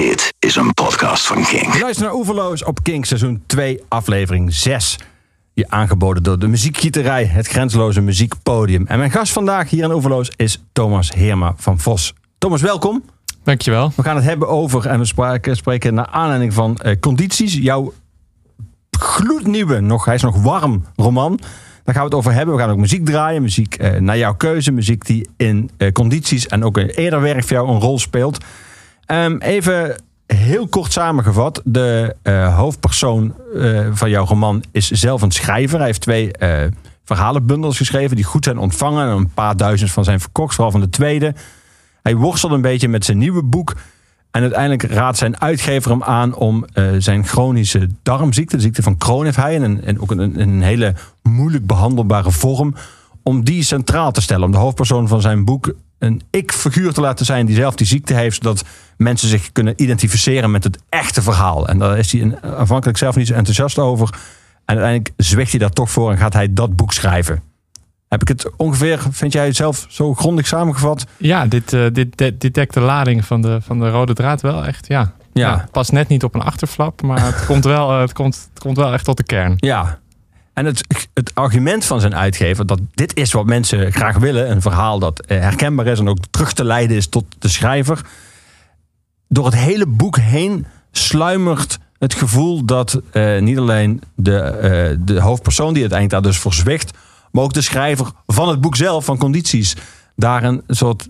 Dit is een podcast van King. Luister naar Oeverloos op King seizoen 2 aflevering 6. Je aangeboden door de muziekgieterij, het grenzeloze muziekpodium. En mijn gast vandaag hier in Oeverloos is Thomas Heerma van Vos. Thomas, welkom. Dankjewel. We gaan het hebben over, en we spraken, spreken naar aanleiding van eh, Condities. Jouw gloednieuwe, nog, hij is nog warm, roman. Daar gaan we het over hebben. We gaan ook muziek draaien. Muziek eh, naar jouw keuze. Muziek die in eh, Condities en ook in eerder werk voor jou een rol speelt. Ehm, even heel kort samengevat. De eh, hoofdpersoon eh, van jouw roman is zelf een schrijver. Hij heeft twee eh, verhalenbundels geschreven die goed zijn ontvangen. En een paar duizend van zijn verkocht, vooral van de tweede. Hij worstelt een beetje met zijn nieuwe boek. En uiteindelijk raadt zijn uitgever hem aan om zijn chronische darmziekte, de ziekte van Crohn heeft hij, en, en ook een, een hele moeilijk behandelbare vorm, om die centraal te stellen. Om de hoofdpersoon van zijn boek een ik-figuur te laten zijn die zelf die ziekte heeft, zodat mensen zich kunnen identificeren met het echte verhaal. En daar is hij aanvankelijk zelf niet zo enthousiast over. En uiteindelijk zwicht hij daar toch voor en gaat hij dat boek schrijven. Heb ik het ongeveer, vind jij het zelf zo grondig samengevat? Ja, dit, eh, dit, dit, dit dekt de lading van de, van de rode draad wel echt. Ja. Ja. Pas net niet op een achterflap, maar het, komt wel, eh, het, komt, het komt wel echt tot de kern. Ja. En het, het argument van zijn uitgever, dat dit is wat mensen graag willen. Een verhaal dat eh, herkenbaar is en ook terug te leiden is tot de schrijver. Door het hele boek heen sluimert het gevoel dat eh, niet alleen de, eh, de hoofdpersoon die uiteindelijk daar dus voor zwicht, maar ook de schrijver van het boek zelf, van condities, daar een soort,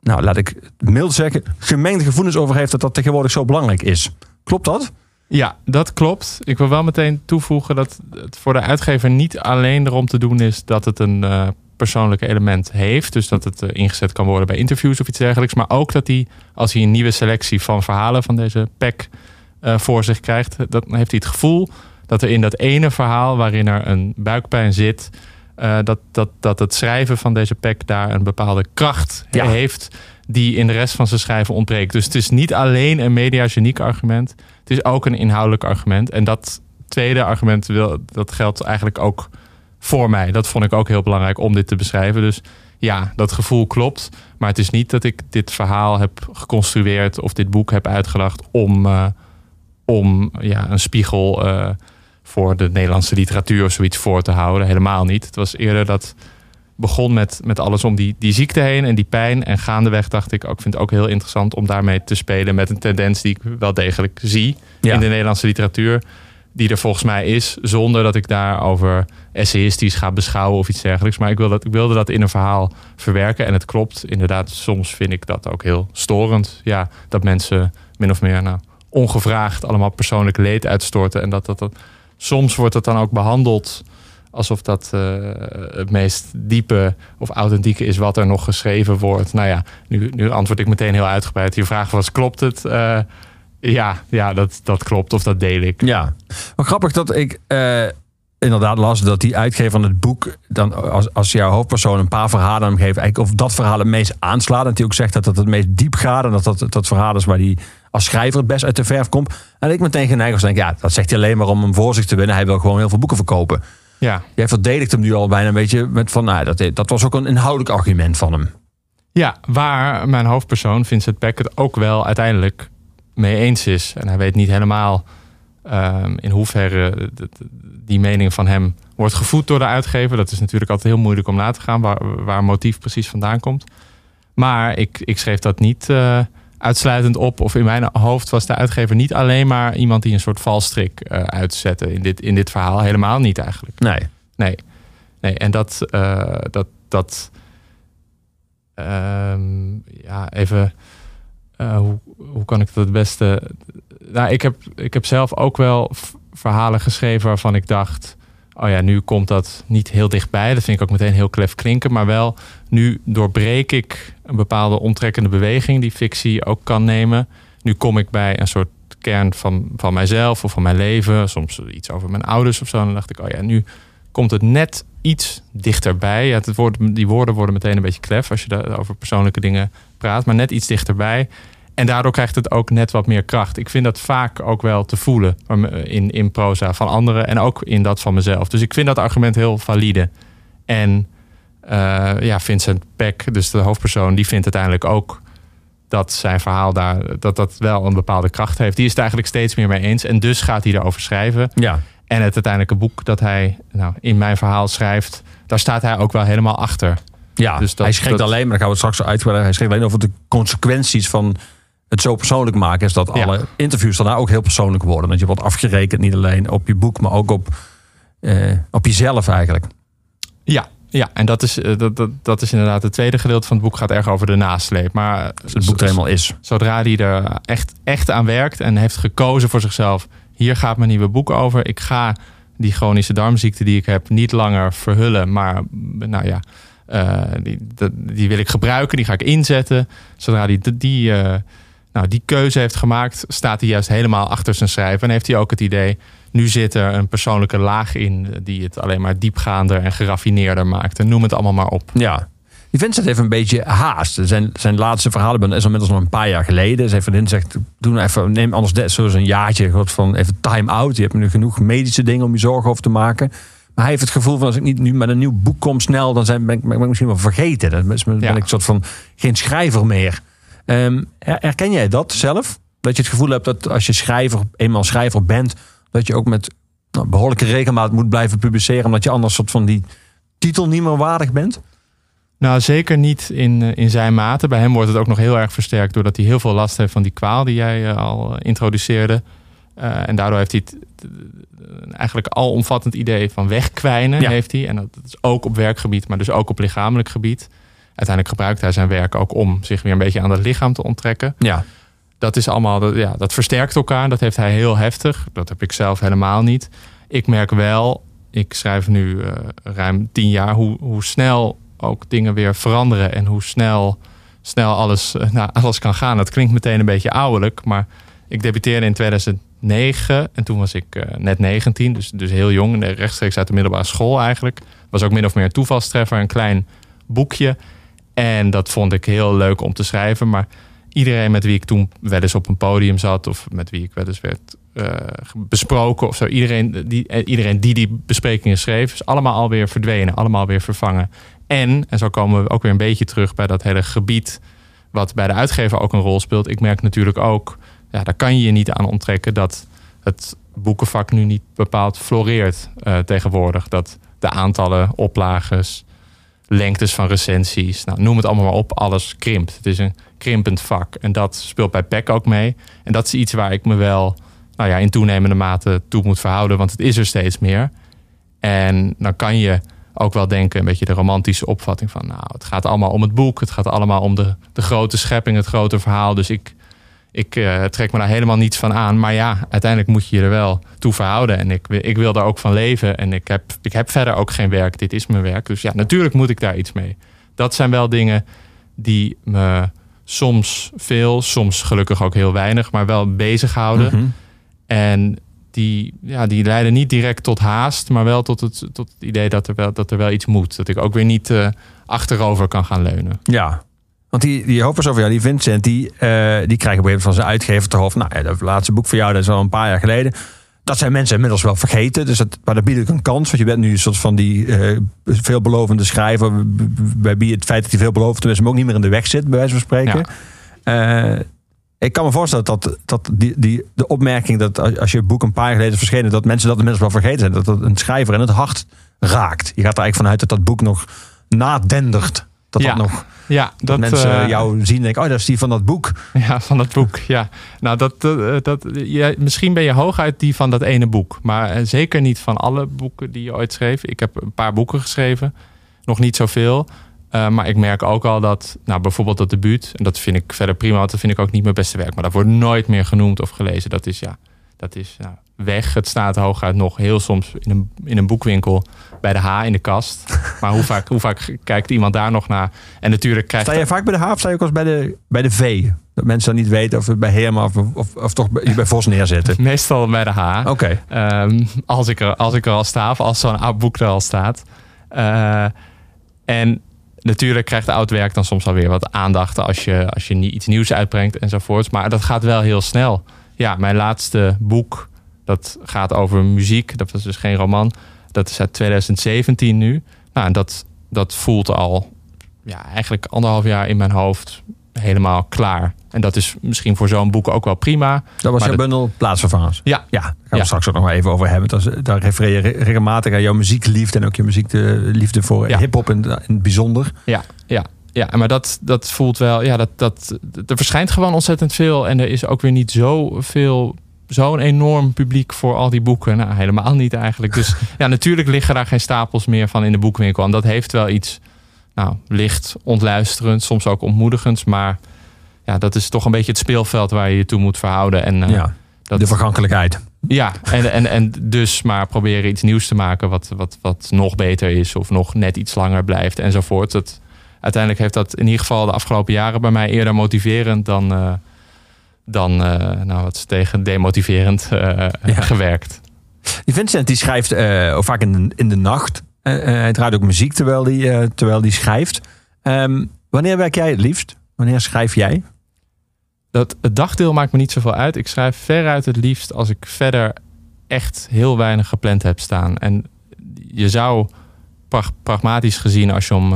nou laat ik het mild zeggen, gemengde gevoelens over heeft dat dat tegenwoordig zo belangrijk is. Klopt dat? Ja, dat klopt. Ik wil wel meteen toevoegen dat het voor de uitgever niet alleen erom te doen is dat het een eh, persoonlijk element heeft. Dus dat het eh, ingezet kan worden bij interviews of iets dergelijks. Maar ook dat hij, als hij een nieuwe selectie van verhalen van deze pack eh, voor zich krijgt, dat, dan heeft hij het gevoel dat er in dat ene verhaal waarin er een buikpijn zit, dat, dat, dat het schrijven van deze pack daar een bepaalde kracht Ja. heeft die in de rest van zijn schrijven ontbreekt. Dus het is niet alleen een mediageniek argument. Het is ook een inhoudelijk argument. En dat tweede argument wil, dat geldt eigenlijk ook voor mij. Dat vond ik ook heel belangrijk om dit te beschrijven. Dus ja, dat gevoel klopt. Maar het is niet dat ik dit verhaal heb geconstrueerd of dit boek heb uitgedacht om, eh, om ja, een spiegel eh, voor de Nederlandse literatuur of zoiets voor te houden. Helemaal niet. Het was eerder dat begon met, met alles om die, die ziekte heen en die pijn. En gaandeweg dacht ik, ook, ik vind het ook heel interessant om daarmee te spelen met een tendens die ik wel degelijk zie Ja. in de Nederlandse literatuur. Die er volgens mij is, zonder dat ik daarover essayistisch ga beschouwen of iets dergelijks. Maar ik, wil dat, ik wilde dat in een verhaal verwerken. En het klopt, inderdaad, soms vind ik dat ook heel storend. Ja, dat mensen min of meer nou, ongevraagd allemaal persoonlijk leed uitstorten. En dat, dat, dat soms wordt het dan ook behandeld alsof dat eh, het meest diepe of authentieke is wat er nog geschreven wordt. Nou ja, nu, nu antwoord ik meteen heel uitgebreid. Je vraag was, klopt het? Eh, ja, ja dat, dat klopt of dat deel ik. Ja, maar grappig dat ik eh, inderdaad las dat die uitgever van het boek, dan als, als jouw hoofdpersoon een paar verhalen hem geeft, eigenlijk of dat verhaal het meest aanslaat. Dat hij ook zegt dat het het meest diep gaat en dat dat, dat verhaal is waar hij als schrijver het best uit de verf komt. En ik meteen geneigd was te denken, ja, dat zegt hij alleen maar om hem voor zich te winnen. Hij wil gewoon heel veel boeken verkopen. Ja, Jij verdedigt hem nu al bijna een beetje met van, nou, dat, dat was ook een inhoudelijk argument van hem. ja waar mijn hoofdpersoon Vincent Peck het ook wel uiteindelijk mee eens is. En hij weet niet helemaal ehm, in hoeverre die mening van hem wordt gevoed door de uitgever. Dat is natuurlijk altijd heel moeilijk om na te gaan waar, waar motief precies vandaan komt. Maar ik, ik schreef dat niet eh, uitsluitend op. Of in mijn hoofd was de uitgever niet alleen maar iemand die een soort valstrik eh uitzette in dit, in dit verhaal. Helemaal niet eigenlijk. Nee. Nee. nee en dat, eh, dat, dat ehm, ja, even, eh, hoe, hoe kan ik dat het beste... Nou, ik heb, ik heb zelf ook wel verhalen geschreven waarvan ik dacht... Oh ja, nu komt dat niet heel dichtbij. Dat vind ik ook meteen heel klef klinken. Maar wel, nu doorbreek ik een bepaalde omtrekkende beweging... die fictie ook kan nemen. Nu kom ik bij een soort kern van, van mijzelf of van mijn leven. Soms iets over mijn ouders of zo. En dan dacht ik, oh ja, nu komt het net iets dichterbij. Ja, het woord, die woorden worden meteen een beetje klef als je daar over persoonlijke dingen praat, maar net iets dichterbij. En daardoor krijgt het ook net wat meer kracht. Ik vind dat vaak ook wel te voelen in, in proza van anderen en ook in dat van mezelf. Dus ik vind dat argument heel valide. En eh, ja, Vincent Peck, dus de hoofdpersoon, die vindt uiteindelijk ook dat zijn verhaal daar, dat dat wel een bepaalde kracht heeft. Die is het eigenlijk steeds meer mee eens. En dus gaat hij erover schrijven. Ja. En het uiteindelijke boek dat hij nou, in mijn verhaal schrijft, daar staat hij ook wel helemaal achter. Ja, Dus dat- hij schreef dat- alleen, maar dan gaan we het straks uitgebreid. Hij schreef alleen over de consequenties van het zo persoonlijk maken. Is dat Ja. alle interviews daarna ook heel persoonlijk worden. Dat je wordt afgerekend, niet alleen op je boek, maar ook op, eh, op jezelf eigenlijk. Ja, ja en dat is, eh, dat, dat, dat is inderdaad het tweede gedeelte van het boek gaat erg over de nasleep. Maar Als het boek er helemaal is. zodra hij er echt, echt aan werkt en heeft gekozen voor zichzelf, hier gaat mijn nieuwe boek over. Ik ga die chronische darmziekte die ik heb niet langer verhullen, maar nou ja, eh, die, die wil ik gebruiken, die ga ik inzetten. Zodra die, die, eh, nou, die keuze heeft gemaakt, staat hij juist helemaal achter zijn schrijven. En heeft hij ook het idee, nu zit er een persoonlijke laag in die het alleen maar diepgaander en geraffineerder maakt. En noem het allemaal maar op. Ja. Die Vincent heeft een beetje haast. Zijn, zijn laatste verhalenbundel is inmiddels nog een paar jaar geleden. Zijn vriendin zegt, doe nou even, neem anders de- zo eens een jaartje wat van even time out. Je hebt nu genoeg medische dingen om je zorgen over te maken. Maar hij heeft het gevoel van als ik niet nu met een nieuw boek kom snel, dan zijn, ben, ik, ben ik misschien wel vergeten. Dan ben Ja. ik een soort van geen schrijver meer. Her- herken jij dat zelf? Dat je het gevoel hebt dat als je schrijver, eenmaal schrijver bent, dat je ook met nou, behoorlijke regelmaat moet blijven publiceren, omdat je anders soort van die titel niet meer waardig bent? Nou, zeker niet in, eh, in zijn mate. Bij hem wordt het ook nog heel erg versterkt doordat hij heel veel last heeft van die kwaal die jij eh, al eh, introduceerde. En daardoor heeft hij het, eigenlijk alomvattend idee van wegkwijnen. Ja. Heeft hij. En dat is ook op werkgebied, maar dus ook op lichamelijk gebied. Uiteindelijk gebruikt hij zijn werk ook om zich weer een beetje aan het lichaam te onttrekken. Ja. Dat is allemaal, dat, ja, dat versterkt elkaar. Dat heeft hij heel heftig. Dat heb ik zelf helemaal niet. Ik merk wel, ik schrijf nu eh, ruim tien jaar, hoe, hoe snel ook dingen weer veranderen en hoe snel, snel alles, eh, nou, alles kan gaan. Dat klinkt meteen een beetje ouderlijk, maar ik debuteerde in 2009 en toen was ik eh, net 19, dus, dus heel jong, rechtstreeks uit de middelbare school eigenlijk. Was ook min of meer een toevalstreffer, een klein boekje. En dat vond ik heel leuk om te schrijven, maar iedereen met wie ik toen wel eens op een podium zat of met wie ik wel eens werd eh, besproken of zo, iedereen die, eh, iedereen die die besprekingen schreef, is allemaal alweer verdwenen, allemaal weer vervangen. En, en zo komen we ook weer een beetje terug bij dat hele gebied wat bij de uitgever ook een rol speelt. Ik merk natuurlijk ook, ja, daar kan je je niet aan onttrekken dat het boekenvak nu niet bepaald floreert eh, tegenwoordig. Dat de aantallen oplages, lengtes van recensies, nou, noem het allemaal maar op, alles krimpt. Het is een krimpend vak en dat speelt bij PEC ook mee. En dat is iets waar ik me wel nou ja, in toenemende mate toe moet verhouden, want het is er steeds meer. En dan kan je ook wel denken, een beetje de romantische opvatting van, nou, het gaat allemaal om het boek, het gaat allemaal om de, de grote schepping, het grote verhaal. Dus ik, ik eh, trek me daar helemaal niets van aan. Maar ja, uiteindelijk moet je je er wel toe verhouden. En ik, wil- ik wil daar ook van leven. En ik heb, ik heb verder ook geen werk. Dit is mijn werk. Dus ja, natuurlijk moet ik daar iets mee. Dat zijn wel dingen die me soms veel, soms gelukkig ook heel weinig, maar wel bezighouden. Mhm. En die, ja, die leiden niet direct tot haast, maar wel tot het, tot het idee dat er, wel, dat er wel iets moet. Dat ik ook weer niet eh, achterover kan gaan leunen. Ja. Want die, die hoofdpersoon jou, die Vincent, die, eh, die krijgt op een gegeven moment van zijn uitgever te hoofd. Nou, ja, dat laatste boek van jou, dat is al een paar jaar geleden. Dat zijn mensen inmiddels wel vergeten. Dus dat, maar dat biedt ook een kans. Want je bent nu een soort van die eh, veelbelovende schrijver. Bij wie het feit dat hij veelbelovend is, hem ook niet meer in de weg zit, bij wijze van spreken. Eh, ik kan me voorstellen dat, dat die, die, de opmerking dat als als je boek een paar jaar geleden is verschenen, dat mensen dat inmiddels wel vergeten zijn. Dat dat een schrijver in het hart raakt. Je gaat er eigenlijk vanuit dat dat boek nog nadendert. Dat Ja, dat nog Ja, dat, mensen eh, jou zien en denken, oh, dat is die van dat boek. Ja, van dat boek. Ja. Nou, dat, eh, dat, ja, misschien ben je hooguit die van dat ene boek. Maar eh, zeker niet van alle boeken die je ooit schreef. Ik heb een paar boeken geschreven. Nog niet zoveel. Eh, maar ik merk ook al dat, nou, bijvoorbeeld dat debuut. En dat vind ik verder prima, want dat vind ik ook niet mijn beste werk. Maar dat wordt nooit meer genoemd of gelezen. Dat is, ja, dat is nou, weg. Het staat hooguit nog heel soms in een, in een boekwinkel bij de H in de kast. Maar hoe vaak, hoe vaak kijkt iemand daar nog naar? En natuurlijk krijgt Sta je vaak bij de H of sta je ook als bij de, bij de V? Dat mensen dan niet weten of het bij Herma of, of, of toch bij, bij Vos neerzetten. meestal bij de H. Oké. Ehm, als, ik er, als ik er al sta, of als zo'n boek er al staat. Eh, en natuurlijk krijgt oud werk dan soms alweer wat aandacht als je, als je niet iets nieuws uitbrengt enzovoorts. Maar dat gaat wel heel snel. Ja, mijn laatste boek, dat gaat over muziek. Dat was dus geen roman. Dat is uit 2017 nu. Nou, en dat, dat voelt al ja, eigenlijk anderhalf jaar in mijn hoofd helemaal klaar. En dat is misschien voor zo'n boek ook wel prima. Dat was Maar jouw dat- bundel plaatsvervangers. Ja, Ja, daar gaan we Ja. straks ook nog wel even over hebben. Dat daar refereer je regelmatig aan jouw muziekliefde en ook je muziekliefde voor Ja. hip-hop in, in het bijzonder. Ja, ja, ja, maar dat, dat voelt wel. Ja, dat, dat, er verschijnt gewoon ontzettend veel. En er is ook weer niet zoveel. Zo'n enorm publiek voor al die boeken. Nou, helemaal niet eigenlijk. Dus ja, natuurlijk liggen daar geen stapels meer van in de boekwinkel. En dat heeft wel iets, nou, licht ontluisterend, soms ook ontmoedigends. Maar ja, dat is toch een beetje het speelveld waar je je toe moet verhouden. En, eh, ja, dat, de vergankelijkheid. ja, en, en, en dus maar proberen iets nieuws te maken wat, wat, wat nog beter is of nog net iets langer blijft enzovoort. Dat, uiteindelijk heeft dat in ieder geval de afgelopen jaren bij mij eerder motiverend dan, eh, dan eh, nou, wat is tegen demotiverend eh, gewerkt. Die Vincent die schrijft vaak in de, in de nacht. Hij draait ook muziek terwijl hij terwijl die schrijft. Ehm, wanneer werk jij het liefst? Wanneer schrijf jij? Dat, het dagdeel maakt me niet zoveel uit. Ik schrijf veruit het liefst als ik verder echt heel weinig gepland heb staan. En je zou prag- pragmatisch gezien, als je om,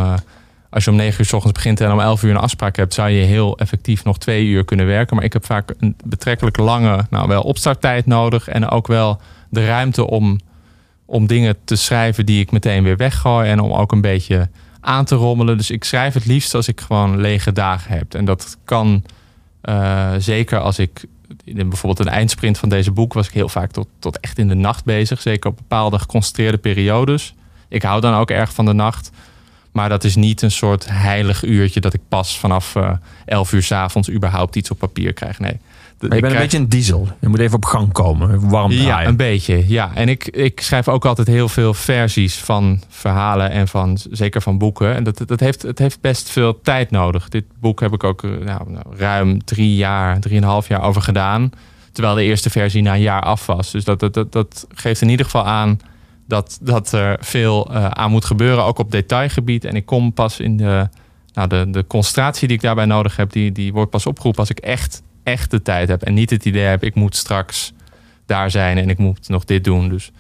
als je om 9 uur s ochtends begint en om 11 uur een afspraak hebt, zou je heel effectief nog twee uur kunnen werken. Maar ik heb vaak een betrekkelijk lange, nou wel opstarttijd nodig en ook wel de ruimte om, om dingen te schrijven die ik meteen weer weggooi en om ook een beetje aan te rommelen. Dus ik schrijf het liefst als ik gewoon lege dagen heb. En dat kan eh, zeker als ik in bijvoorbeeld een eindsprint van deze boek was ik heel vaak tot, tot echt in de nacht bezig. Zeker op bepaalde geconcentreerde periodes. Ik hou dan ook erg van de nacht. Maar dat is niet een soort heilig uurtje dat ik pas vanaf eh 11 uur 's avonds überhaupt iets op papier krijg. Nee. Maar je bent een beetje een diesel. Je moet even op gang komen. Warm Ja, draaien. een beetje. Ja, en ik, ik schrijf ook altijd heel veel versies van verhalen en van zeker van boeken. En dat, dat heeft, het heeft best veel tijd nodig. Dit boek heb ik ook eh, nou, nou, ruim drie jaar, drieënhalf jaar over gedaan. Terwijl de eerste versie na een jaar af was. Dus dat, dat, dat, dat geeft in ieder geval aan dat, dat er veel eh, aan moet gebeuren, ook op detailgebied. En ik kom pas in de, nou, de, de concentratie die ik daarbij nodig heb, die, die wordt pas opgeroepen als ik echt, echt de tijd heb. En niet het idee heb, ik moet straks daar zijn en ik moet nog dit doen. Dus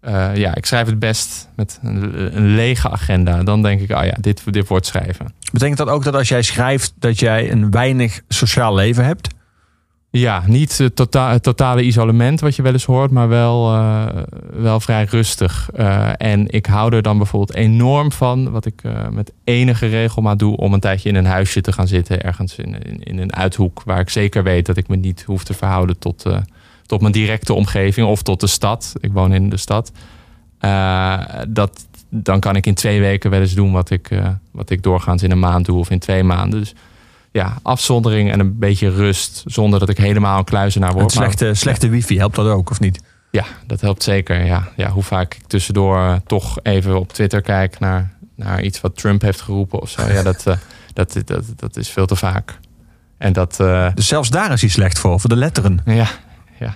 eh, ja, ik schrijf het best met een, een lege agenda. Dan denk ik, ah ja, dit, dit wordt schrijven. Betekent dat ook dat als jij schrijft dat jij een weinig sociaal leven hebt? Ja, niet het, tota- het totale isolement wat je wel eens hoort, maar wel, eh, wel vrij rustig. Eh, en ik hou er dan bijvoorbeeld enorm van, wat ik eh, met enige regelmaat doe, om een tijdje in een huisje te gaan zitten, ergens in, in, een uithoek, waar ik zeker weet dat ik me niet hoef te verhouden tot, eh, tot mijn directe omgeving of tot de stad. Ik woon in de stad. Eh, dat, dan kan ik in twee weken wel eens doen wat ik, eh, wat ik doorgaans in een maand doe of in twee maanden. Dus ja, afzondering en een beetje rust zonder dat ik helemaal een kluizenaar Een word. Maar- slechte, slechte wifi helpt dat ook, of niet? ja, dat helpt zeker. Ja. Ja, hoe vaak ik tussendoor eh, toch even op Twitter kijk naar, naar iets wat Trump heeft geroepen of zo. Ja, dat, eh, dat, dat, dat is veel te vaak. En dat, eh, Dus zelfs daar is hij slecht voor, voor de letteren. ja, ja.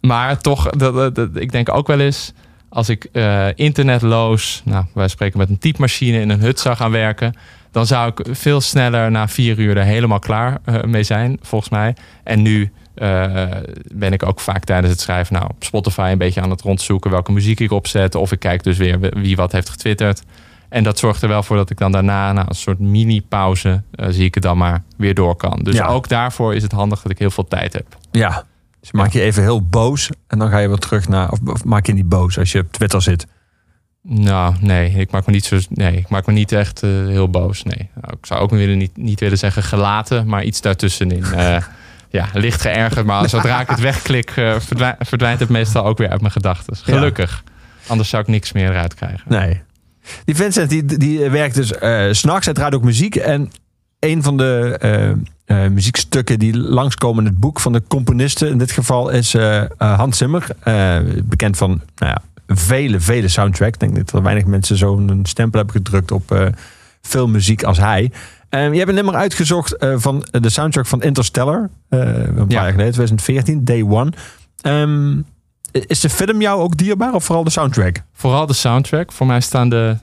Maar toch, dat, dat- dat- ik denk ook wel eens, als ik internetloos, nou, wij spreken met een typemachine in een hut zou gaan werken, dan zou ik veel sneller na vier uur er helemaal klaar eh, mee zijn, volgens mij. En nu eh, ben ik ook vaak tijdens het schrijven nou, op Spotify een beetje aan het rondzoeken welke muziek ik opzet. Of ik kijk dus weer wie wat heeft getwitterd. En dat zorgt er wel voor dat ik dan daarna, na een soort mini-pauze, eh, zie ik het dan maar weer door kan. Dus Ja. ook daarvoor is het handig dat ik heel veel tijd heb. Ja. Dus maak je even heel boos en dan ga je weer terug naar... Of, of maak je niet boos als je op Twitter zit? Nou, nee, ik maak me niet zo. Nee, ik maak me niet echt eh, heel boos. Nee, nou, ik zou ook willen, niet, niet willen zeggen gelaten, maar iets daartussenin. Eh ja, licht geërgerd, maar zodra ik het wegklik, eh, verdwij- verdwijnt het meestal ook weer uit mijn gedachten. Gelukkig. Anders zou ik niks meer eruit krijgen. Nee. Die Vincent die, die werkt dus s s'nachts. Hij draait ook muziek. En een van de muziekstukken die langskomen in het boek van de componisten... in dit geval is Hans Zimmer. bekend van nou ja, vele, vele soundtracks. Ik denk dat er weinig mensen zo'n stempel hebben gedrukt op eh filmmuziek als hij. Eh, je hebt een nummer uitgezocht eh, van de soundtrack van Interstellar. eh, een paar Ja. jaar geleden, 2014, Day One. Ehm, is de film jou ook dierbaar of vooral de soundtrack? Vooral de soundtrack. Voor mij staan de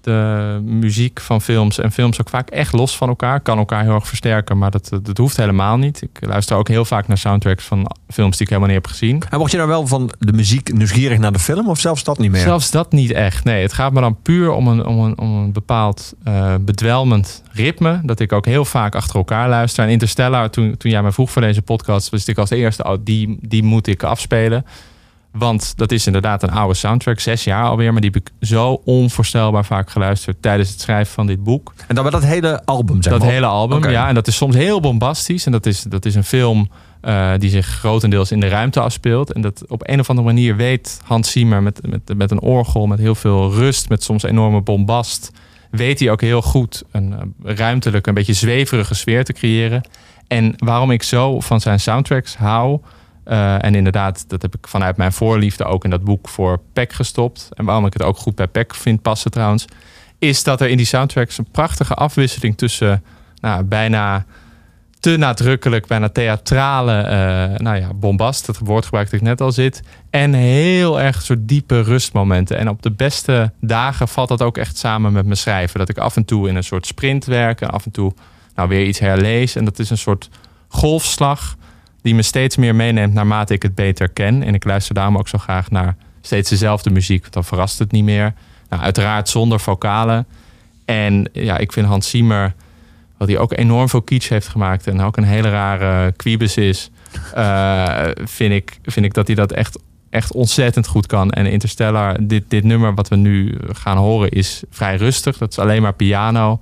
de muziek van films en films ook vaak echt los van elkaar. Kan elkaar heel erg versterken, maar dat, dat hoeft helemaal niet. Ik luister ook heel vaak naar soundtracks van films die ik helemaal niet heb gezien. En word je nou wel van de muziek nieuwsgierig naar de film of zelfs dat niet meer? Zelfs dat niet echt. Nee, het gaat me dan puur om een, om een, om een bepaald uh, bedwelmend ritme. Dat ik ook heel vaak achter elkaar luister. En Interstellar, toen, toen jij me vroeg voor deze podcast, wist ik als eerste, oh, die, die moet ik afspelen. Want dat is inderdaad een oude soundtrack, zes jaar alweer. Maar die heb ik zo onvoorstelbaar vaak geluisterd tijdens het schrijven van dit boek. En dan bij dat hele album, zeg Dat hele album, ja. En dat is soms heel bombastisch. En dat is, dat is een film uh, die zich grotendeels in de ruimte afspeelt. En dat op een of andere manier weet Hans Zimmer met, met, met een orgel, met heel veel rust, met soms enorme bombast. Weet hij ook heel goed een uh, ruimtelijke, een beetje zweverige sfeer te creëren. En waarom ik zo van zijn soundtracks hou uh, en inderdaad, dat heb ik vanuit mijn voorliefde ook in dat boek voor Peck gestopt. En waarom ik het ook goed bij Peck vind passen trouwens. Is dat er in die soundtracks een prachtige afwisseling tussen nou, bijna te nadrukkelijk, bijna theatrale, uh, nou ja, bombast, het woord gebruikte ik net al zit. En heel erg soort diepe rustmomenten. En op de beste dagen valt dat ook echt samen met mijn schrijven. Dat ik af en toe in een soort sprint werk en af en toe nou weer iets herlees. En dat is een soort golfslag die me steeds meer meeneemt naarmate ik het beter ken. En ik luister daarom ook zo graag naar steeds dezelfde muziek, want dan verrast het niet meer. Nou, uiteraard zonder vocalen. En ja, ik vind Hans Zimmer, wat hij ook enorm veel kitsch heeft gemaakt en ook een hele rare quibus is, uh, vind, ik, vind ik dat hij dat echt, echt ontzettend goed kan. En Interstellar, dit, dit nummer wat we nu gaan horen, is vrij rustig. Dat is alleen maar piano.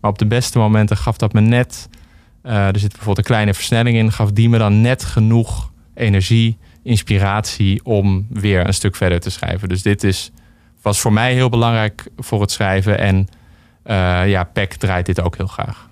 Maar op de beste momenten gaf dat me net er zit bijvoorbeeld een kleine versnelling in. Gaf die me dan net genoeg energie, inspiratie om weer een stuk verder te schrijven. Dus dit is, was voor mij heel belangrijk voor het schrijven. En uh, ja, Peck draait dit ook heel graag.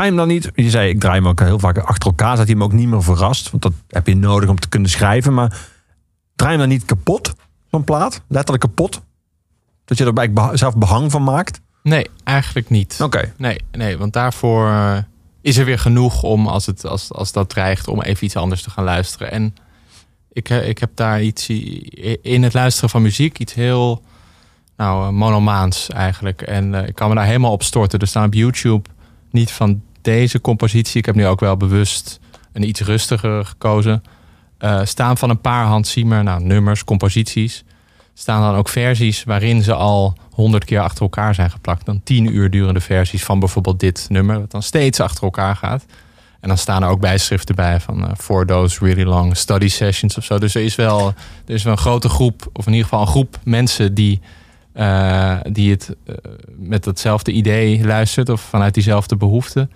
Draai hem dan niet. Je zei, ik draai hem ook heel vaak achter elkaar, zodat hij hem ook niet meer verrast. Want dat heb je nodig om te kunnen schrijven. Maar draai hem dan niet kapot, zo'n plaat. Letterlijk kapot. Dat je er bij beha- zelf behang van maakt. Nee, eigenlijk niet. Oké. Nee, nee, want daarvoor eh, is er weer genoeg om, als, het, als, als dat dreigt, om even iets anders te gaan luisteren. En ik, eh, ik heb daar iets in het luisteren van muziek, iets heel nou, eh, monomaans eigenlijk. En ik kan me daar helemaal op storten. Er staan op YouTube niet van deze compositie. Ik heb nu ook wel bewust een iets rustiger gekozen. Eh, staan van een paar Hans Zimmer, nou, nummers, composities. Staan dan ook versies waarin ze al honderd keer achter elkaar zijn geplakt. Dan tien uur durende versies van bijvoorbeeld dit nummer, dat dan steeds achter elkaar gaat. En dan staan er ook bijschriften bij van eh for those really long study sessions of zo. Dus er is wel, er is wel een grote groep, of in ieder geval een groep mensen die, eh, die het met datzelfde idee luistert of vanuit diezelfde behoefte.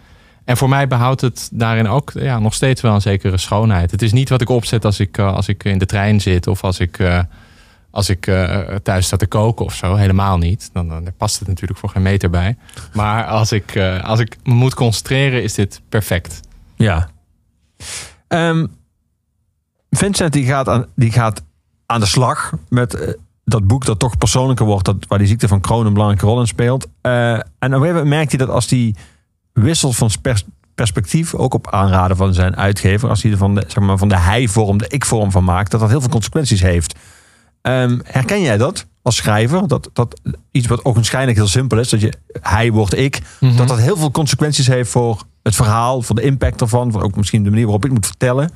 En voor mij behoudt het daarin ook ja, nog steeds wel een zekere schoonheid. Het is niet wat ik opzet als ik, eh, als ik in de trein zit of als ik, eh, als ik eh, thuis sta te koken of zo. Helemaal niet. Dan, dan past het natuurlijk voor geen meter bij. Maar als ik, als ik me moet concentreren, is dit perfect. Ja. Ehm, Vincent die gaat, aan, die gaat aan de slag met dat boek dat toch persoonlijker wordt. Dat, waar die ziekte van Crohn een belangrijke rol in speelt. En op een merkt hij dat als hij wisselt van pers- perspectief, ook op aanraden van zijn uitgever, als hij er van de, zeg maar, van de hij-vorm de ik-vorm van maakt, dat dat heel veel consequenties heeft. Ehm, herken jij dat als schrijver? Dat, dat iets wat ogenschijnlijk heel simpel is, dat je hij wordt ik, dat dat heel veel consequenties heeft voor het verhaal, voor de impact ervan, voor ook misschien de manier waarop ik moet vertellen.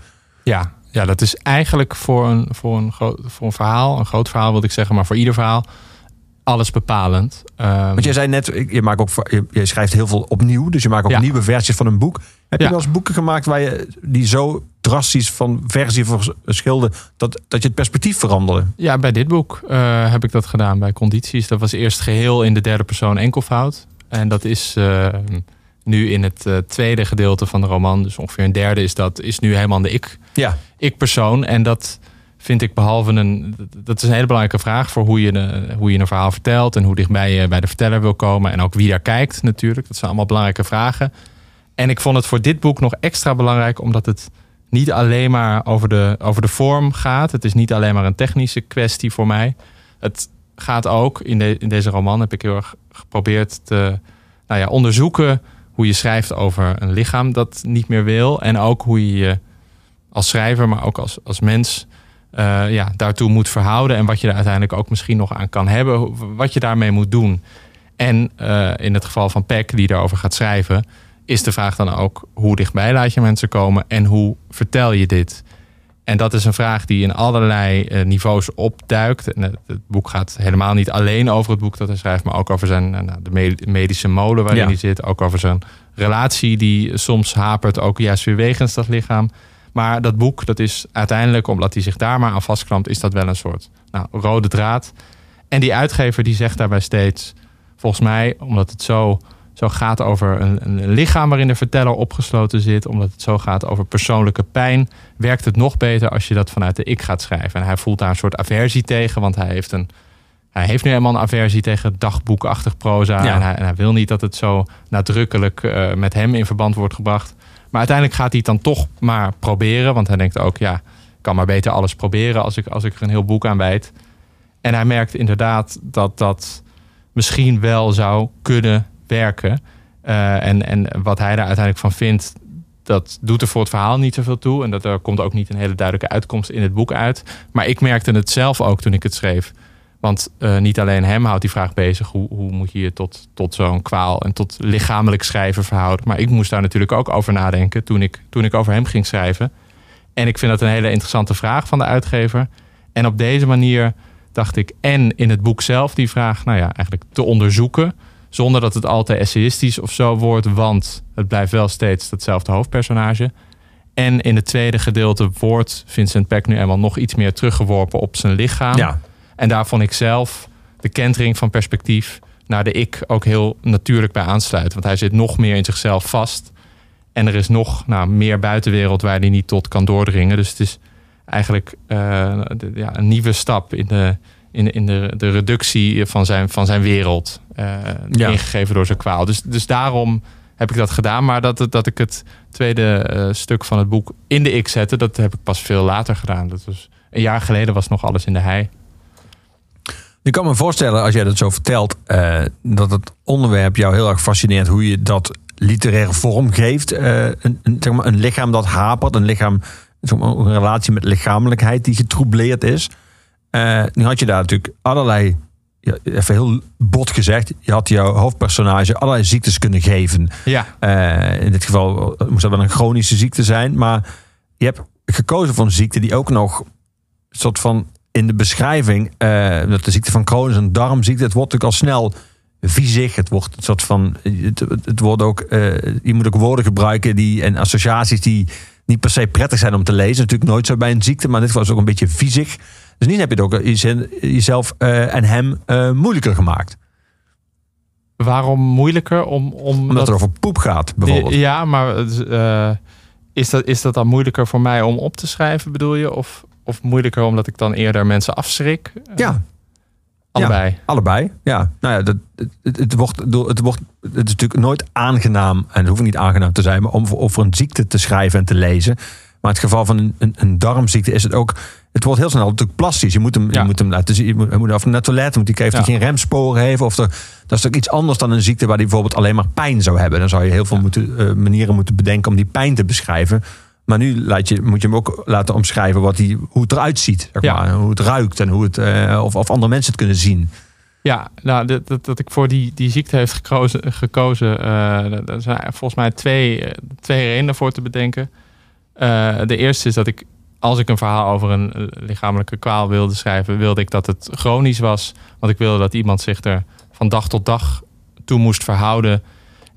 Ja, ja dat is eigenlijk voor een, voor, een groot, voor een verhaal, een groot verhaal wil ik zeggen, maar voor ieder verhaal, alles bepalend. Ehm, Want jij zei net, ik- je, maakt ook, je, je schrijft heel veel opnieuw, dus je maakt ook Ja. nieuwe versies van een boek. Heb je wel eens boeken gemaakt waar je die zo drastisch van versie verschilden dat, dat je het perspectief veranderde? Ja, bij dit boek eh, heb ik dat gedaan bij Condities. Dat was eerst geheel in de derde persoon enkelvoud. En dat is eh, nu in het eh, tweede gedeelte van de roman, dus ongeveer een derde, is dat is nu helemaal de ik, Ja. ik-persoon. En dat vind ik behalve een. Dat is een hele belangrijke vraag voor hoe je, hoe je een verhaal vertelt en hoe dichtbij je bij de verteller wil komen. En ook wie daar kijkt, natuurlijk. Dat zijn allemaal belangrijke vragen. En ik vond het voor dit boek nog extra belangrijk, omdat het niet alleen maar over de, over de vorm gaat. Het is niet alleen maar een technische kwestie voor mij. Het gaat ook, in, in deze roman heb ik heel erg geprobeerd te nou ja, onderzoeken hoe je schrijft over een lichaam dat niet meer wil. En ook hoe je je als schrijver, maar ook als, als mens eh, ja, daartoe moet verhouden. En wat je daar uiteindelijk ook misschien nog aan kan hebben. Wat je daarmee moet doen. En eh, in het geval van Peck, die daarover gaat schrijven, is de vraag dan ook hoe dichtbij laat je mensen komen en hoe vertel je dit? En dat is een vraag die in allerlei eh, niveaus opduikt. En het, boek gaat helemaal niet alleen over het boek dat hij schrijft, maar ook over zijn nou, de me- medische molen waarin Ja. hij zit. Ook over zijn relatie die soms hapert, ook juist weer wegens dat lichaam. Maar dat boek, dat is uiteindelijk, omdat hij zich daar maar aan vastklampt, is dat wel een soort nou, rode draad. En die uitgever die zegt daarbij steeds, volgens mij, omdat het zo, zo gaat over een, een lichaam waarin de verteller opgesloten zit, omdat het zo gaat over persoonlijke pijn, werkt het nog beter als je dat vanuit de ik gaat schrijven. En hij voelt daar een soort aversie tegen, want hij heeft een. Hij heeft nu helemaal een aversie tegen dagboekachtig proza. Ja. En, hij, en hij wil niet dat het zo nadrukkelijk eh, met hem in verband wordt gebracht. Maar uiteindelijk gaat hij het dan toch maar proberen. Want hij denkt ook, ja, kan maar beter alles proberen als ik, als ik er een heel boek aan wijd. En hij merkt inderdaad dat dat misschien wel zou kunnen werken. Eh, en, en wat hij daar uiteindelijk van vindt, dat doet er voor het verhaal niet zoveel toe. En dat er komt ook niet een hele duidelijke uitkomst in het boek uit. Maar ik merkte het zelf ook toen ik het schreef. Want eh, niet alleen hem houdt die vraag bezig. Hoe, hoe moet je je tot, tot zo'n kwaal en tot lichamelijk schrijven verhouden. Maar ik moest daar natuurlijk ook over nadenken toen ik, toen ik over hem ging schrijven. En ik vind dat een hele interessante vraag van de uitgever. En op deze manier dacht ik en in het boek zelf die vraag, nou ja, eigenlijk te onderzoeken. Zonder dat het al te essayistisch of zo wordt, want het blijft wel steeds datzelfde hoofdpersonage. En in het tweede gedeelte wordt Vincent Peck nu eenmaal nog iets meer teruggeworpen op zijn lichaam. Ja. En daar vond ik zelf de kentering van perspectief naar de ik ook heel natuurlijk bij aansluiten. Want hij zit nog meer in zichzelf vast. En er is nog nou, meer buitenwereld waar hij niet tot kan doordringen. Dus het is eigenlijk eh, de- ja, een nieuwe stap in de, in, in de, de reductie van zijn, van zijn wereld. eh, Ja. Ingegeven door zijn kwaal. Dus, dus daarom heb ik dat gedaan. Maar dat, dat ik het tweede eh, stuk van het boek in de X zette, dat heb ik pas veel later gedaan. Dat was een jaar geleden was nog alles in de hei. Ik kan me voorstellen, als jij dat zo vertelt, eh, dat het onderwerp jou heel erg fascineert. Hoe je dat literaire vorm geeft. Eh, een, een, zeg maar, een lichaam dat hapert. Een lichaam, zeg maar, een relatie met lichamelijkheid die getroubleerd is. Eh, nu had je daar natuurlijk allerlei, ja, even heel bot gezegd. Je had jouw hoofdpersonage allerlei ziektes kunnen geven. Ja, in dit geval moest dat wel een chronische ziekte zijn. Maar je hebt gekozen voor een ziekte die ook nog een soort van in de beschrijving, eh, dat de ziekte van Crohn is een darmziekte. Het wordt natuurlijk al snel viezig. Het wordt een soort van, het, het wordt ook, eh, je moet ook woorden gebruiken die en associaties die niet per se prettig zijn om te lezen. Natuurlijk nooit zo bij een ziekte, maar in dit geval is het ook een beetje viezig. Dus niet heb je het ook jez- jezelf eh, en hem eh, moeilijker gemaakt. waarom moeilijker? Om, om Omdat het over poep gaat, bijvoorbeeld. Ja, maar eh, is, dat, is dat dan moeilijker voor mij om op te schrijven, bedoel je? Of, of moeilijker omdat ik dan eerder mensen afschrik? Eh, ja. Allebei. Allebei, ja. Nou ja, dat, het, wordt, het, wordt, het is natuurlijk nooit aangenaam, en het hoeft niet aangenaam te zijn, maar om voor- over een ziekte te schrijven en te lezen. Maar in het geval van een, een, een darmziekte is het ook, het wordt heel snel natuurlijk plastisch. Je moet hem, Ja. je moet hem laten zien, je moet, af naar het toilet, moet die heeft geen remsporen heeft. Of er, dat is ook iets anders dan een ziekte waar die bijvoorbeeld alleen maar pijn zou hebben. Dan zou je heel veel moeten, eh, manieren moeten bedenken om die pijn te beschrijven. Maar nu laat je, moet je hem ook laten omschrijven wat die, hoe het eruit ziet. Zeg Ja. maar. Hoe het ruikt en hoe het, eh, of, of andere mensen het kunnen zien. Ja, nou, dat, dat, dat ik voor die, die ziekte heeft gekozen, gekozen eh, er zijn volgens mij twee, eh, twee redenen voor te bedenken. De eerste is dat ik, als ik een verhaal over een lichamelijke kwaal wilde schrijven, wilde ik dat het chronisch was. Want ik wilde dat iemand zich er van dag tot dag toe moest verhouden.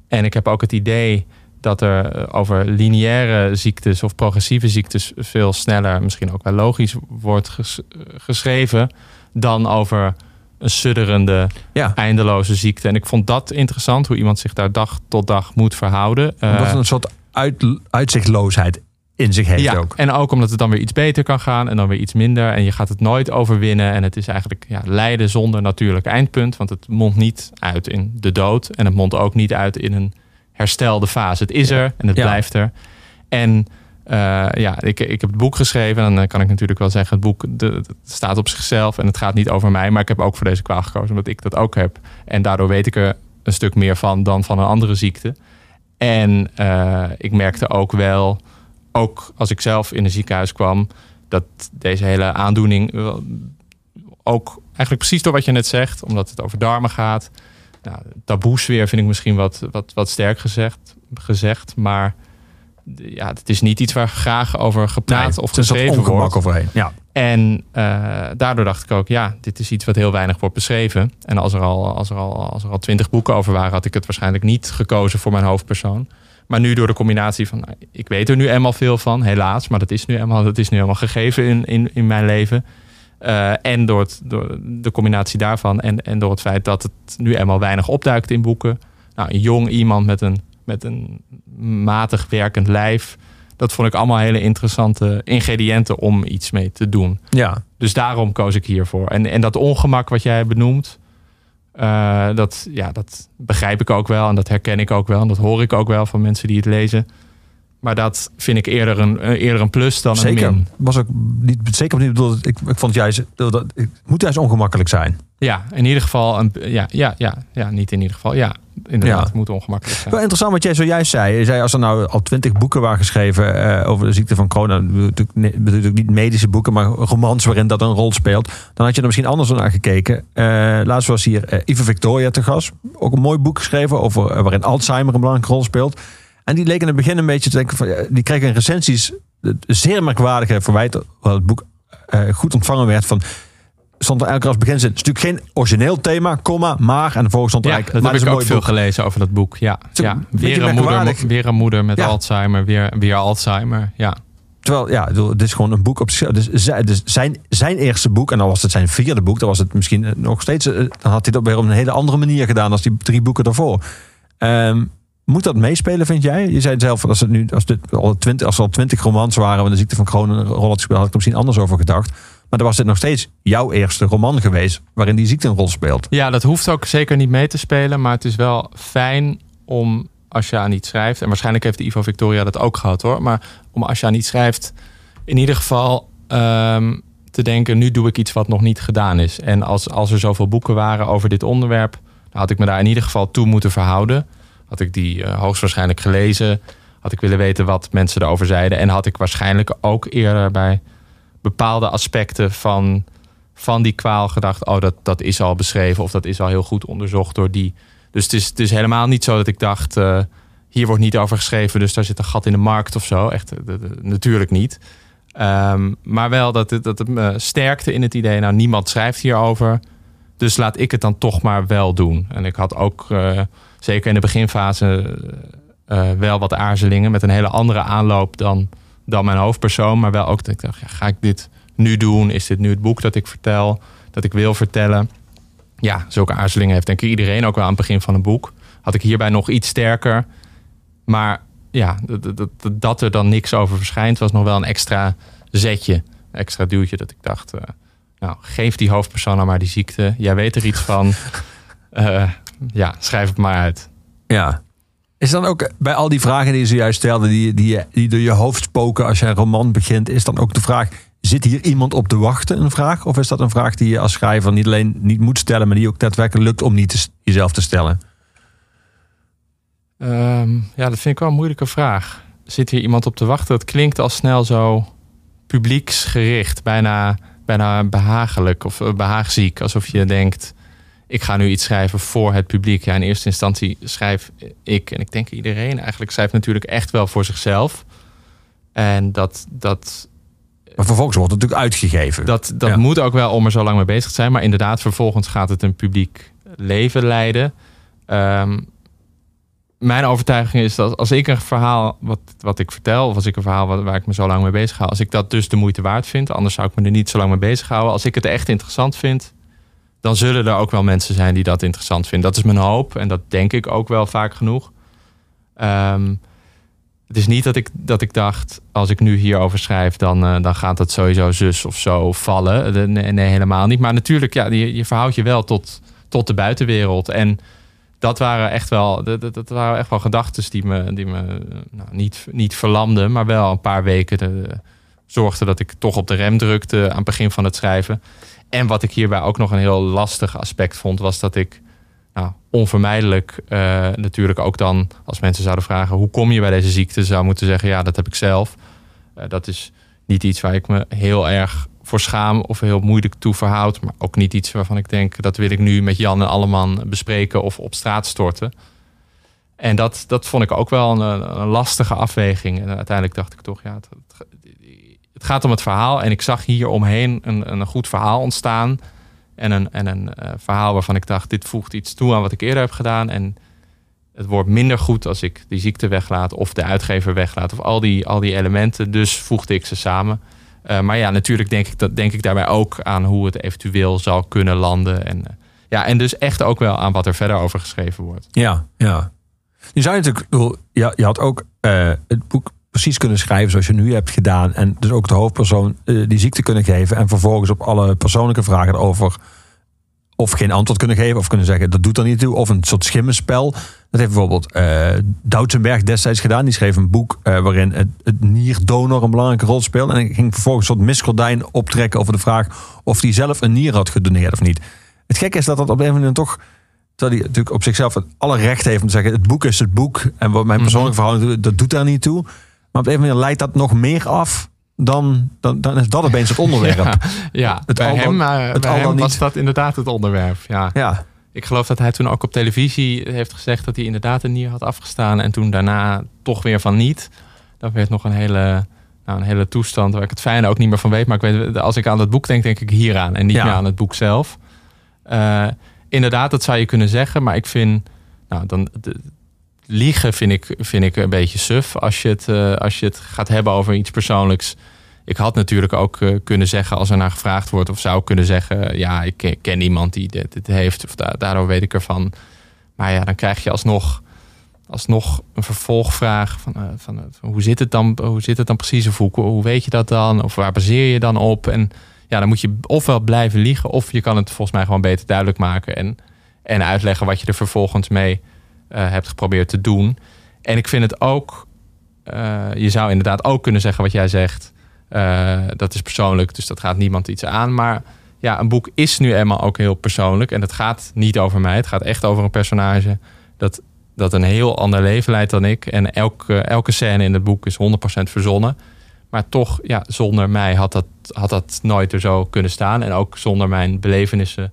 En ik heb ook het idee dat er eh, over lineaire ziektes of progressieve ziektes veel sneller, misschien ook wel logisch, wordt ges- eh, geschreven dan over een sudderende, Ja. eindeloze ziekte. En ik vond dat interessant, hoe iemand zich daar dag tot dag moet verhouden. Eh, Omdat het een soort uit, uitzichtloosheid in zich heeft ja, ook. en ook omdat het dan weer iets beter kan gaan en dan weer iets minder. En je gaat het nooit overwinnen. En het is eigenlijk ja, lijden zonder natuurlijk eindpunt. Want het mondt niet uit in de dood. En het mondt ook niet uit in een herstelde fase. Het is er en het Ja. blijft er. En eh, ja, ik, ik heb het boek geschreven. En dan kan ik natuurlijk wel zeggen, het boek de, het staat op zichzelf. En het gaat niet over mij. Maar ik heb ook voor deze kwaal gekozen omdat ik dat ook heb. En daardoor weet ik er een stuk meer van dan van een andere ziekte. En eh, ik merkte ook wel, ook als ik zelf in een ziekenhuis kwam, dat deze hele aandoening ook eigenlijk precies door wat je net zegt, omdat het over darmen gaat. Nou, taboesfeer vind ik misschien wat, wat, wat sterk gezegd, gezegd, maar ja, het is niet iets waar graag over gepraat of geschreven wordt. overheen. Ja. En eh, daardoor dacht ik ook, ja, dit is iets wat heel weinig wordt beschreven. En als er, al, als, er al, als er al twintig boeken over waren, had ik het waarschijnlijk niet gekozen voor mijn hoofdpersoon. Maar nu door de combinatie van, nou, ik weet er nu eenmaal veel van, helaas, maar dat is nu eenmaal, dat is nu eenmaal gegeven in, in, in mijn leven. Eh, en door, het, door de combinatie daarvan en, en door het feit dat het nu eenmaal weinig opduikt in boeken. Nou, een jong iemand met een, met een matig werkend lijf. Dat vond ik allemaal hele interessante ingrediënten om iets mee te doen. ja. Dus daarom koos ik hiervoor. En, en dat ongemak wat jij benoemt, eh, dat, ja, dat begrijp ik ook wel. En dat herken ik ook wel. En dat hoor ik ook wel van mensen die het lezen. Maar dat vind ik eerder een, eh, eerder een plus dan Zeker. een min. Was ook niet, zeker niet bedoeld. Ik, ik vond juist, dat, het moet juist ongemakkelijk zijn. Ja, in ieder geval. Een, ja, ja, ja, ja, niet in ieder geval. Ja, inderdaad. Ja. Het moet ongemakkelijk zijn. Wel interessant wat jij zojuist zei. Je zei als er nou al twintig boeken waren geschreven eh, over de ziekte van corona. natuurlijk niet medische boeken, maar romans waarin dat een rol speelt. Dan had je er misschien anders naar gekeken. Eh, laatst was hier eh Ivo Victoria te gast. Ook een mooi boek geschreven over waarin Alzheimer een belangrijke rol speelt. En die leek in het begin een beetje te denken van, ja, die kreeg een recensies eh, zeer merkwaardige verwijt, terwijl het boek eh, goed ontvangen werd van stond er elke keer als beginzin. Het is natuurlijk geen origineel thema, comma, maar en vervolgens stond er Ja, eigenlijk, dat maar heb ik ook veel boek. gelezen over dat boek. Ja, ja. Weer, een moeder, weer een moeder met Ja. Alzheimer. Weer, weer Alzheimer. Ja. Terwijl, ja, het is gewoon een boek op zichzelf. Dus, zij- zijn, zijn eerste boek, en dan was het zijn vierde boek, dan was het misschien nog steeds. eh, Dan had hij dat weer op een hele andere manier gedaan als die drie boeken daarvoor. Ehm, moet dat meespelen, vind jij? Je zei zelf, als, het nu, als, dit al 20, als er al twintig romans waren waar de ziekte van Crohn had ik er misschien anders over gedacht. Maar dan was dit nog steeds jouw eerste roman geweest waarin die ziekte een rol speelt. Ja, dat hoeft ook zeker niet mee te spelen. Maar het is wel fijn om als je aan iets schrijft, en waarschijnlijk heeft Ivo Victoria dat ook gehad hoor, maar om als je aan iets schrijft, in ieder geval ehm, te denken, nu doe ik iets wat nog niet gedaan is. En als, als er zoveel boeken waren over dit onderwerp, dan had ik me daar in ieder geval toe moeten verhouden. Had ik die uh, hoogstwaarschijnlijk gelezen, had ik willen weten wat mensen erover zeiden. En had ik waarschijnlijk ook eerder bij bepaalde aspecten van, van die kwaal gedacht: oh, dat, dat is al beschreven of dat is al heel goed onderzocht door die. Dus het is, het is helemaal niet zo dat ik dacht: uh, hier wordt niet over geschreven, dus daar zit een gat in de markt of zo. Echt, natuurlijk niet. Um, maar wel dat het, dat het me sterkte in het idee: nou, niemand schrijft hierover. Dus laat ik het dan toch maar wel doen. En ik had ook, zeker in de beginfase, uh, wel wat aarzelingen met een hele andere aanloop dan dan mijn hoofdpersoon. Maar wel ook dat ik dacht, ja, ga ik dit nu doen? Is dit nu het boek dat ik vertel, dat ik wil vertellen? Ja, zulke aarzelingen heeft denk ik iedereen ook wel aan het begin van een boek. Had ik hierbij nog iets sterker. Maar ja, dat, dat, dat er dan niks over verschijnt, was nog wel een extra zetje. Een extra duwtje dat ik dacht, uh, nou, geef die hoofdpersoon nou maar die ziekte. Jij weet er iets van. Uh, ja, schrijf het maar uit. Ja, is dan ook bij al die vragen die je zojuist stelde, die, die, die door je hoofd spoken als je een roman begint, is dan ook de vraag: zit hier iemand op te wachten? Een vraag? Of is dat een vraag die je als schrijver niet alleen niet moet stellen, maar die ook daadwerkelijk lukt om niet te, jezelf te stellen? Um, ja, dat vind ik wel een moeilijke vraag. Zit hier iemand op te wachten? Dat klinkt al snel zo publieksgericht, bijna, bijna behagelijk of eh, behaagziek. Alsof je denkt, ik ga nu iets schrijven voor het publiek. Ja, in eerste instantie schrijf ik, en ik denk iedereen eigenlijk, schrijft natuurlijk echt wel voor zichzelf. En dat. dat maar vervolgens wordt het natuurlijk uitgegeven. Dat, dat moet ook wel om er zo lang mee bezig te zijn. Maar inderdaad, vervolgens gaat het een publiek leven leiden. Um, mijn overtuiging is dat als ik een verhaal wat, wat ik vertel, of als ik een verhaal waar, waar ik me zo lang mee bezig hou, als ik dat dus de moeite waard vind, anders zou ik me er niet zo lang mee bezig houden. Als ik het echt interessant vind, dan zullen er ook wel mensen zijn die dat interessant vinden. Dat is mijn hoop en dat denk ik ook wel vaak genoeg. Um, het is niet dat ik, dat ik dacht, als ik nu hierover schrijf, dan, uh, dan gaat het sowieso zus of zo vallen. Nee, nee helemaal niet. Maar natuurlijk, ja, je, je verhoudt je wel tot, tot de buitenwereld. En dat waren echt wel, dat, dat waren echt wel gedachten die me, die me nou, niet, niet verlamden, maar wel een paar weken zorgden dat ik toch op de rem drukte aan het begin van het schrijven. En wat ik hierbij ook nog een heel lastig aspect vond, was dat ik nou, onvermijdelijk uh, natuurlijk ook dan, als mensen zouden vragen hoe kom je bij deze ziekte, zou moeten zeggen ja, dat heb ik zelf. Uh, dat is niet iets waar ik me heel erg voor schaam of heel moeilijk toe verhoud. Maar ook niet iets waarvan ik denk dat wil ik nu met Jan en Alleman bespreken of op straat storten. En dat, dat vond ik ook wel een, een lastige afweging. En uiteindelijk dacht ik toch, ja, het gaat om het verhaal. En ik zag hier omheen een, een goed verhaal ontstaan. En een, en een uh, verhaal waarvan ik dacht, dit voegt iets toe aan wat ik eerder heb gedaan. En het wordt minder goed als ik die ziekte weglaat of de uitgever weglaat. Of al die, al die elementen. Dus voegde ik ze samen. Uh, maar ja, natuurlijk denk ik, dat, denk ik daarbij ook aan hoe het eventueel zal kunnen landen. En, uh, ja, en dus echt ook wel aan wat er verder over geschreven wordt. Ja, ja. Je natuurlijk, ja, je had ook het boek precies kunnen schrijven zoals je nu hebt gedaan. En dus ook de hoofdpersoon uh, die ziekte kunnen geven. En vervolgens op alle persoonlijke vragen over of geen antwoord kunnen geven. Of kunnen zeggen dat doet er niet toe. Of een soort schimmenspel. Dat heeft bijvoorbeeld uh, Doutsenberg destijds gedaan. Die schreef een boek uh, waarin het, het, nierdonor een belangrijke rol speelde. En ging vervolgens een soort misgordijn optrekken over de vraag of hij zelf een nier had gedoneerd of niet. Het gekke is dat dat op een manier toch Terwijl hij natuurlijk op zichzelf alle recht heeft om te zeggen: het boek is het boek. En wat mijn mhm. persoonlijke verhouding, dat doet daar niet toe. Maar op een manier leidt dat nog meer af dan, dan, dan is dat opeens het onderwerp. Ja, ja. Het bij hem, dan, het bij hem was dat inderdaad het onderwerp. Ja. ja. Ik geloof dat hij toen ook op televisie heeft gezegd dat hij inderdaad een nier had afgestaan. En toen daarna toch weer van niet. Dat werd nog een hele, nou, een hele toestand waar ik het fijne ook niet meer van weet. Maar ik weet, als ik aan het boek denk, denk ik hieraan. En niet ja. meer aan het boek zelf. Uh, inderdaad, dat zou je kunnen zeggen. Maar ik vind, nou, dan, liegen vind ik, vind ik een beetje suf als je, het, uh, als je het gaat hebben over iets persoonlijks. Ik had natuurlijk ook uh, kunnen zeggen, als er naar gevraagd wordt, of zou kunnen zeggen: Ja, ik ken iemand die dit, heeft, of da daardoor weet ik ervan. Maar ja, dan krijg je alsnog, alsnog een vervolgvraag: van, uh, van, hoe, zit het dan, hoe zit het dan precies? Of hoe, hoe weet je dat dan? Of waar baseer je dan op? En ja, dan moet je ofwel blijven liegen, of je kan het volgens mij gewoon beter duidelijk maken en, en uitleggen wat je er vervolgens mee hebt geprobeerd te doen. En ik vind het ook, eh, je zou inderdaad ook kunnen zeggen wat jij zegt. Eh, dat is persoonlijk, dus dat gaat niemand iets aan. Maar ja, een boek is nu eenmaal ook heel persoonlijk. En het gaat niet over mij. Het gaat echt over een personage dat, dat een heel ander leven leidt dan ik. En elke, elke scène in het boek is 100% verzonnen. Maar toch, ja, zonder mij had dat, had dat nooit er zo kunnen staan. En ook zonder mijn belevenissen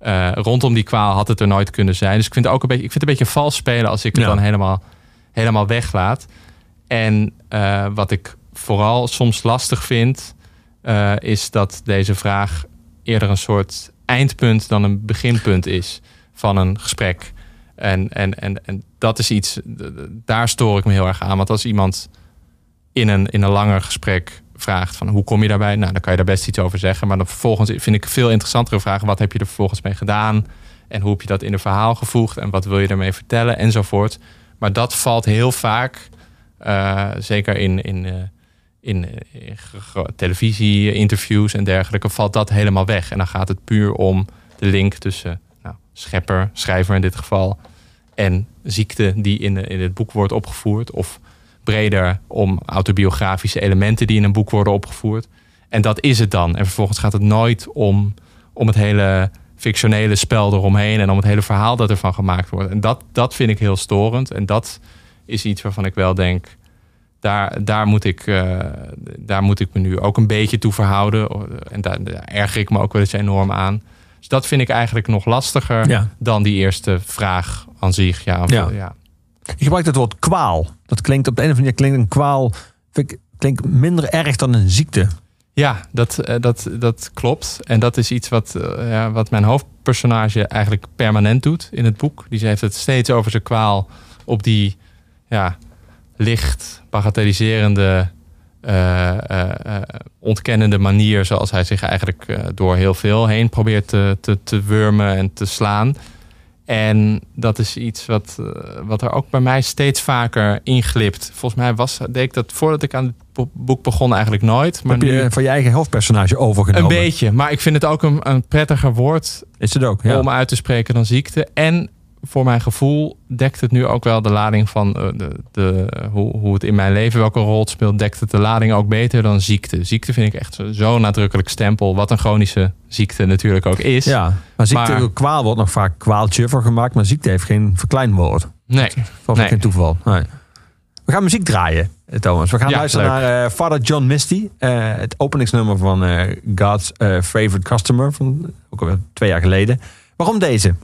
uh, rondom die kwaal had het er nooit kunnen zijn. Dus ik vind het ook een beetje, ik vind het een beetje vals spelen als ik het dan helemaal, helemaal weglaat. En uh, wat ik vooral soms lastig vind, uh, is dat deze vraag eerder een soort eindpunt dan een beginpunt is van een gesprek. En, en, en, en dat is iets, daar stoor ik me heel erg aan. Want als iemand in een, in een langer gesprek vraagt van hoe kom je daarbij? Nou, dan kan je daar best iets over zeggen. Maar dan vervolgens vind ik veel interessantere vragen. Wat heb je er vervolgens mee gedaan? En hoe heb je dat in een verhaal gevoegd? En wat wil je ermee vertellen? Enzovoort. Maar dat valt heel vaak, uh, zeker in, in, uh, in, in televisie-interviews en dergelijke, valt dat helemaal weg. En dan gaat het puur om de link tussen nou, schepper, schrijver in dit geval, en ziekte die in, in het boek wordt opgevoerd. Of breder om autobiografische elementen die in een boek worden opgevoerd. En dat is het dan. En vervolgens gaat het nooit om, om het hele fictionele spel eromheen en om het hele verhaal dat ervan gemaakt wordt. En dat, dat vind ik heel storend. En dat is iets waarvan ik wel denk, daar, daar, moet ik, uh, daar moet ik me nu ook een beetje toe verhouden. En daar, daar erger ik me ook wel eens enorm aan. Dus dat vind ik eigenlijk nog lastiger Ja. dan die eerste vraag aan zich. Ja, Ja. ja. Je gebruikt het woord kwaal. Dat klinkt op de een of andere manier klinkt een kwaal klinkt minder erg dan een ziekte. Ja, dat, eh, dat, dat klopt. En dat is iets wat, eh, ja, wat mijn hoofdpersonage eigenlijk permanent doet in het boek. Die heeft het steeds over zijn kwaal op die ja, licht bagatelliserende, eh, ontkennende manier. Zoals hij zich eigenlijk door heel veel heen probeert te, te, te wurmen en te slaan. En dat is iets wat, eh, wat er ook bij mij steeds vaker inglipt. Volgens mij was, deed ik dat voordat ik aan het bo- boek begon eigenlijk nooit. Maar Heb je nu van je eigen hoofdpersonage overgenomen? een beetje. Maar ik vind het ook een, een prettiger woord Is het ook? Ja. om uit te spreken dan ziekte. En voor mijn gevoel dekt het nu ook wel de lading van eh, de, de, hoe, hoe het in mijn leven welke rol het speelt, dekt het de lading ook beter dan ziekte. Ziekte vind ik echt zo- zo'n nadrukkelijk stempel, wat een chronische ziekte natuurlijk ook is. ja, maar ziekte, Maar- kwaal wordt nog vaak kwaaltje voor gemaakt, maar ziekte heeft geen verkleinwoord. Nee, is Nee. geen toeval. Nee. We gaan muziek draaien, eh, Thomas. We gaan Ja, luisteren leuk. naar eh, Father John Misty. het openingsnummer van God's Favorite Customer. Van, ook alweer twee jaar geleden. Waarom deze?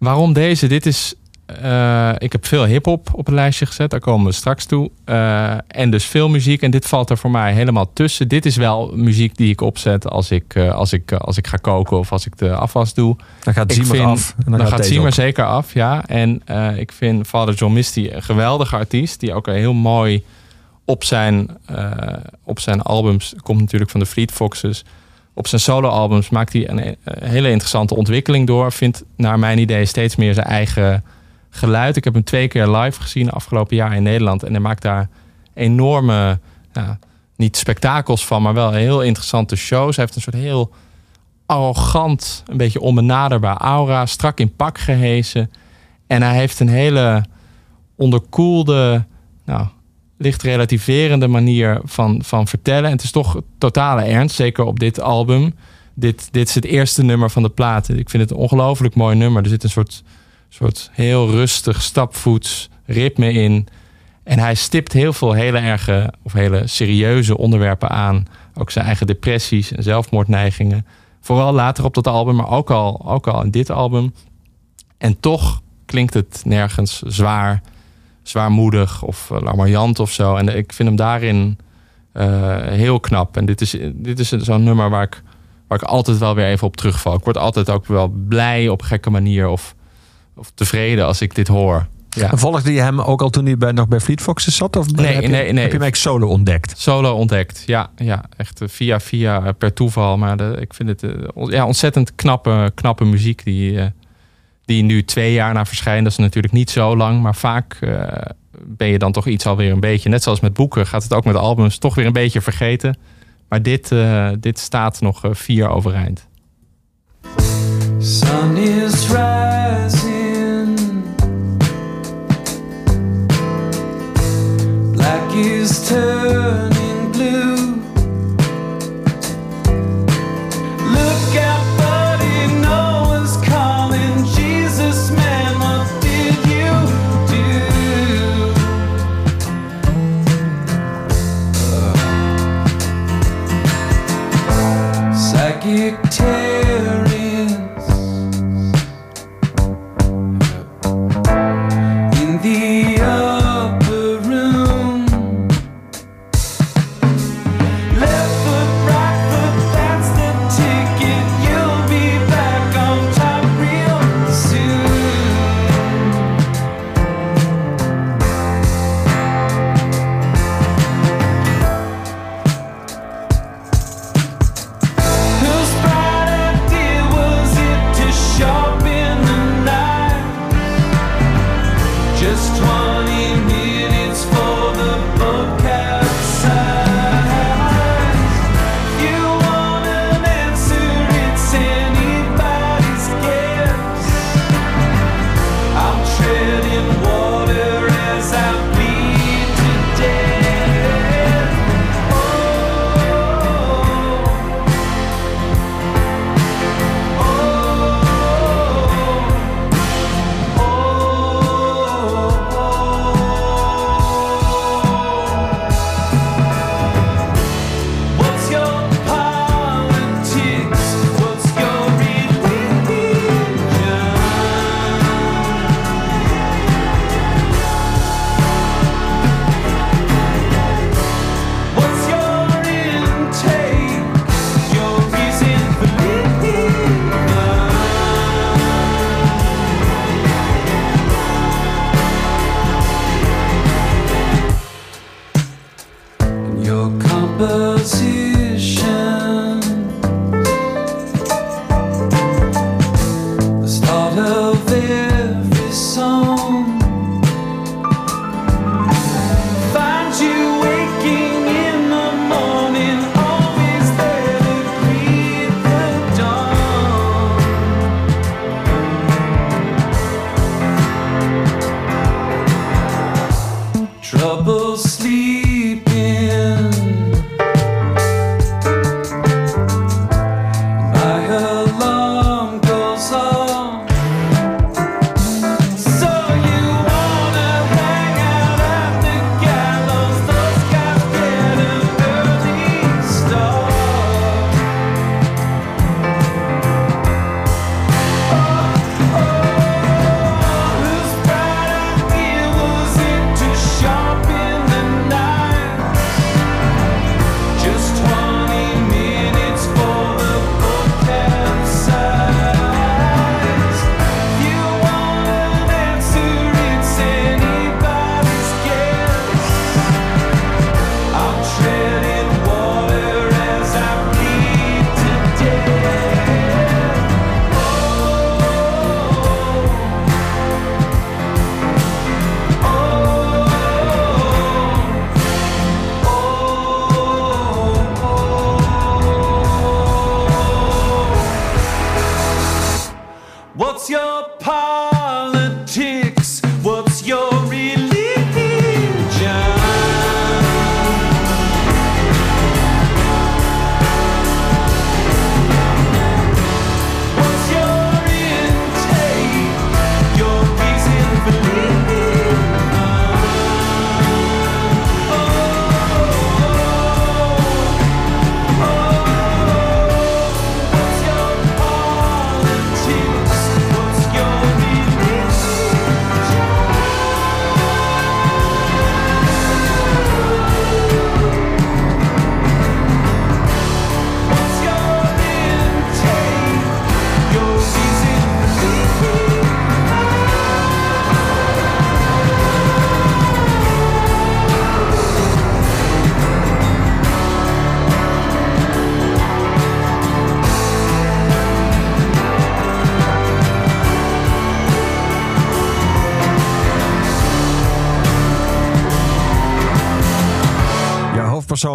Waarom deze? Dit is. eh, ik heb veel hip-hop op een lijstje gezet, daar komen we straks toe. Eh, en dus veel muziek. En dit valt er voor mij helemaal tussen. Dit is wel muziek die ik opzet als ik, eh, als ik, als ik ga koken of als ik de afwas doe. Dan gaat vind- af. En dan, Dan, gaat op. zeker af, ja. En ik vind Father John Misty een geweldige artiest. Die ook heel mooi op zijn, op zijn albums... komt natuurlijk van de Fleet Foxes. Op zijn solo-albums maakt hij een, eh, hele interessante ontwikkeling door. Vindt naar mijn idee steeds meer zijn eigen geluid. Ik heb hem twee keer live gezien afgelopen jaar in Nederland. En hij maakt daar enorme... niet spektakels van, maar wel heel interessante shows. Hij heeft een soort heel arrogant, een beetje onbenaderbaar aura, strak in pak gehezen. En hij heeft een hele onderkoelde, nou, licht relativerende manier van, van vertellen. En het is toch totale ernst, zeker op dit album. Dit, dit is het eerste nummer van de plaat. Ik vind het een ongelooflijk mooi nummer. Er zit een soort, soort heel rustig, stapvoets ritme in. En hij stipt heel veel hele erge of hele serieuze onderwerpen aan. Ook zijn eigen depressies en zelfmoordneigingen. Vooral later op dat album, maar ook al, ook al in dit album. En toch klinkt het nergens zwaar, zwaarmoedig of uh, larmoyant of zo. En ik vind hem daarin uh, heel knap. En dit is, dit is zo'n nummer waar ik, waar ik altijd wel weer even op terugval. Ik word altijd ook wel blij op gekke manier of, of tevreden als ik dit hoor. Ja. Volgde je hem ook al toen hij bij, nog bij Fleet Foxes zat? Of Nee, heb je, nee, nee. Heb je hem eigenlijk solo ontdekt? Solo ontdekt, ja. ja echt via via per toeval. Maar de, ik vind het ja, ontzettend knappe, knappe muziek die, die nu twee jaar na verschijnen. Dat is natuurlijk niet zo lang, maar vaak uh, ben je dan toch iets alweer een beetje... Net zoals met boeken gaat het ook met albums toch weer een beetje vergeten. Maar dit, uh, dit staat nog uh, vier overeind. Sun is rising is turning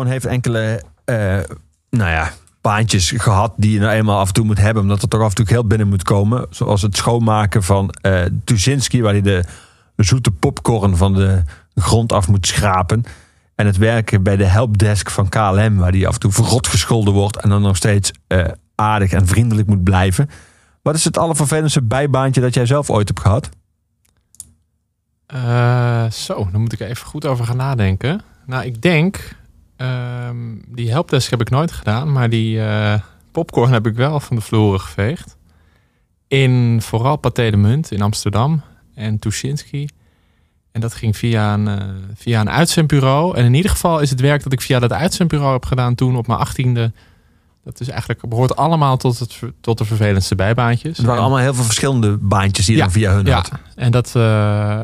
Heeft enkele, eh, nou ja, baantjes gehad die je nou eenmaal af en toe moet hebben, omdat er toch af en toe geld binnen moet komen. Zoals het schoonmaken van eh Tuzinski, waar hij de zoete popcorn van de grond af moet schrapen. En het werken bij de helpdesk van KLM, waar die af en toe verrot gescholden wordt en dan nog steeds eh, aardig en vriendelijk moet blijven. Wat is het allervervelendste bijbaantje dat jij zelf ooit hebt gehad? Eh, zo, dan moet ik even goed over gaan nadenken. Nou, ik denk, ehm, die helpdesk heb ik nooit gedaan, maar die eh, popcorn heb ik wel van de vloeren geveegd. In vooral Pathé de Munt in Amsterdam en Tuschinski. En dat ging via een, eh, via een uitzendbureau. En in ieder geval is het werk dat ik via dat uitzendbureau heb gedaan toen op mijn achttiende. Dat is eigenlijk, behoort allemaal tot, het, tot de vervelendste bijbaantjes. Het waren En- allemaal heel veel verschillende baantjes die Ja, dan via hun ja, had. en dat, eh,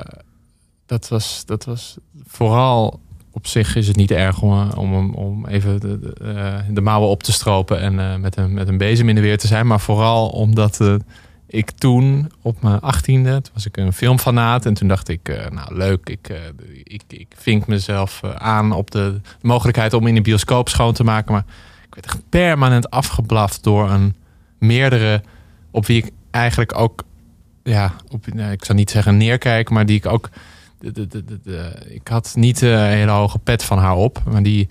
dat, was, dat was vooral op zich is het niet erg om, eh, om, om even de, de, eh, de mouwen op te stropen en eh, met, een, met een bezem in de weer te zijn. Maar vooral omdat ik toen op mijn achttiende, toen was ik een filmfanaat. En toen dacht ik, nou leuk, ik, ik, ik vink mezelf aan op de mogelijkheid om in de bioscoop schoon te maken. Maar ik werd echt permanent afgeblaft door een meerdere op wie ik eigenlijk ook ja, op, nou, ik zou niet zeggen neerkijk, maar die ik ook. De, de, ik had niet eh, een hele hoge pet van haar op. Maar die,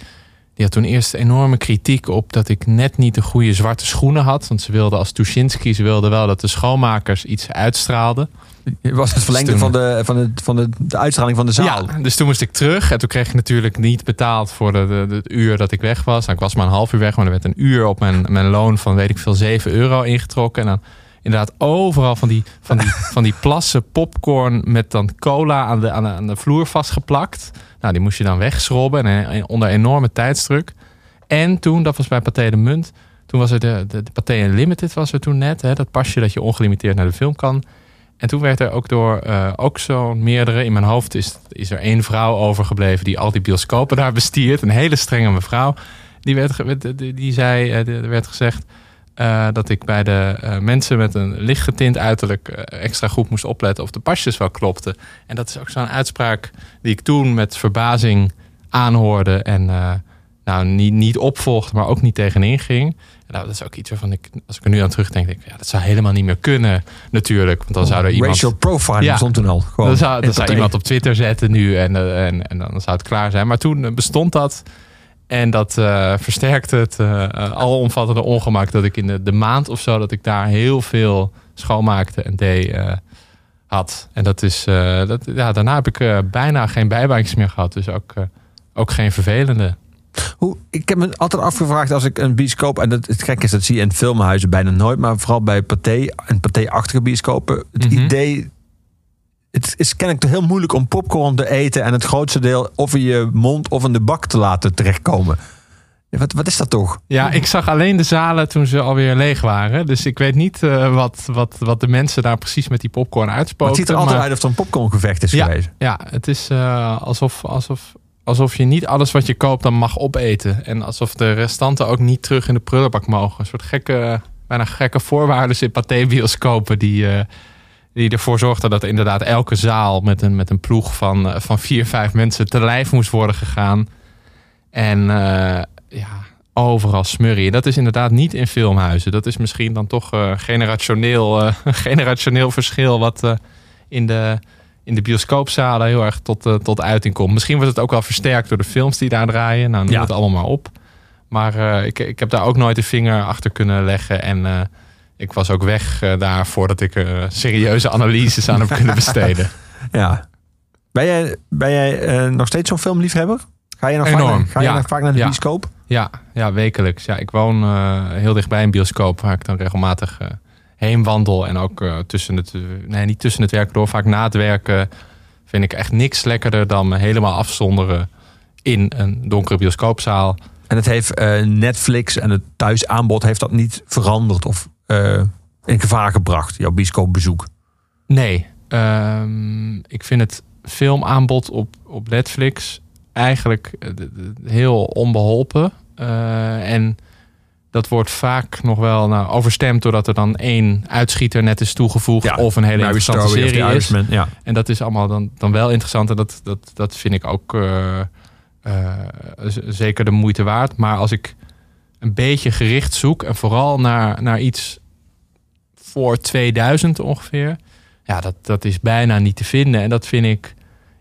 die had toen eerst enorme kritiek op dat ik net niet de goede zwarte schoenen had. Want ze wilde als Tuschinski, ze wilde wel dat de schoonmakers iets uitstraalden. Was het verlengde Stum. van, de, van, de, van de, de uitstraling van de zaal? Ja, dus toen moest ik terug. En toen kreeg ik natuurlijk niet betaald voor de, de, de- het uur dat ik weg was. Nou, ik was maar een half uur weg, maar er werd een uur op mijn, mijn loon van weet ik veel 7 euro ingetrokken. En dan inderdaad overal van die, van die, van die plassen popcorn met dan cola aan de, aan de, aan de vloer vastgeplakt. Nou, die moest je dan wegschrobben en, en onder enorme tijdsdruk. En toen, dat was bij Pathé de Munt, toen was er de, de, de Pathé Unlimited was er toen net. Hè, dat pasje dat je ongelimiteerd naar de film kan. En toen werd er ook door eh, ook zo'n meerdere. In mijn hoofd is, is er één vrouw overgebleven die al die bioscopen daar bestiert. Een hele strenge mevrouw. Die, werd, die zei, eh, er werd gezegd eh, dat ik bij de eh, mensen met een licht getint uiterlijk eh, extra goed moest opletten of de pasjes wel klopten. En dat is ook zo'n uitspraak die ik toen met verbazing aanhoorde en nou, niet, niet opvolgde, maar ook niet tegenin ging. Nou, dat is ook iets waarvan ik, als ik er nu aan terugdenk, denk ik, ja, dat zou helemaal niet meer kunnen natuurlijk. Want dan zou er iemand... Racial profiling Ja. stond toen al. Gewoon Dan zou, dan iemand op Twitter zetten nu en, en, en dan zou het klaar zijn. Maar toen bestond dat. En dat eh, versterkte het eh, alomvattende ongemak dat ik in de, de maand of zo... dat ik daar heel veel schoonmaakte en deed had. En dat is, dat, ja, daarna heb ik bijna geen bijbaantjes meer gehad. Dus ook, ook geen vervelende. Hoe, ik heb me altijd afgevraagd als ik een bioscoop... en dat, het gek is, dat zie je in filmhuizen bijna nooit... maar vooral bij Pathé en Pathé-achtige bioscopen... het Mhm. idee... Het is kennelijk heel moeilijk om popcorn te eten... en het grootste deel of in je mond of in de bak te laten terechtkomen. Wat, wat is dat toch? Ja, ik zag alleen de zalen toen ze alweer leeg waren. Dus ik weet niet eh, wat, wat, wat de mensen daar precies met die popcorn uitspoken. het ziet er altijd maar- uit of er een popcorngevecht is Ja. geweest. Ja, het is eh, alsof, alsof, alsof je niet alles wat je koopt dan mag opeten. En alsof de restanten ook niet terug in de prullenbak mogen. Een soort gekke, bijna gekke voorwaarden in pathé-bioscopen die, eh, die ervoor zorgden dat inderdaad elke zaal met een, met een ploeg van, eh, van vier, vijf mensen te lijf moest worden gegaan. En eh, ja, overal smurrie. Dat is inderdaad niet in filmhuizen. Dat is misschien dan toch eh, generationeel, een generationeel verschil wat in de in de bioscoopzalen heel erg tot, tot uiting komt. Misschien wordt het ook wel versterkt door de films die daar draaien. Nou, noem Ja. het allemaal maar op. Maar ik, ik heb daar ook nooit de vinger achter kunnen leggen. En ik was ook weg eh, daar voordat ik eh, serieuze analyses aan heb kunnen besteden. Ja. Ben jij, ben jij eh, nog steeds zo'n filmliefhebber? Ga je nog Enorm, vaak, ga je nog vaak naar de Ja. bioscoop? Ja, ja wekelijks. Ja, ik woon heel dichtbij een bioscoop waar ik dan regelmatig heen wandel. En ook tussen het, nee, niet tussen het werk door, vaak na het werken vind ik echt niks lekkerder dan me helemaal afzonderen in een donkere bioscoopzaal. En het heeft Netflix en het thuisaanbod heeft dat niet veranderd of eh, in gevaar gebracht, jouw bioscoopbezoek. Nee, ehm, ik vind het filmaanbod op, op Netflix eigenlijk eh, heel onbeholpen. Eh, en dat wordt vaak nog wel nou, overstemd doordat er dan één uitschieter net is toegevoegd of een hele interessante Story serie is. Ja. En dat is allemaal dan, dan wel interessant en dat, dat, dat vind ik ook zeker de moeite waard. Maar als ik een beetje gericht zoek en vooral naar, naar iets voor 2000 ongeveer, ja, dat, dat is bijna niet te vinden. En dat vind ik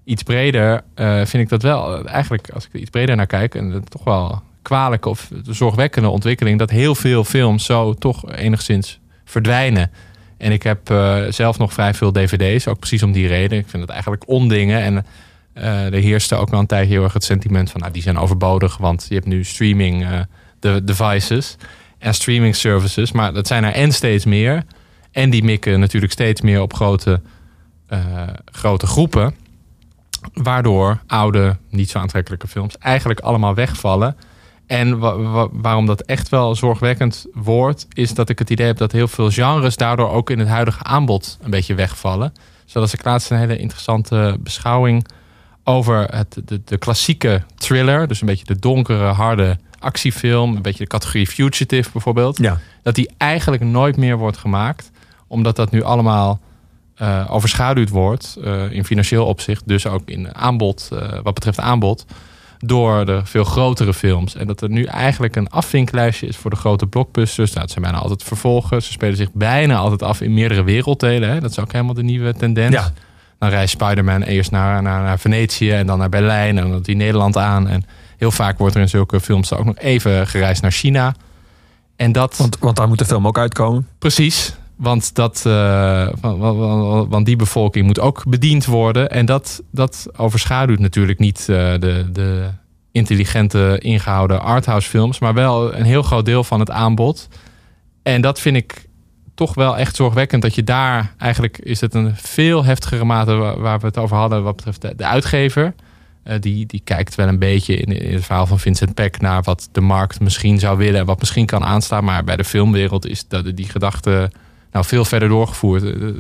iets breder eh, vind ik dat wel, eh, eigenlijk als ik er iets breder naar kijk, en toch wel kwalijke of zorgwekkende ontwikkeling, dat heel veel films zo toch enigszins verdwijnen. En ik heb eh, zelf nog vrij veel dvd's, ook precies om die reden. Ik vind het eigenlijk ondingen. En eh er heerste ook wel een tijdje heel erg het sentiment van, nou, die zijn overbodig, want je hebt nu streaming de devices en streaming services. Maar dat zijn er en steeds meer. En die mikken natuurlijk steeds meer op grote, eh, grote groepen. Waardoor oude, niet zo aantrekkelijke films eigenlijk allemaal wegvallen. En wa- wa- waarom dat echt wel zorgwekkend wordt, is dat ik het idee heb dat heel veel genres daardoor ook in het huidige aanbod een beetje wegvallen. Zoals ik laatst een hele interessante beschouwing over het, de, de klassieke thriller, dus een beetje de donkere, harde actiefilm, een beetje de categorie fugitive bijvoorbeeld Ja. dat die eigenlijk nooit meer wordt gemaakt. Omdat dat nu allemaal eh, overschaduwd wordt eh, in financieel opzicht. Dus ook in aanbod, eh, wat betreft aanbod. Door de veel grotere films. En dat er nu eigenlijk een afvinklijstje is voor de grote blockbusters. Nou, het zijn bijna altijd vervolgen. Ze spelen zich bijna altijd af in meerdere werelddelen. Hè? Dat is ook helemaal de nieuwe tendens. Ja. Dan reist Spider-Man eerst naar, naar, naar Venetië en dan naar Berlijn. En dan hij Nederland aan. En heel vaak wordt er in zulke films ook nog even gereisd naar China. En dat... Want, want daar moet de film ook uitkomen. Precies. Want, dat, eh, want, die bevolking moet ook bediend worden. En dat, dat overschaduwt natuurlijk niet eh, de, de intelligente, ingehouden arthouse films. Maar wel een heel groot deel van het aanbod. En dat vind ik toch wel echt zorgwekkend. Dat je daar eigenlijk is het een veel heftigere mate waar, waar we het over hadden. Wat betreft de, de uitgever. Eh, die, die kijkt wel een beetje in, in het verhaal van Vincent Peck naar wat de markt misschien zou willen en wat misschien kan aanstaan. Maar bij de filmwereld is dat, die gedachte nou, veel verder doorgevoerd. Eh, eh,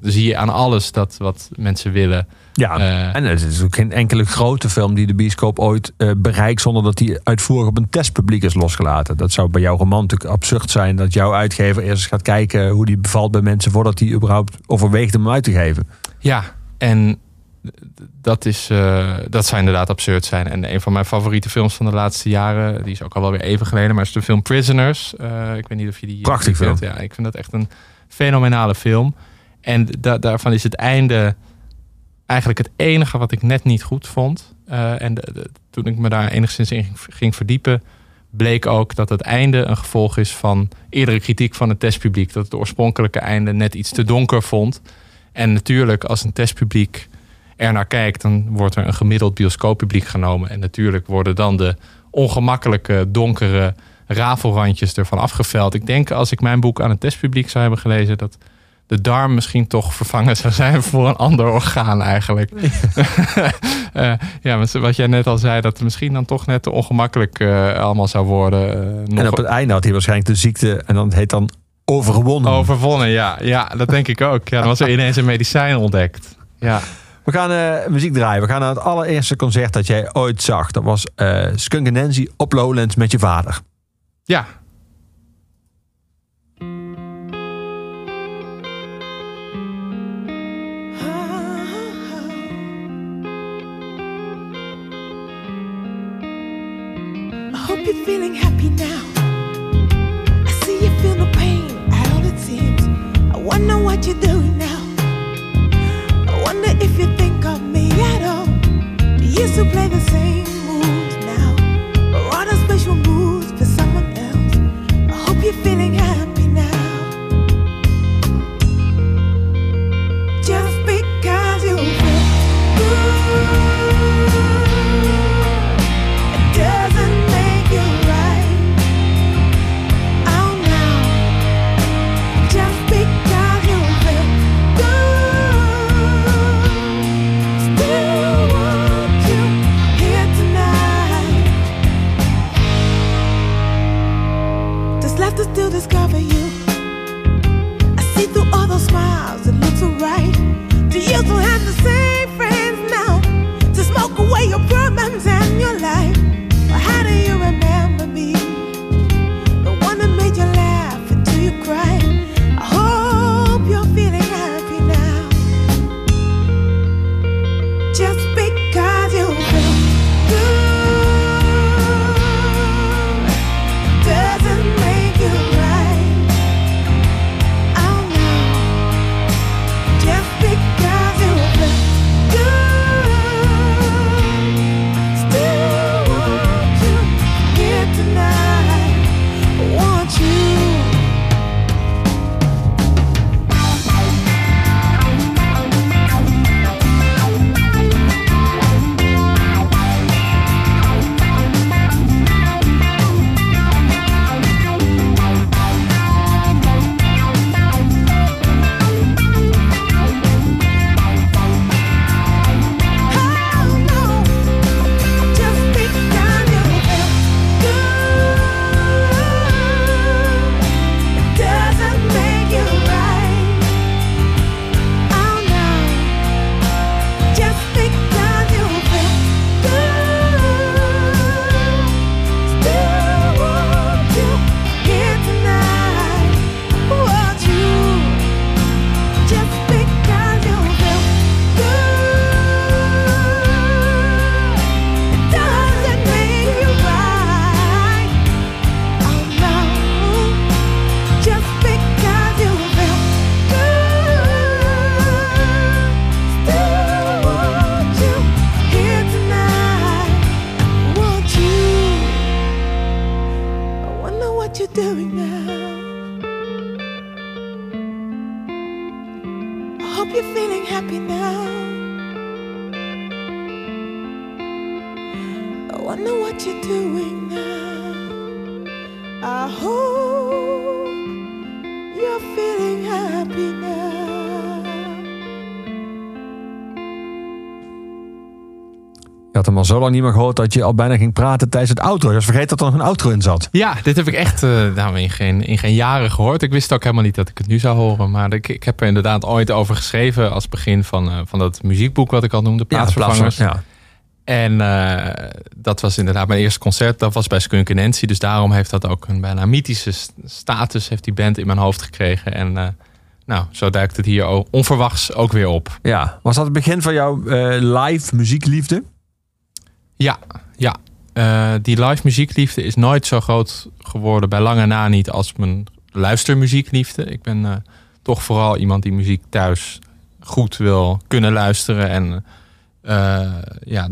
Dan zie je aan alles dat wat mensen willen. Ja, Eh, en het is ook geen enkele grote film die de bioscoop ooit eh, bereikt zonder dat die uitvoerig op een testpubliek is losgelaten. Dat zou bij jouw roman natuurlijk absurd zijn dat jouw uitgever eerst eens gaat kijken hoe die bevalt bij mensen voordat hij überhaupt overweegt om hem uit te geven. Ja, en dat, is, eh, dat zou inderdaad absurd zijn. En een van mijn favoriete films van de laatste jaren, die is ook al wel weer even geleden, maar is de film Prisoners. Eh, ik weet niet of je die. Prachtig kent. Ja, ik vind dat echt een fenomenale film. En da- daarvan is het einde eigenlijk het enige wat ik net niet goed vond. Eh, en toen ik me daar enigszins in ging, ging verdiepen, bleek ook dat het einde een gevolg is van eerdere kritiek van het testpubliek. Dat het oorspronkelijke einde net iets te donker vond. En natuurlijk, als een testpubliek er naar kijkt, dan wordt er een gemiddeld bioscooppubliek genomen. En natuurlijk worden dan de ongemakkelijke, donkere rafelrandjes ervan afgeveld. Ik denk als ik mijn boek aan het testpubliek zou hebben gelezen, dat de darm misschien toch vervangen zou zijn voor een ander orgaan eigenlijk. Eh, ja, wat jij net al zei, dat het misschien dan toch net te ongemakkelijk eh, allemaal zou worden. eh, nog En op het einde had hij waarschijnlijk de ziekte en dan heet dan overwonnen. overwonnen, ja. Ja, dat denk ik ook. Ja, dan was er ineens een medicijn ontdekt. Ja. We gaan muziek draaien. We gaan naar het allereerste concert dat jij ooit zag. Dat was Skunk Nancy op Lowlands met je vader. Ja. I hope you're feeling happy now. I see you feel no pain at all, it seems. I wonder what you're doing now. I wonder if you think of me at all. Do you still play the same discover you. I see through all those smiles, it looks alright. Do you still have zo lang niet meer gehoord dat je al bijna ging praten tijdens het outro. Je was vergeten dat er nog een outro in zat. Ja, dit heb ik echt eh, nou, in, geen, in geen jaren gehoord. Ik wist ook helemaal niet dat ik het nu zou horen. Maar ik, ik heb er inderdaad ooit over geschreven als begin van, eh, van dat muziekboek wat ik al noemde, Plaatsvervangers. Ja. En eh, dat was inderdaad mijn eerste concert. Dat was bij Skunk Nancy. Dus daarom heeft dat ook een bijna mythische st- status. Heeft die band in mijn hoofd gekregen. En nou, zo duikt het hier onverwachts ook weer op. ja. Was dat het begin van jouw live muziekliefde? Ja, ja. Eh, die live muziekliefde is nooit zo groot geworden. Bij lange na niet als mijn luistermuziekliefde. Ik ben eh, toch vooral iemand die muziek thuis goed wil kunnen luisteren. En eh, ja,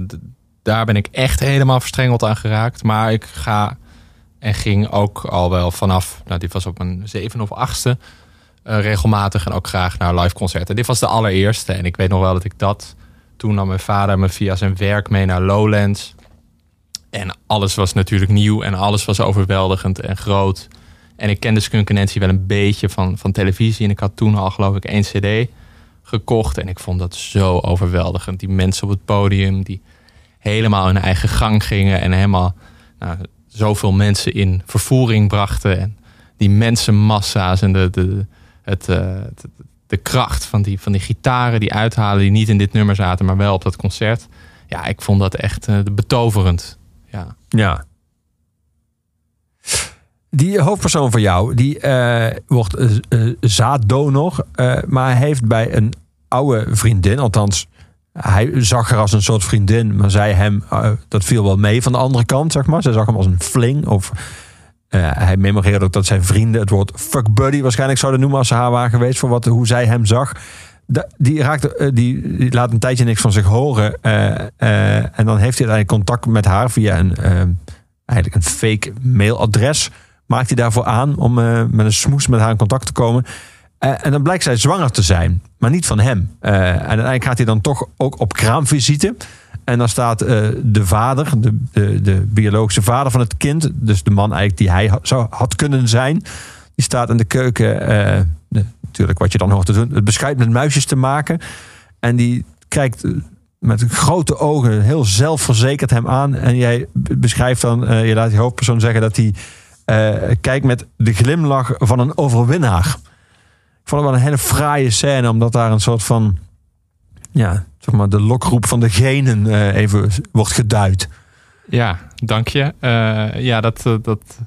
daar ben ik echt helemaal verstrengeld aan geraakt. Maar ik ga en ging ook al wel vanaf, nou dit was op mijn zeven of achtste, regelmatig en ook graag naar live concerten. Dit was de allereerste en ik weet nog wel dat ik dat toen nam mijn vader me via zijn werk mee naar Lowlands. En alles was natuurlijk nieuw en alles was overweldigend en groot. En ik kende Skunk Nancy wel een beetje van, van televisie. En ik had toen al geloof ik één cd gekocht. En ik vond dat zo overweldigend. Die mensen op het podium die helemaal hun eigen gang gingen. En helemaal nou, zoveel mensen in vervoering brachten. En die mensenmassa's en de, de, het, eh, het- de kracht van die, van die gitaren die uithalen. Die niet in dit nummer zaten, maar wel op dat concert. Ja, ik vond dat echt eh, betoverend. Ja. Ja. Die hoofdpersoon van jou, die eh, wordt eh, eh, zaaddonor. maar heeft bij een oude vriendin, althans, hij zag haar als een soort vriendin, maar zij hem, dat viel wel mee van de andere kant, zeg maar. Zij zag hem als een fling. Of eh, hij memoreerde ook dat zijn vrienden het woord fuck buddy waarschijnlijk zouden noemen als ze haar waren geweest voor wat, hoe zij hem zag. Die, raakte, eh, die, laat een tijdje niks van zich horen. eh, en dan heeft hij uiteindelijk contact met haar via een, eigenlijk een fake mailadres. Maakt hij daarvoor aan om met een smoes met haar in contact te komen. En dan blijkt zij zwanger te zijn, maar niet van hem. En uiteindelijk gaat hij dan toch ook op kraamvisite. En dan staat eh, de vader, de, de, de biologische vader van het kind, dus de man eigenlijk die hij zou, had kunnen zijn, die staat in de keuken, eh, natuurlijk wat je dan hoort te doen, het beschuit met muisjes te maken. En die kijkt eh, met grote ogen heel zelfverzekerd hem aan. En jij beschrijft dan, eh, je laat die hoofdpersoon zeggen dat hij kijkt met de glimlach van een overwinnaar. Ik vond het wel een hele fraaie scène, omdat daar een soort van, ja, zeg maar de lokroep van de genen eh, even wordt geduid. Ja, dank je. Eh, ja, dat, eh, dat,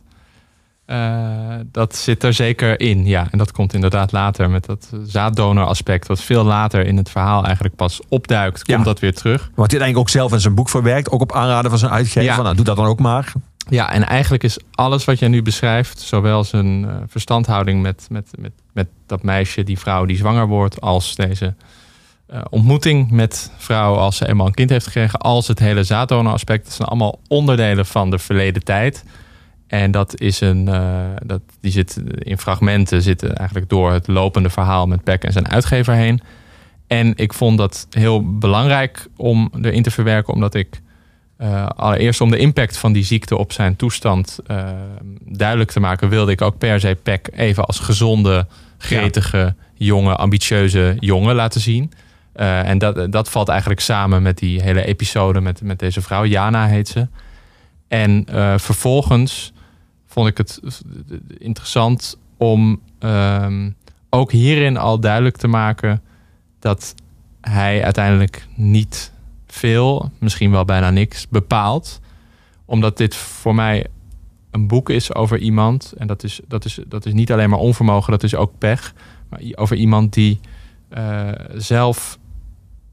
dat zit er zeker in. Ja, en dat komt inderdaad later met dat zaaddonor aspect, wat veel later in het verhaal eigenlijk pas opduikt, komt Ja. dat weer terug. Wat hij uiteindelijk ook zelf in zijn boek verwerkt, ook op aanraden van zijn uitgever. Ja. Van, nou, doe dat dan ook maar. Ja, en eigenlijk is alles wat jij nu beschrijft, zowel zijn verstandhouding met, met, met, met dat meisje, die vrouw die zwanger wordt, als deze eh, ontmoeting met vrouw als ze eenmaal een kind heeft gekregen, als het hele zaaddonor-aspect, dat zijn allemaal onderdelen van de verleden tijd. En dat is een, eh, dat, die zit in fragmenten, zitten eigenlijk door het lopende verhaal met Beck en zijn uitgever heen. En ik vond dat heel belangrijk om erin te verwerken, omdat ik eh, allereerst om de impact van die ziekte op zijn toestand duidelijk te maken, wilde ik ook per se Peck even als gezonde, gretige, jonge, ambitieuze jongen laten zien. Eh, en dat, dat valt eigenlijk samen met die hele episode met, met deze vrouw. Jana heet ze. En eh, vervolgens vond ik het interessant om ehm, ook hierin al duidelijk te maken dat hij uiteindelijk niet veel, misschien wel bijna niks, bepaalt. Omdat dit voor mij een boek is over iemand. En dat is, dat is, dat is niet alleen maar onvermogen, dat is ook pech. Maar over iemand die eh, zelf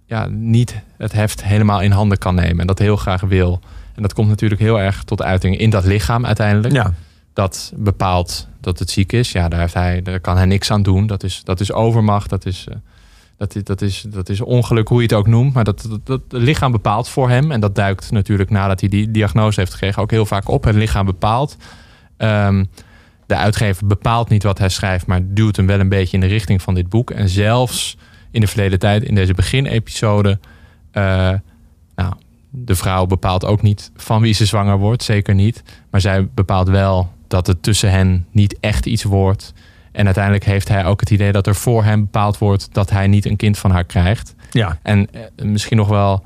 ja, niet het heft helemaal in handen kan nemen. En dat heel graag wil. En dat komt natuurlijk heel erg tot uiting in dat lichaam uiteindelijk Ja, dat bepaalt dat het ziek is. Ja, daar, heeft hij, daar kan hij niks aan doen. Dat is, dat is overmacht, dat is, eh, dat, is, dat, is, dat is ongeluk, hoe je het ook noemt. Maar dat, dat, dat het lichaam bepaalt voor hem. En dat duikt natuurlijk nadat hij die diagnose heeft gekregen ook heel vaak op. Het lichaam bepaalt. Ehm, de uitgever bepaalt niet wat hij schrijft, maar duwt hem wel een beetje in de richting van dit boek. En zelfs in de verleden tijd, in deze beginepisode, eh, nou, de vrouw bepaalt ook niet van wie ze zwanger wordt, zeker niet. Maar zij bepaalt wel dat het tussen hen niet echt iets wordt. En uiteindelijk heeft hij ook het idee dat er voor hem bepaald wordt dat hij niet een kind van haar krijgt. Ja. En eh, misschien nog wel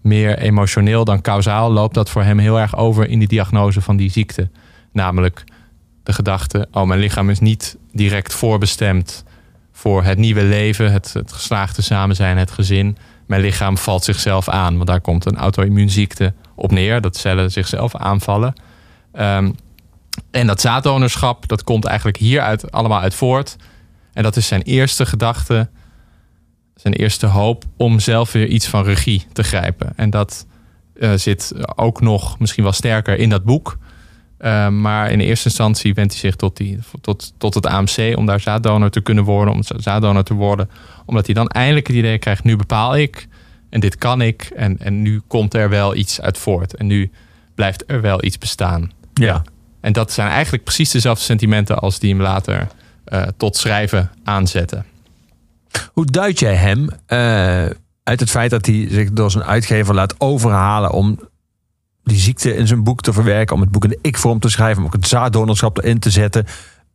meer emotioneel dan kausaal loopt dat voor hem heel erg over in die diagnose van die ziekte. Namelijk de gedachte, oh mijn lichaam is niet direct voorbestemd voor het nieuwe leven, het, het geslaagde samen zijn, het gezin. Mijn lichaam valt zichzelf aan, want daar komt een auto-immuunziekte op neer, dat cellen zichzelf aanvallen. Ehm, en dat zaaddonorschap, dat komt eigenlijk hieruit allemaal uit voort. En dat is zijn eerste gedachte, zijn eerste hoop om zelf weer iets van regie te grijpen. En dat eh, zit ook nog misschien wel sterker in dat boek. Uh, maar in eerste instantie wendt hij zich tot, die, tot, tot het AMC om daar zaaddonor te kunnen worden, om zaaddonor te worden. Omdat hij dan eindelijk het idee krijgt, nu bepaal ik en dit kan ik en, en nu komt er wel iets uit voort. En nu blijft er wel iets bestaan. Ja. En dat zijn eigenlijk precies dezelfde sentimenten als die hem later uh, tot schrijven aanzetten. Hoe duid jij hem uh, uit het feit dat hij zich door zijn uitgever laat overhalen om die ziekte in zijn boek te verwerken, om het boek in de ik-vorm te schrijven, om ook het zaaddonorschap erin te zetten.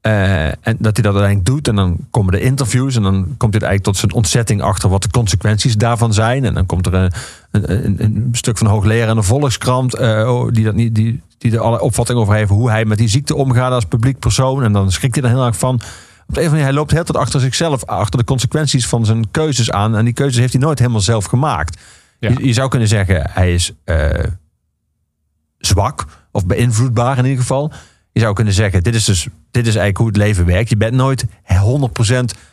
Uh, en dat hij dat uiteindelijk doet. En dan komen de interviews. En dan komt hij eigenlijk tot zijn ontzetting achter wat de consequenties daarvan zijn. En dan komt er een, een, een stuk van hoogleraar in de Volkskrant. Uh, die, dat niet, die, die er alle opvatting over heeft hoe hij met die ziekte omgaat als publiek persoon. En dan schrikt hij er heel erg van. Op de een of andere manier, hij loopt heel tot achter zichzelf, achter de consequenties van zijn keuzes aan. En die keuzes heeft hij nooit helemaal zelf gemaakt. Ja. Je, je, zou kunnen zeggen, hij is uh, zwak of beïnvloedbaar in ieder geval. Je zou kunnen zeggen, dit is dus dit is eigenlijk hoe het leven werkt. Je bent nooit 100%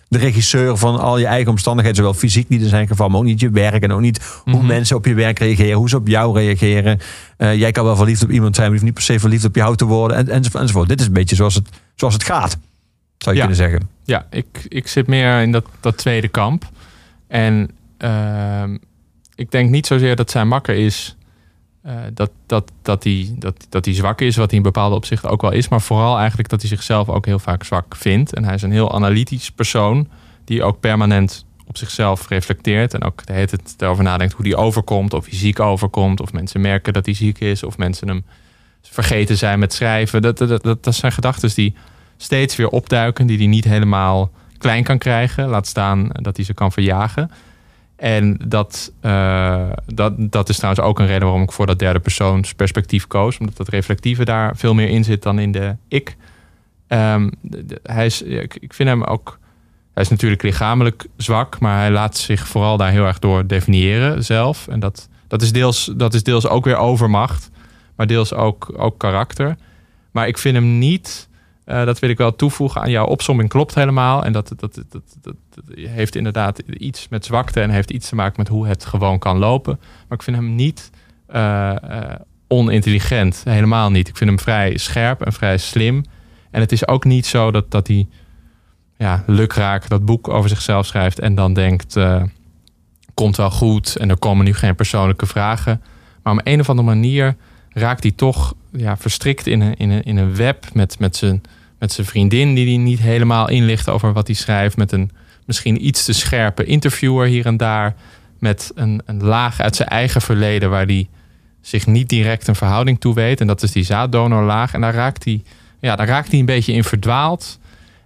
de regisseur van al je eigen omstandigheden, zowel fysiek niet in zijn geval, maar ook niet je werk en ook niet mm -hmm. hoe mensen op je werk reageren, hoe ze op jou reageren. Uh, jij kan wel verliefd op iemand zijn, maar je hoeft niet per se verliefd op jou te worden en, enzovoort, enzovoort. Dit is een beetje zoals het, zoals het gaat, zou je ja. kunnen zeggen. Ja, ik, ik zit meer in dat, dat tweede kamp. En uh, ik denk niet zozeer dat zijn makker is uh, dat, dat, dat, hij, dat, dat hij zwak is, wat hij in bepaalde opzichten ook wel is. Maar vooral eigenlijk dat hij zichzelf ook heel vaak zwak vindt. En hij is een heel analytisch persoon die ook permanent op zichzelf reflecteert. En ook de hele erover nadenkt hoe hij overkomt. Of hij ziek overkomt. Of mensen merken dat hij ziek is. Of mensen hem vergeten zijn met schrijven. Dat, dat, dat, dat zijn gedachten die steeds weer opduiken. Die hij niet helemaal klein kan krijgen. Laat staan dat hij ze kan verjagen. En dat, uh, dat, dat is trouwens ook een reden waarom ik voor dat derde persoons perspectief koos. Omdat dat reflectieve daar veel meer in zit dan in de ik. De, hij is, ik, ik vind hem ook. Hij is natuurlijk lichamelijk zwak, maar hij laat zich vooral daar heel erg door definiëren zelf. En dat, dat, is, deels, dat is deels ook weer overmacht, maar deels ook, ook karakter. Maar ik vind hem niet. Uh, dat wil ik wel toevoegen aan jouw opsomming. Klopt helemaal. En dat, dat, dat, dat, heeft inderdaad iets met zwakte en heeft iets te maken met hoe het gewoon kan lopen. Maar ik vind hem niet uh, uh, onintelligent. Helemaal niet. Ik vind hem vrij scherp en vrij slim. En het is ook niet zo dat, dat hij ja, lukraak dat boek over zichzelf schrijft en dan denkt: komt wel goed en er komen nu geen persoonlijke vragen. Maar op een of andere manier raakt hij toch ja, verstrikt in een, in een, in een web met, met, zijn, met zijn vriendin, die hij niet helemaal inlicht over wat hij schrijft. Met een misschien iets te scherpe interviewer hier en daar. Met een, een laag uit zijn eigen verleden waar hij zich niet direct een verhouding toe weet. En dat is die zaaddonorlaag. En daar raakt hij, ja, daar raakt hij een beetje in verdwaald.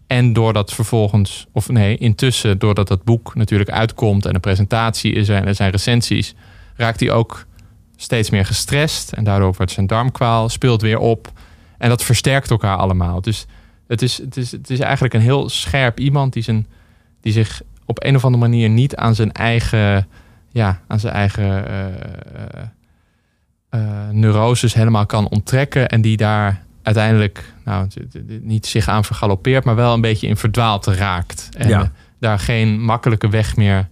En doordat vervolgens, of nee, intussen, doordat dat boek natuurlijk uitkomt en een presentatie is en er zijn recensies, raakt hij ook steeds meer gestrest. En daardoor wordt zijn darmkwaal, speelt weer op. En dat versterkt elkaar allemaal. Dus het is, het is, het is eigenlijk een heel scherp iemand die, zijn, die zich op een of andere manier niet aan zijn eigen, ja, aan zijn eigen uh, uh, neuroses helemaal kan onttrekken. En die daar uiteindelijk nou, niet zich aan vergalopeert, maar wel een beetje in verdwaald raakt. En ja. daar geen makkelijke weg meer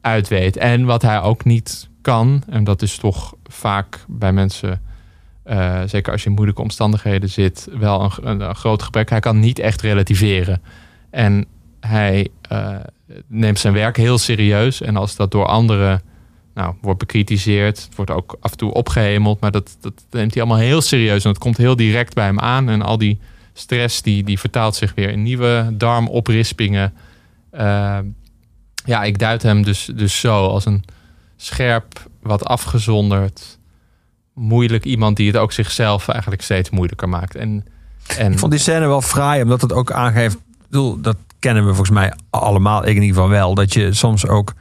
uit weet. En wat hij ook niet kan, en dat is toch vaak bij mensen, uh, zeker als je in moeilijke omstandigheden zit, wel een, een, groot gebrek. Hij kan niet echt relativeren. En hij uh, neemt zijn werk heel serieus. En als dat door anderen nou, wordt bekritiseerd, wordt ook af en toe opgehemeld, maar dat, dat neemt hij allemaal heel serieus. En dat komt heel direct bij hem aan. En al die stress die, die vertaalt zich weer in nieuwe darmoprispingen. Eh, ja, ik duid hem dus, dus zo als een scherp, wat afgezonderd, moeilijk iemand die het ook zichzelf eigenlijk steeds moeilijker maakt. En, Ik vond die scène wel fraai, omdat het ook aangeeft. Bedoel, dat kennen we volgens mij allemaal, ik in ieder geval wel. Dat je soms ook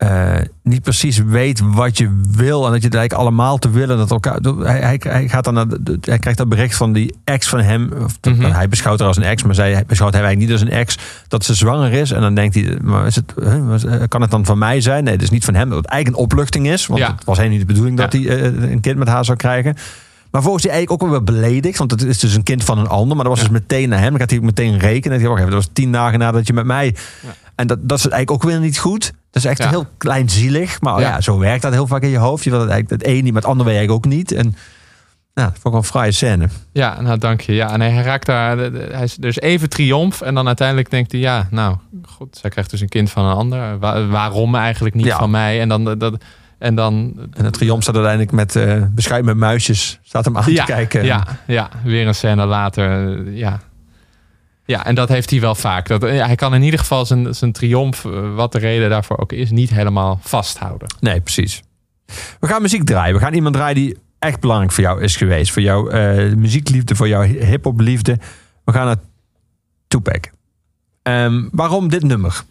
eh, niet precies weet wat je wil. En dat je het eigenlijk allemaal te willen. Dat elkaar, hij, hij, hij, gaat dan naar de- hij krijgt dat bericht van die ex van hem. Of, Mhm. Hij beschouwt haar als een ex, maar zij beschouwt hem eigenlijk niet als een ex. Dat ze zwanger is. En dan denkt hij, maar is het, eh, kan het dan van mij zijn? Nee, het is niet van hem. Dat het eigenlijk een opluchting is. Want Ja. het was helemaal niet de bedoeling dat Ja. hij eh, een kind met haar zou krijgen. Maar volgens hij eigenlijk ook wel beledigd. Want het is dus een kind van een ander. Maar dat was Ja. dus meteen naar hem. Dan gaat hij meteen rekenen. Dat was tien dagen nadat je met mij... En dat, dat is eigenlijk ook weer niet goed. Dat is echt Ja. heel kleinzielig. Maar ja. Ja. zo werkt dat heel vaak in je hoofd. Je wil het eigenlijk het een niet, maar het andere wil je ook niet. En ja, dat vond ik wel een fraaie scène. Ja, nou dank je. Ja, en hij raakt daar. Hij is dus even triomf. En dan uiteindelijk denkt hij: ja, nou goed, zij krijgt dus een kind van een ander. Wa- waarom eigenlijk niet Ja. van mij? En dan. Dat, en dan En het triomf staat uiteindelijk met uh, beschuit met muisjes. Staat hem aan te kijken. Ja, ja, weer een scène later. Ja. Ja, en dat heeft hij wel vaak. Dat, ja, hij kan in ieder geval zijn, zijn triomf, eh, wat de reden daarvoor ook is, niet helemaal vasthouden. Nee, precies. We gaan muziek draaien. We gaan iemand draaien die echt belangrijk voor jou is geweest. Voor jouw eh, muziekliefde, voor jouw hip-hop liefde. We gaan naar Tupac. Ehm, waarom dit nummer?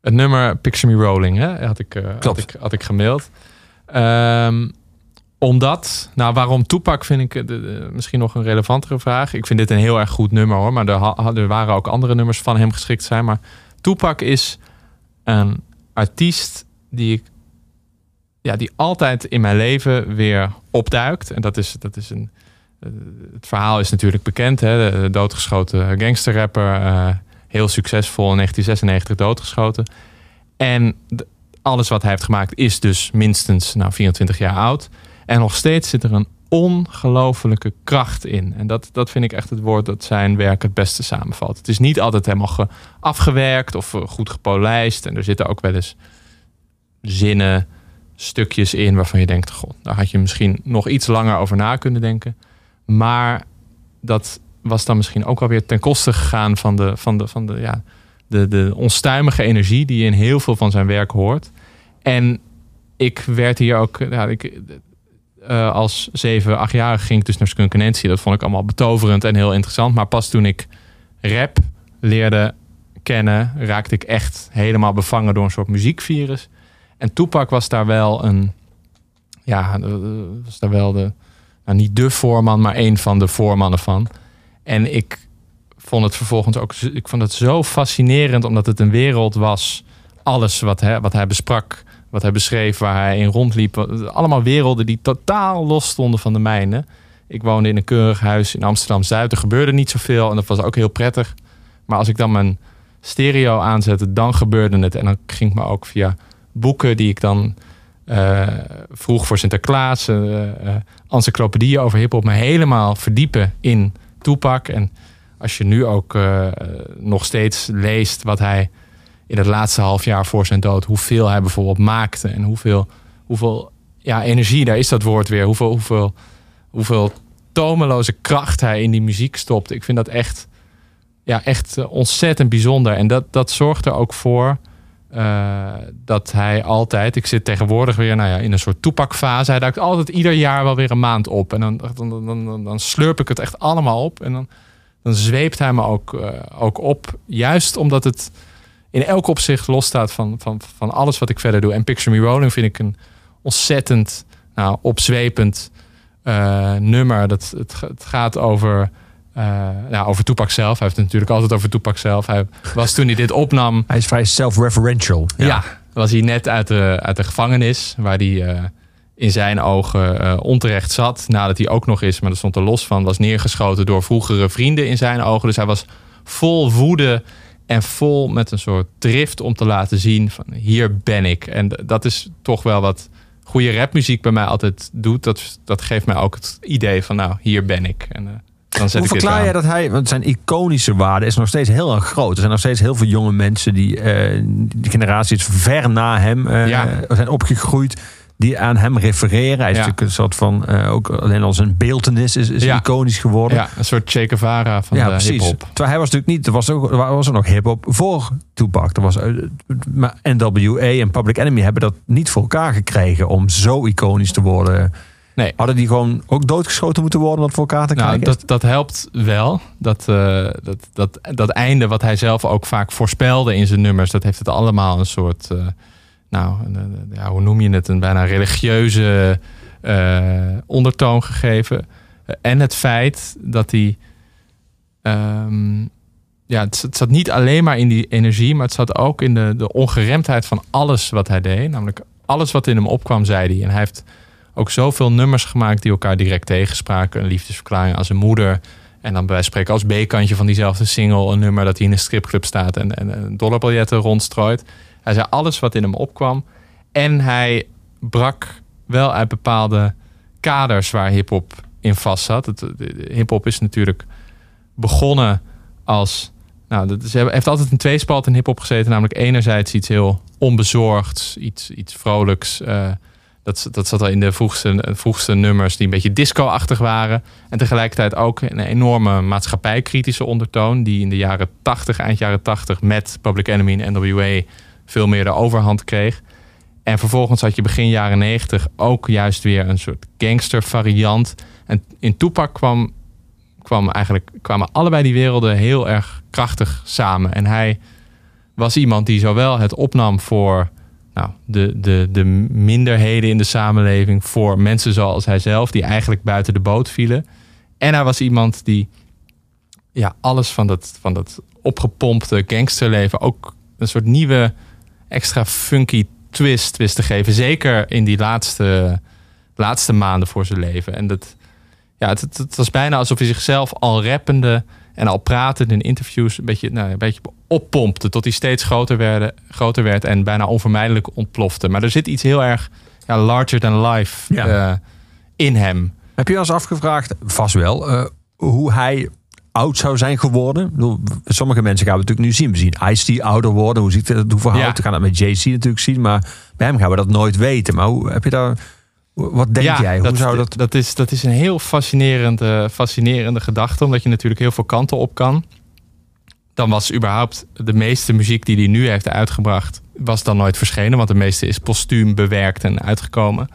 Het nummer Picture Me Rolling hè, had, ik, eh, had, ik, had ik gemaild. Ehm, omdat, nou waarom Tupac vind ik eh, misschien nog een relevantere vraag. Ik vind dit een heel erg goed nummer hoor, maar er, waren ook andere nummers van hem geschikt zijn. Maar Tupac is een artiest die ik, ja, die altijd in mijn leven weer opduikt. En dat is, dat is een, eh, het verhaal is natuurlijk bekend. Hè? De doodgeschoten gangsterrapper, eh, heel succesvol in 1996 doodgeschoten. En alles wat hij heeft gemaakt is dus minstens nou, 24 jaar oud. En nog steeds zit er een ongelofelijke kracht in. En dat, dat vind ik echt het woord dat zijn werk het beste samenvat. Het is niet altijd helemaal ge- afgewerkt of eh, goed gepolijst. En er zitten ook wel eens zinnen, stukjes in waarvan je denkt: God, daar had je misschien nog iets langer over na kunnen denken. Maar dat was dan misschien ook wel weer ten koste gegaan van de, van de, van de, ja, de, de onstuimige energie die je in heel veel van zijn werk hoort. En ik werd hier ook, ja, ik, eh, als 7, 8 jaar ging ik dus naar Skunk Nancy. Dat vond ik allemaal betoverend en heel interessant. Maar pas toen ik rap leerde kennen, raakte ik echt helemaal bevangen door een soort muziekvirus. En Tupac was daar wel een, ja, eh, was daar wel de, nou niet de voorman, maar een van de voormannen van. En ik vond het vervolgens ook, ik vond het zo fascinerend, omdat het een wereld was. Alles wat hij, wat hij besprak, wat hij beschreef, waar hij in rondliep. Allemaal werelden die totaal los stonden van de mijne. Ik woonde in een keurig huis in Amsterdam-Zuid. Er gebeurde niet zoveel en dat was ook heel prettig. Maar als ik dan mijn stereo aanzette, dan gebeurde het. En dan ging ik me ook via boeken die ik dan eh, vroeg voor Sinterklaas, eh, encyclopedieën over hiphop, me helemaal verdiepen in Tupac. En als je nu ook nog steeds leest wat hij in het laatste half jaar voor zijn dood, hoeveel hij bijvoorbeeld maakte en hoeveel, hoeveel ja, energie, daar is dat woord weer, hoeveel, hoeveel, hoeveel tomeloze kracht hij in die muziek stopt. Ik vind dat echt, ja, echt eh, ontzettend bijzonder. En dat, dat zorgt er ook voor eh, dat hij altijd, ik zit tegenwoordig weer nou ja, in een soort toepakfase. Hij duikt altijd ieder jaar wel weer een maand op. En dan, dan, dan, dan, dan slurp ik het echt allemaal op. En dan, dan zweept hij me ook, eh, ook op. Juist omdat het in elk opzicht losstaat van, van, van alles wat ik verder doe. En Picture Me Rolling vind ik een ontzettend nou, opzwepend eh, nummer. Dat, het, ga- het gaat over, eh nou, over Tupac zelf. Hij heeft het natuurlijk altijd over Tupac zelf. Hij was toen hij dit opnam... Hij is vrij self-referential. Ja. was hij net uit de, uit de gevangenis, waar hij eh, in zijn ogen onterecht zat. Nadat hij ook nog is, maar dat stond er los van, was neergeschoten door vroegere vrienden in zijn ogen. Dus hij was vol woede en vol met een soort drift om te laten zien van hier ben ik. En dat is toch wel wat goede rapmuziek bij mij altijd doet. Dat, dat geeft mij ook het idee van nou, hier ben ik. En eh, dan zet Hoe ik verklaar jij dat hij, want zijn iconische waarde is nog steeds heel erg groot. Er zijn nog steeds heel veel jonge mensen die, eh die generaties ver na hem eh, Ja. zijn opgegroeid. Die aan hem refereren. Hij is natuurlijk een soort van, eh, ook alleen als een beeltenis is, iconisch geworden. Ja, een soort Che Guevara van Ja, de precies. hip-hop. Terwijl hij was natuurlijk niet, er was, ook, er was er nog hip-hop voor Tupac. Er was, eh, maar NWA en Public Enemy hebben dat niet voor elkaar gekregen om zo iconisch te worden. Nee. Hadden die gewoon ook doodgeschoten moeten worden om dat voor elkaar te Nou, krijgen? dat, dat helpt wel. Dat, eh, dat, dat, dat einde wat hij zelf ook vaak voorspelde in zijn nummers, dat heeft het allemaal een soort, nou, een- een- ja, hoe noem je het, een bijna religieuze eh, ondertoon gegeven. Eh, en het feit dat hij, ehm, ja, het, zat niet alleen maar in die energie, maar het zat ook in de, de ongeremdheid van alles wat hij deed. Namelijk alles wat in hem opkwam, zei hij. En hij heeft ook zoveel nummers gemaakt die elkaar direct tegenspraken. Een liefdesverklaring aan zijn moeder. En dan bij spreken als B-kantje van diezelfde single... een nummer dat hij in een stripclub staat en, en, en dollarbiljetten rondstrooit. Hij zei alles wat in hem opkwam. En hij brak wel uit bepaalde kaders waar hip-hop in vast zat. Hip-hop is natuurlijk begonnen als... Nou, dat is, heeft altijd een tweespalt in hip-hop gezeten. Namelijk enerzijds iets heel onbezorgds, iets, iets vrolijks... eh, dat, dat zat al in de vroegste, vroegste nummers die een beetje disco-achtig waren. En tegelijkertijd ook een enorme maatschappijkritische ondertoon. Die in de jaren 80, eind jaren 80 met Public Enemy en NWA veel meer de overhand kreeg. En vervolgens had je begin jaren 90 ook juist weer een soort gangster variant. En in Tupac kwam, kwam eigenlijk, kwamen allebei die werelden heel erg krachtig samen. En hij was iemand die zowel het opnam voor nou, de, de, de minderheden in de samenleving, voor mensen zoals hij zelf, die eigenlijk buiten de boot vielen. En hij was iemand die ja, alles van dat, van dat opgepompte gangsterleven ook een soort nieuwe, extra funky twist wist te geven. Zeker in die laatste, laatste maanden voor zijn leven. En dat, ja, het, het, het was bijna alsof hij zichzelf al rappende en al pratend in interviews een beetje, nou, een beetje oppompte. Tot hij steeds groter, werden, groter werd en bijna onvermijdelijk ontplofte. Maar er zit iets heel erg ja, larger than life Ja. eh, in hem. Heb je eens afgevraagd, vast wel, eh, hoe hij oud zou zijn geworden? Sommige mensen gaan we natuurlijk nu zien. We zien Ice-T ouder worden. Hoe ziet het hoe verhoudt? Ja. We gaan dat met Jay-Z natuurlijk zien. Maar bij hem gaan we dat nooit weten. Maar hoe heb je daar... Wat denk ja, jij? Hoe zou dat... Dat is, dat is een heel fascinerende, fascinerende gedachte, omdat je natuurlijk heel veel kanten op kan. Dan was überhaupt de meeste muziek die hij nu heeft uitgebracht, was dan nooit verschenen, want de meeste is postuum bewerkt en uitgekomen.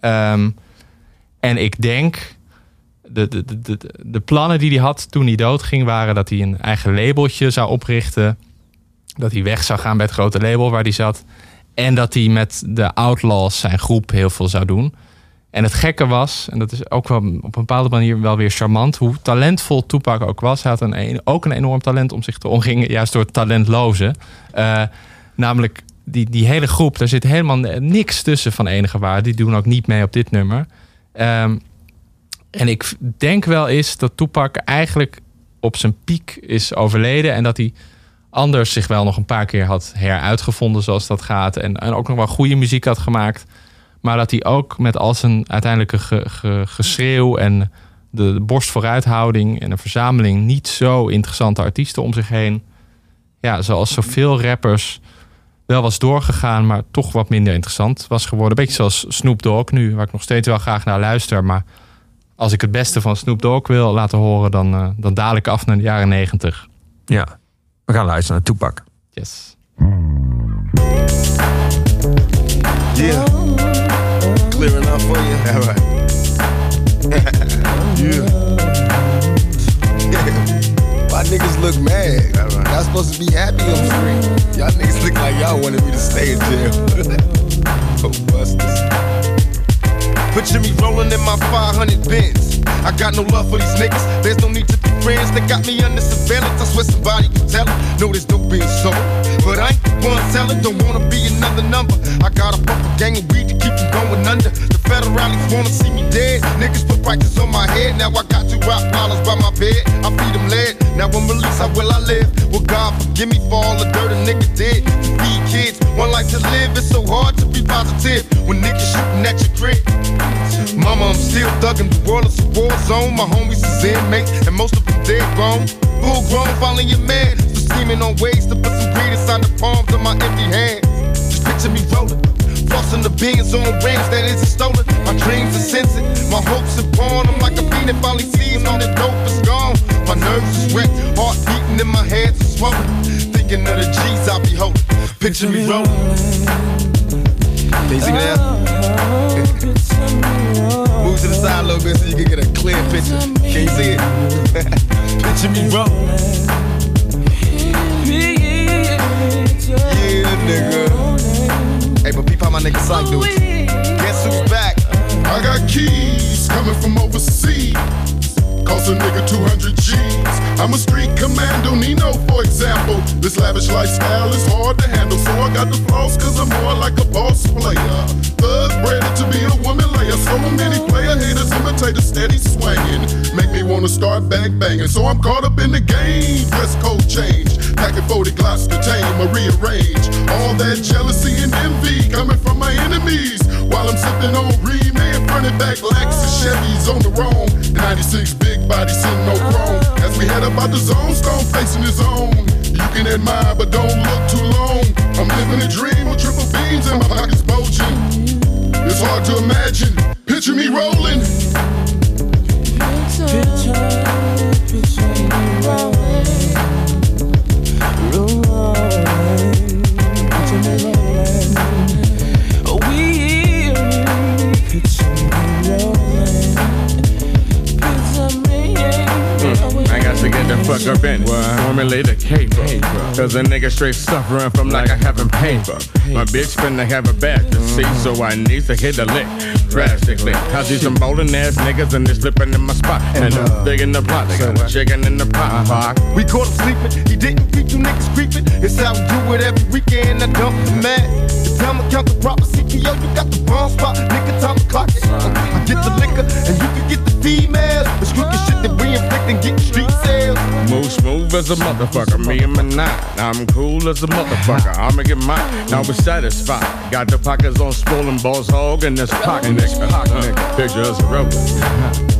Ehm, en ik denk, de, de, de, de, plannen die hij had toen hij doodging, waren dat hij een eigen labeltje zou oprichten. Dat hij weg zou gaan bij het grote label waar hij zat. En dat hij met de Outlaws, zijn groep, heel veel zou doen. En het gekke was, en dat is ook wel op een bepaalde manier wel weer charmant, hoe talentvol Tupac ook was. Hij had een, ook een enorm talent om zich te omringen, juist door het talentloze. Eh, namelijk, die, die hele groep, daar zit helemaal niks tussen van enige waarde. Die doen ook niet mee op dit nummer. Ehm, en ik denk wel eens dat Tupac eigenlijk op zijn piek is overleden. En dat hij anders zich wel nog een paar keer had heruitgevonden zoals dat gaat. En, en ook nog wel goede muziek had gemaakt. Maar dat hij ook met al zijn uiteindelijke ge- ge- geschreeuw en de, de borstvooruithouding en een verzameling niet zo interessante artiesten om zich heen. Ja, zoals zoveel rappers wel was doorgegaan, maar toch wat minder interessant was geworden. Beetje zoals Snoop Dogg nu, waar ik nog steeds wel graag naar luister. Maar als ik het beste van Snoop Dogg wil laten horen, dan, eh, dan daal ik af naar de jaren negentig. Ja, we gaan luisteren naar Tupac. Yes. Yeah. Clear enough for you? All right. yeah. Why niggas look mad? Y'all supposed to be happy on the street. Y'all niggas look like y'all wanted me to stay in jail. oh, busters. Picture me rolling in my 500 bins. I got no love for these niggas. There's no need to be friends. They got me under surveillance. I swear somebody can tell it. No, there's no being sold. But I ain't the one selling. Don't wanna be another number. I got a proper gang of weed to keep them going under. The federalists wanna see me dead. Niggas put prices on my head. Now I got two rock dollars by my bed. I feed them lead. Now I'm released. How will I live? Well, God forgive me for all the dirt a nigga did. To feed kids, one life to live. It's so hard to be positive when niggas shooting at your crib. Mama, I'm still thugging. The world is a war zone. My homies is inmates, and most of them dead grown. Full grown, following your man. Still scheming on ways to put some greed inside the palms of my empty hands. Just picture me rolling. Flossing the beans on rings that isn't stolen. My dreams are sensing, my hopes are born. I'm like a fiend that finally sees all the dope is gone. My nerves is wrecked, heart beating in my head swollen. Thinking of the G's I be holding. Picture me rolling. You see now? Move to the side a little bit so you can get a clear picture. Can you see it? picture me rolling. Yeah, nigga. Hey, but peep how my nigga Psych do it. Guess who's back? I got keys coming from overseas. Cost a nigga 200 G's. I'm a street commando, Nino, for example. This lavish lifestyle is hard to handle, so I got the flaws, cause I'm more like a boss player. Thug bred to be a woman layer. So many player haters imitate a steady swinging. Make me wanna start bang banging. So I'm caught up in the game. Dress code change. Packing 40 glocks to tame or rearrange. All that jealousy and envy coming from my enemies. While I'm sipping on Remain, running back Lexus Chevys on the. The 96 big body sitting no chrome. As we head up out the zone, stone facing his own. You can admire, but don't look too long. I'm living a dream with triple beams in my pockets bulging. It's hard to imagine. Picture me rolling. I got to get the fuck up in it. Formulate a caper. Cause a nigga straight suffering from like I haven't paper. My bitch finna have a bad to see, so I need to hit a lick drastically. I see some bowling ass niggas and they slipping in my spot. And I'm uh, big in the plot, they got chicken in the pot. pot. We caught him sleeping. He didn't keep you niggas creeping. It's how we do it every weekend. I dump the man. The time I count the proper CTO, you got the wrong spot. Nigga, time to clock it. I get the liquor and you can get the females. The squeaky shit that we inflict and get street sales. Move smooth as a motherfucker, me and my nine. I'm cool as a motherfucker, I'ma get mine. Now we're satisfied. Got the pockets on swollen balls hog and this pocket nigga. Pocket nigga. Picture us a rover.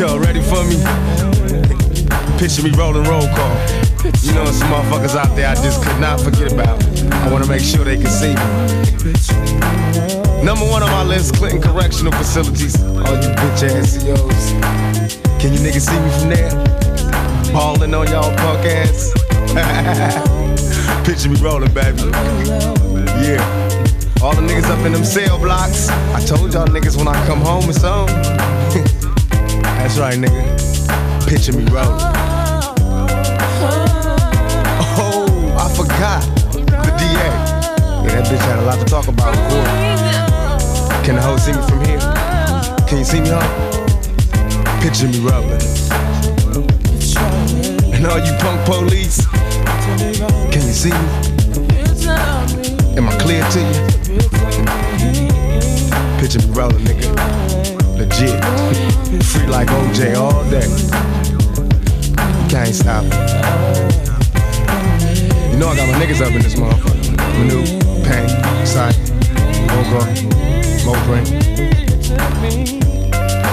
Y'all ready for me? Picture me rolling roll call. You know, some motherfuckers out there I just could not forget about. I wanna make sure they can see me. Number one on my list, Clinton Correctional Facilities. All you bitch ass CEOs. Can you niggas see me from there? Balling on y'all punk ass. Picture me rolling, baby. Yeah. All the niggas up in them cell blocks. I told y'all niggas when I come home it's on. That's right, nigga. Picture me rolling. Oh, I forgot. Bitch had a lot to talk about. in. Can the hoe see me from here? Can you see me, hoe? Picture me rolling. And all you punk police, can you see me? Am I clear to you? Picture me rolling, nigga. Legit. Free like OJ all day. Can't stop it. You know I got my niggas up in this motherfucker. Manu, Pain, Sight, Mogo, Moprin.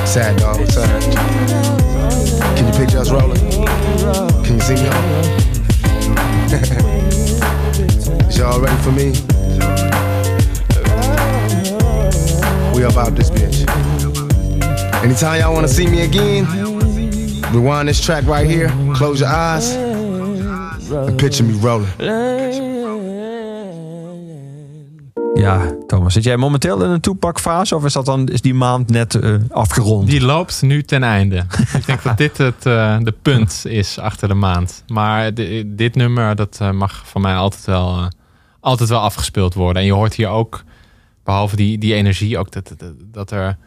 Sad dog, what's up? Can you picture us rolling? Can you see me on? Y'all ready for me? We about this bitch. Anytime y'all wanna see me again, rewind this track right here, close your eyes, and picture me rolling. Ja, Thomas, zit jij momenteel in een toepakfase of is dat dan is die maand net eh, afgerond? Die loopt nu ten einde. ik denk dat dit het eh, de punt is achter de maand. Maar di- dit nummer, dat eh, mag van mij altijd wel, altijd wel afgespeeld worden. En je hoort hier ook, behalve die, die energie, ook dat, dat, dat er...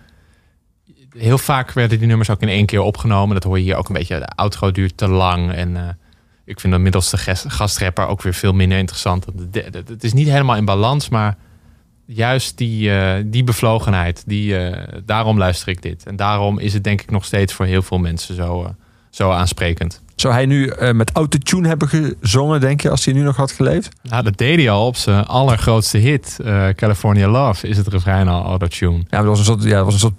Heel vaak werden die nummers ook in één keer opgenomen. Dat hoor je hier ook een beetje. De outro duurt te lang. En ik vind de middelste gas- gastrapper ook weer veel minder interessant. Het is niet helemaal in balans, maar juist die, eh, die bevlogenheid, die, eh, daarom luister ik dit. En daarom is het denk ik nog steeds voor heel veel mensen zo, eh, zo aansprekend. Zou hij nu eh, met autotune hebben gezongen, denk je, als hij nu nog had geleefd? Nou, dat deed hij al op zijn allergrootste hit, California Love, is het refrein al autotune. Ja, dat was een soort, ja, dat was een soort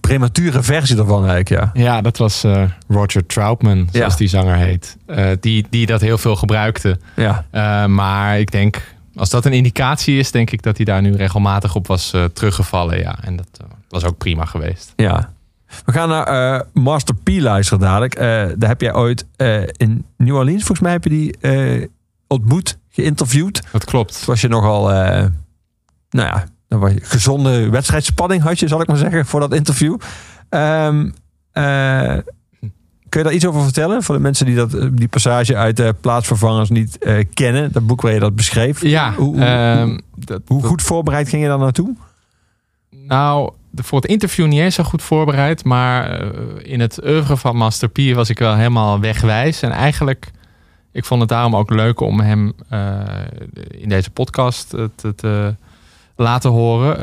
premature versie daarvan eigenlijk, ja. Ja, dat was Roger Troutman, zoals Ja. die zanger heet. Die, die dat heel veel gebruikte. Ja, maar ik denk, als dat een indicatie is, denk ik dat hij daar nu regelmatig op was eh, teruggevallen. Ja, en dat eh, was ook prima geweest. ja. We gaan naar eh, Master P luisteren dadelijk. Daar heb jij ooit in New Orleans, volgens mij heb je die ontmoet, geïnterviewd. Dat klopt. Toen was je nogal, nou ja, dan was je gezonde wedstrijdspanning had je, zal ik maar zeggen, voor dat interview. Eh, kun je daar iets over vertellen? Voor de mensen die dat, eh, die passage uit eh, Plaatsvervangers niet eh, kennen. Dat boek waar je dat beschreef. Ja, Hoe- hoe- ehm, dat, Hoe dat- goed voorbereid ging je daar naartoe? Nou, voor het interview niet eens zo goed voorbereid. Maar in het oeuvre van Master P was ik wel helemaal wegwijs. En eigenlijk, ik vond het daarom ook leuk om hem in deze podcast te, te laten horen.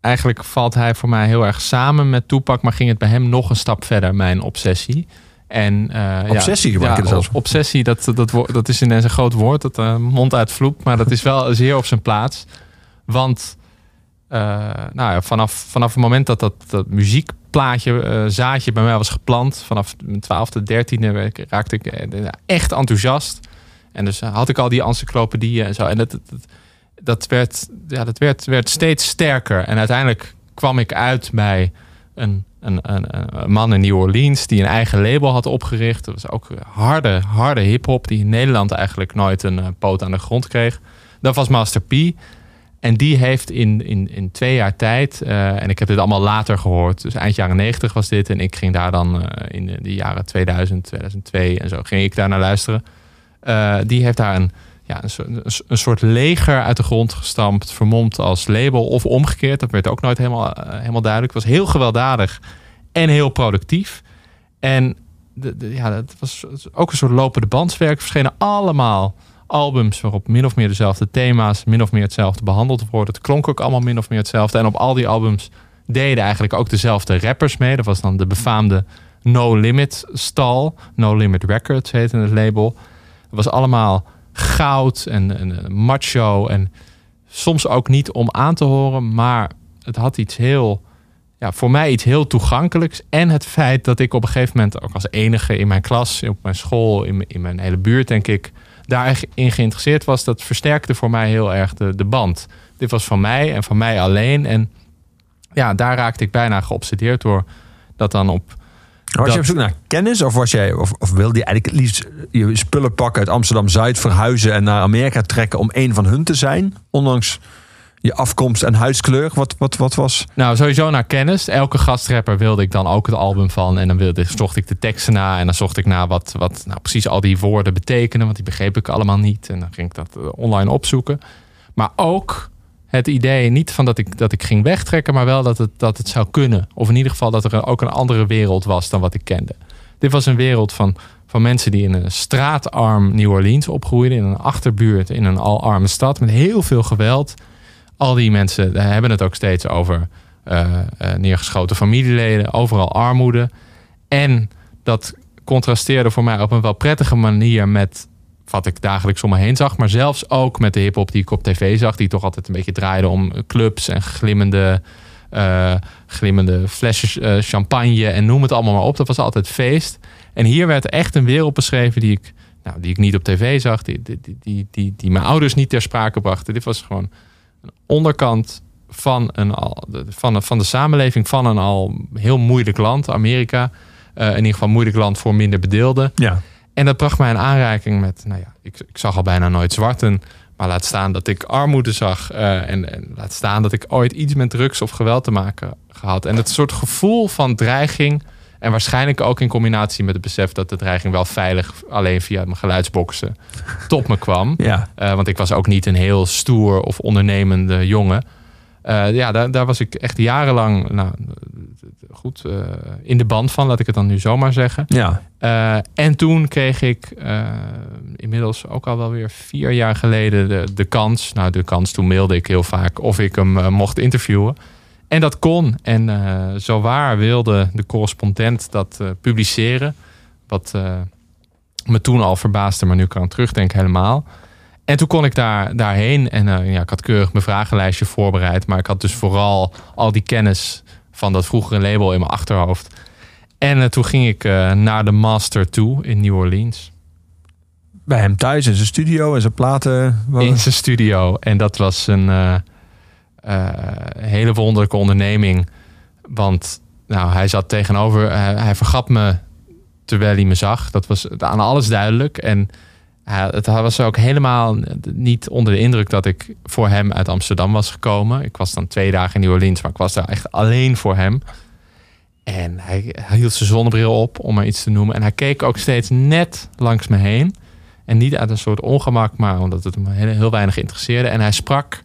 Eigenlijk valt hij voor mij heel erg samen met Toepak. Maar ging het bij hem nog een stap verder, mijn obsessie. En, eh, Obsessie ja, ja, zelfs. Obsessie, dat, dat, dat is ineens een groot woord. Dat eh, mond uitvloept. Maar dat is wel zeer op zijn plaats. Want eh, nou ja, vanaf, vanaf het moment dat dat, dat muziekplaatje, zaadje bij mij was geplant, vanaf mijn twaalfde, dertiende week raakte ik echt enthousiast. En dus had ik al die encyclopedieën en zo. En dat, dat, dat, werd, ja, dat werd, werd steeds sterker. En uiteindelijk kwam ik uit bij een, een, een, man in New Orleans die een eigen label had opgericht. Dat was ook harde, harde hip-hop die in Nederland eigenlijk nooit een eh, poot aan de grond kreeg. Dat was Master P. En die heeft in, in, in twee jaar tijd, eh, en ik heb dit allemaal later gehoord, dus eind jaren 90 was dit. En ik ging daar dan eh, in de, jaren 2000, 2002 en zo, ging ik daar naar luisteren. Die heeft daar een, ja, een, soort, leger uit de grond gestampt, vermomd als label of omgekeerd. Dat werd ook nooit helemaal, eh, helemaal duidelijk. Het was heel gewelddadig en heel productief. En de, ja, het was ook een soort lopende bandswerk. Verschenen allemaal albums waarop min of meer dezelfde thema's, min of meer hetzelfde behandeld worden. Het klonk ook allemaal min of meer hetzelfde. En op al die albums deden eigenlijk ook dezelfde rappers mee. Dat was dan de befaamde No Limit stal. No Limit Records heette het label. Was allemaal goud en, en macho en soms ook niet om aan te horen, maar het had iets heel, ja, voor mij iets heel toegankelijks. En het feit dat ik op een gegeven moment ook als enige in mijn klas, op mijn school, in, in mijn hele buurt, denk ik, daarin geïnteresseerd was, dat versterkte voor mij heel erg de, de band. Dit was van mij en van mij alleen. En ja, daar raakte ik bijna geobsedeerd door dat dan op Was Dat- je op zoek naar kennis of, was jij, of, of wilde je eigenlijk het liefst je spullen pakken uit Amsterdam-Zuid, verhuizen en naar Amerika trekken om een van hun te zijn? Ondanks je afkomst en huidskleur. Wat, wat, wat was... Nou, sowieso naar kennis. Elke gastrapper wilde ik dan ook het album van. En dan wilde, zocht ik de teksten na. En dan zocht ik naar wat, wat nou, precies al die woorden betekenen. Want die begreep ik allemaal niet. En dan ging ik dat eh, online opzoeken. Maar ook het idee, niet van dat ik, dat ik ging wegtrekken. Maar wel dat het, dat het zou kunnen. Of in ieder geval dat er ook een andere wereld was dan wat ik kende. Dit was een wereld van, van mensen die in een straatarm New Orleans opgroeiden. In een achterbuurt, in een al arme stad. Met heel veel geweld. Al die mensen hebben het ook steeds over eh, eh, neergeschoten familieleden, overal armoede. En dat contrasteerde voor mij op een wel prettige manier met wat ik dagelijks om me heen zag. Maar zelfs ook met de hip-hop die ik op tv zag, die toch altijd een beetje draaide om clubs en glimmende, eh, glimmende flesjes eh, champagne en noem het allemaal maar op. Dat was altijd feest. En hier werd echt een wereld beschreven die ik, nou, die ik niet op tv zag, die, die, die, die, die, mijn ouders niet ter sprake brachten. Dit was gewoon een onderkant van, een van, de- van de samenleving van een al heel moeilijk land, Amerika. Eh, in ieder geval moeilijk land voor minder bedeelden. Ja. En dat bracht mij in aanraking met, nou ja, ik, ik zag al bijna nooit zwarten. Maar laat staan dat ik armoede zag. eh, en, en laat staan dat ik ooit iets met drugs of geweld te maken gehad. En het soort gevoel van dreiging. En waarschijnlijk ook in combinatie met het besef dat de dreiging wel veilig alleen via mijn geluidsboxen tot me kwam. Ja. Eh, want ik was ook niet een heel stoer of ondernemende jongen. Eh, ja, daar, daar was ik echt jarenlang nou, goed eh, in de band van, laat ik het dan nu zomaar zeggen. Ja. Eh, en toen kreeg ik inmiddels ook al wel weer vier jaar geleden de, de kans. Nou, de kans, toen mailde ik heel vaak of ik hem mocht interviewen. En dat kon. En eh zowaar wilde de correspondent dat publiceren. Wat me toen al verbaasde, maar nu kan ik terugdenken helemaal. En toen kon ik daar, daarheen. En eh, ja, ik had keurig mijn vragenlijstje voorbereid. Maar ik had dus vooral al die kennis van dat vroegere label in mijn achterhoofd. En eh, toen ging ik eh, naar de Master toe in New Orleans. Bij hem thuis in zijn studio en zijn platen. In zijn studio. En dat was een hele wonderlijke onderneming. Want nou, hij zat tegenover, hij vergat me terwijl hij me zag. Dat was aan alles duidelijk. En het was ook helemaal niet onder de indruk dat ik voor hem uit Amsterdam was gekomen. Ik was dan twee dagen in New Orleans, maar ik was daar echt alleen voor hem. En hij, hield zijn zonnebril op, om maar iets te noemen. En hij keek ook steeds net langs me heen. En niet uit een soort ongemak, maar omdat het hem heel, heel weinig interesseerde. En hij sprak,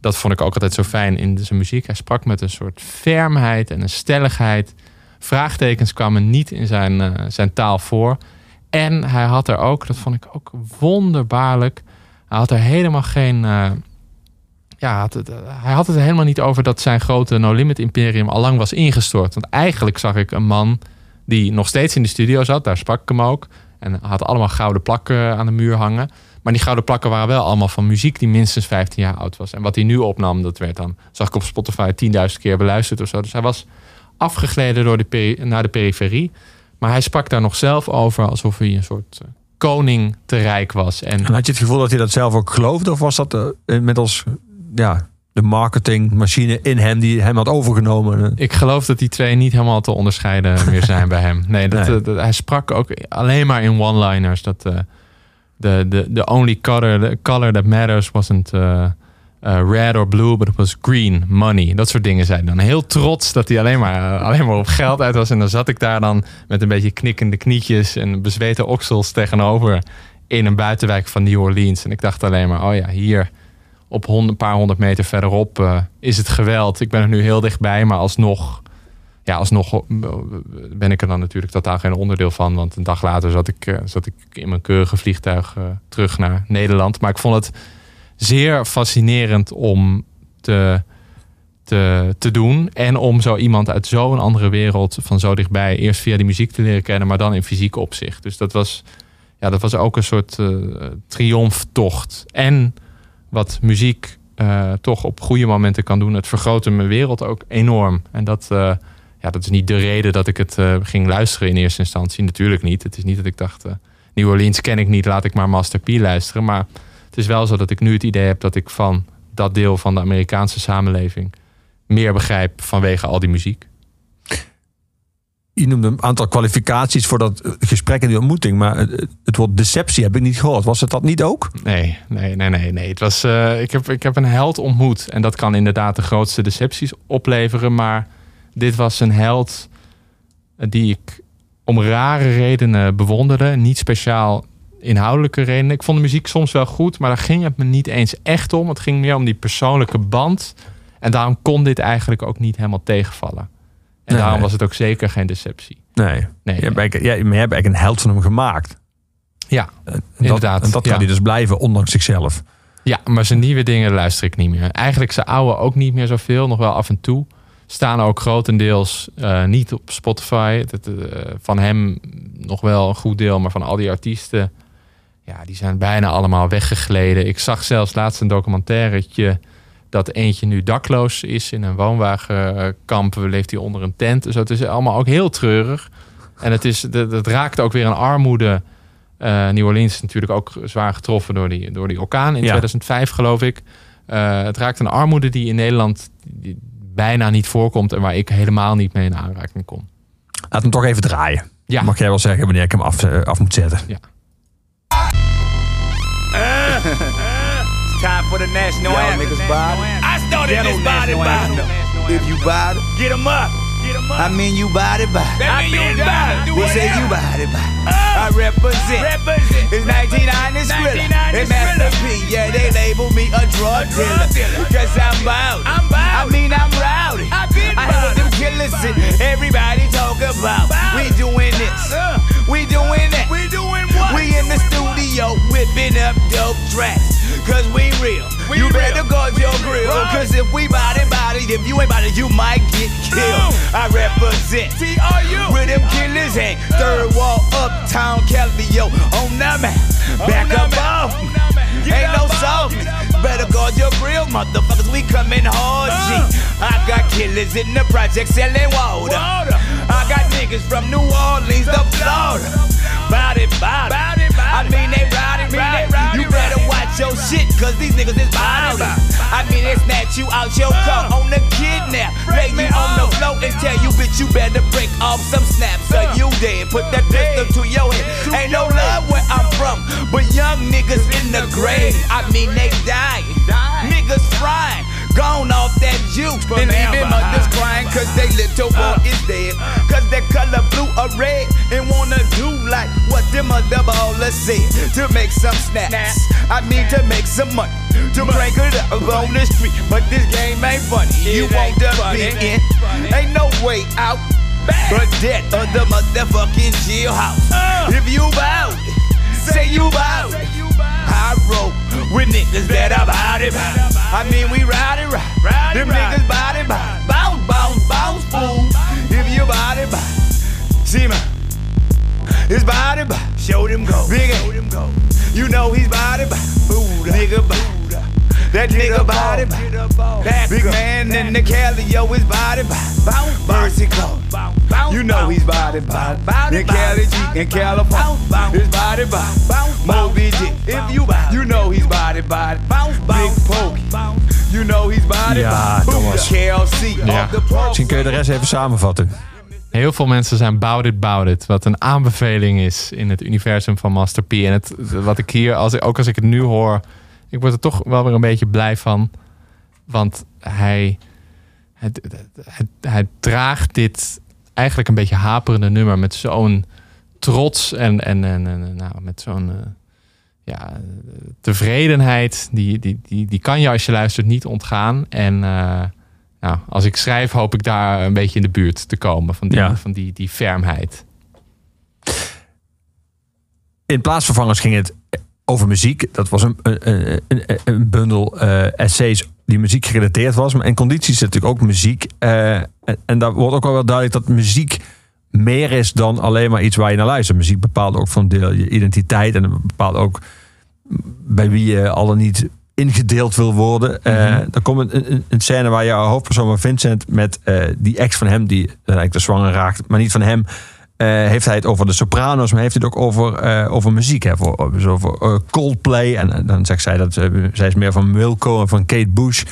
dat vond ik ook altijd zo fijn in zijn muziek. Hij sprak met een soort fermheid en een stelligheid. Vraagtekens kwamen niet in zijn, eh, zijn taal voor. En hij had er ook, dat vond ik ook wonderbaarlijk. Hij had er helemaal geen. eh, ja, had het, hij had het er helemaal niet over dat zijn grote No Limit imperium al lang was ingestort. Want eigenlijk zag ik een man die nog steeds in de studio zat. Daar sprak ik hem ook. En had allemaal gouden plakken aan de muur hangen. Maar die gouden plakken waren wel allemaal van muziek die minstens 15 jaar oud was. En wat hij nu opnam, dat werd dan, zag ik op Spotify 10.000 keer beluisterd of zo. Dus hij was afgegleden door de naar de periferie. Maar hij sprak daar nog zelf over alsof hij een soort eh, koning te rijk was. En En had je het gevoel dat hij dat zelf ook geloofde? Of was dat eh, inmiddels ja, de marketingmachine in hem die hem had overgenomen? Ik geloof dat die twee niet helemaal te onderscheiden meer zijn bij hem. Nee, dat, Nee. eh, dat- hij sprak ook alleen maar in one-liners. Dat de the only color, the color that matters wasn't eh, red or blue, but it was green, money. Dat soort dingen hij dan. Heel trots dat hij alleen maar, eh, alleen maar op geld uit was. En dan zat ik daar dan met een beetje knikkende knietjes en bezweten oksels tegenover in een buitenwijk van New Orleans. En ik dacht alleen maar, oh ja, hier op een paar honderd meter verderop eh, is het geweld. Ik ben er nu heel dichtbij, maar alsnog, ja, alsnog ben ik er dan natuurlijk totaal geen onderdeel van. Want een dag later zat ik, zat ik in mijn keurige vliegtuig terug naar Nederland. Maar ik vond het zeer fascinerend om te, te, te doen. En om zo iemand uit zo'n andere wereld van zo dichtbij eerst via die muziek te leren kennen, maar dan in fysiek opzicht. Dus dat was, ja, dat was ook een soort eh triomftocht. En wat muziek eh, toch op goede momenten kan doen, het vergrootte mijn wereld ook enorm. En dat, eh, ja, dat is niet de reden dat ik het ging luisteren in eerste instantie. Natuurlijk niet. Het is niet dat ik dacht, New Orleans ken ik niet, laat ik maar Master P luisteren. Maar het is wel zo dat ik nu het idee heb dat ik van dat deel van de Amerikaanse samenleving meer begrijp vanwege al die muziek. Je noemde een aantal kwalificaties voor dat gesprek en die ontmoeting. Maar het, woord deceptie heb ik niet gehoord. Was het dat niet ook? Nee, nee, nee, nee. nee. Het was, eh, ik, heb, ik heb een held ontmoet. En dat kan inderdaad de grootste decepties opleveren. Maar dit was een held die ik om rare redenen bewonderde. Niet speciaal inhoudelijke redenen. Ik vond de muziek soms wel goed, maar daar ging het me niet eens echt om. Het ging meer om die persoonlijke band. En daarom kon dit eigenlijk ook niet helemaal tegenvallen. En Nee. daarom was het ook zeker geen deceptie. Nee. Nee, Je hebt eigenlijk, ja, maar je hebt eigenlijk een held van hem gemaakt. Ja, En dat, Inderdaad, En dat kan ja. hij dus blijven, ondanks zichzelf. Ja, maar zijn nieuwe dingen luister ik niet meer. Eigenlijk zijn oude ook niet meer zoveel, nog wel af en toe. Staan ook grotendeels eh, niet op Spotify. Dat, eh, van hem nog wel een goed deel, maar van al die artiesten... Ja, die zijn bijna allemaal weggegleden. Ik zag zelfs laatst een documentairetje... dat eentje nu dakloos is in een woonwagenkamp. Leeft hij onder een tent. Dus het is allemaal ook heel treurig. En het, is, dat raakt ook weer een armoede... Eh, New Orleans is natuurlijk ook zwaar getroffen door die, door die orkaan in Ja. 2005, geloof ik. Eh, het raakt een armoede die in Nederland die bijna niet voorkomt en waar ik helemaal niet mee in aanraking kom. Laat hem toch even draaien. Ja. Mag jij wel zeggen wanneer ik hem af, eh, af moet zetten? Ja. For the national Y'all anthem. niggas bout it? I started Ghetto this body body. If you bout it, Get 'em up. Get 'em up. I mean you bout it, bout. I mean body. Do We say you bout it, bout. I represent. Represent. It's 1990 Skrilla 1990 and Master Skrilla. P. Yeah, they label me a drug dealer. dealer. Cause I'm bout. I'm bout I mean I'm rowdy. I been I hear what them killers and everybody talk about. Bout We it. doing this. Uh. We doing that. We doing what? We in the studio whipping up dope tracks. Cause we real. We you real. better guard your grill. Right. Cause if we body body, If you ain't it, you might get killed. I represent T-R-U. where them killers hang. Third wall, uptown, Calvio on the map. Back above. Ain't no softness. Better guard your grill, motherfuckers. We coming hard, G. I got killers in the project selling water. I got niggas from New Orleans to Florida. Bout it, bout it. I mean, they ride it, your shit, cause these niggas is it. I mean, they snatch you out your car on the kidnap. Lay you on the floor and tell you, bitch, you better break off some snaps or you dead. Put that pistol to your head. Ain't no love where I'm from, but young niggas in the grave. I mean, they dying. Niggas frying. Gone off that juice. And even mothers crying cause they little boy is dead. Cause they color blue or red. And wanna do like what them other ballers said. To make some snaps. I mean to make some money. To break it up on the street. But this game ain't funny. You want to be in. Ain't no way out. But that other motherfucking jailhouse. If you bout it, say you bout. I roll with niggas that about it. I mean, we ride it right. Them niggas it, bout bounce, bounce, bounce, fool. If you it, bout see man, his body, bout show them go. Big show them go. You know he's body, bout food, nigga, bout. That nigga body, bout. Big man in the Calio, his body. Mercy call. You know he's body, bout. In Cali G, in California, his body, bout. Moby Dick, if you you know he's body, body. Big Pokey, you know he's body, Ja. Thomas. Ja. Misschien kun je de rest even samenvatten. Heel veel mensen zijn bout it, bout it. Wat een aanbeveling is in het universum van Master P. En het, wat ik hier, als, ik- ook als ik het nu hoor... Ik word er toch wel weer een beetje blij van. Want hij, hij, hij, hij draagt dit eigenlijk een beetje haperende nummer... met zo'n trots en, en, en, en nou, met zo'n... eh, ja, tevredenheid, die, die, die, die kan je als je luistert niet ontgaan. En eh, nou, als ik schrijf, hoop ik daar een beetje in de buurt te komen van die, Ja. van die, die fermheid. In plaatsvervangers ging het over muziek. Dat was een, een, een, een bundel eh, essays die muziek gerelateerd was. En condities is natuurlijk ook muziek. Eh, en, en daar wordt ook wel wel duidelijk dat muziek meer is dan alleen maar iets waar je naar luistert. Muziek bepaalt ook van deel je identiteit. En bepaalt ook bij wie je al dan niet ingedeeld wil worden. Eh Dan komt een, een, een scène waar je hoofdpersoon van Vincent met die ex van hem, die eigenlijk de zwanger raakt, maar niet van hem. Eh, heeft hij het over de soprano's, maar heeft het ook over, eh, over muziek. Hè, voor, dus over eh, Coldplay. En, dan zegt zij dat zij is meer van Wilco en van Kate Bush.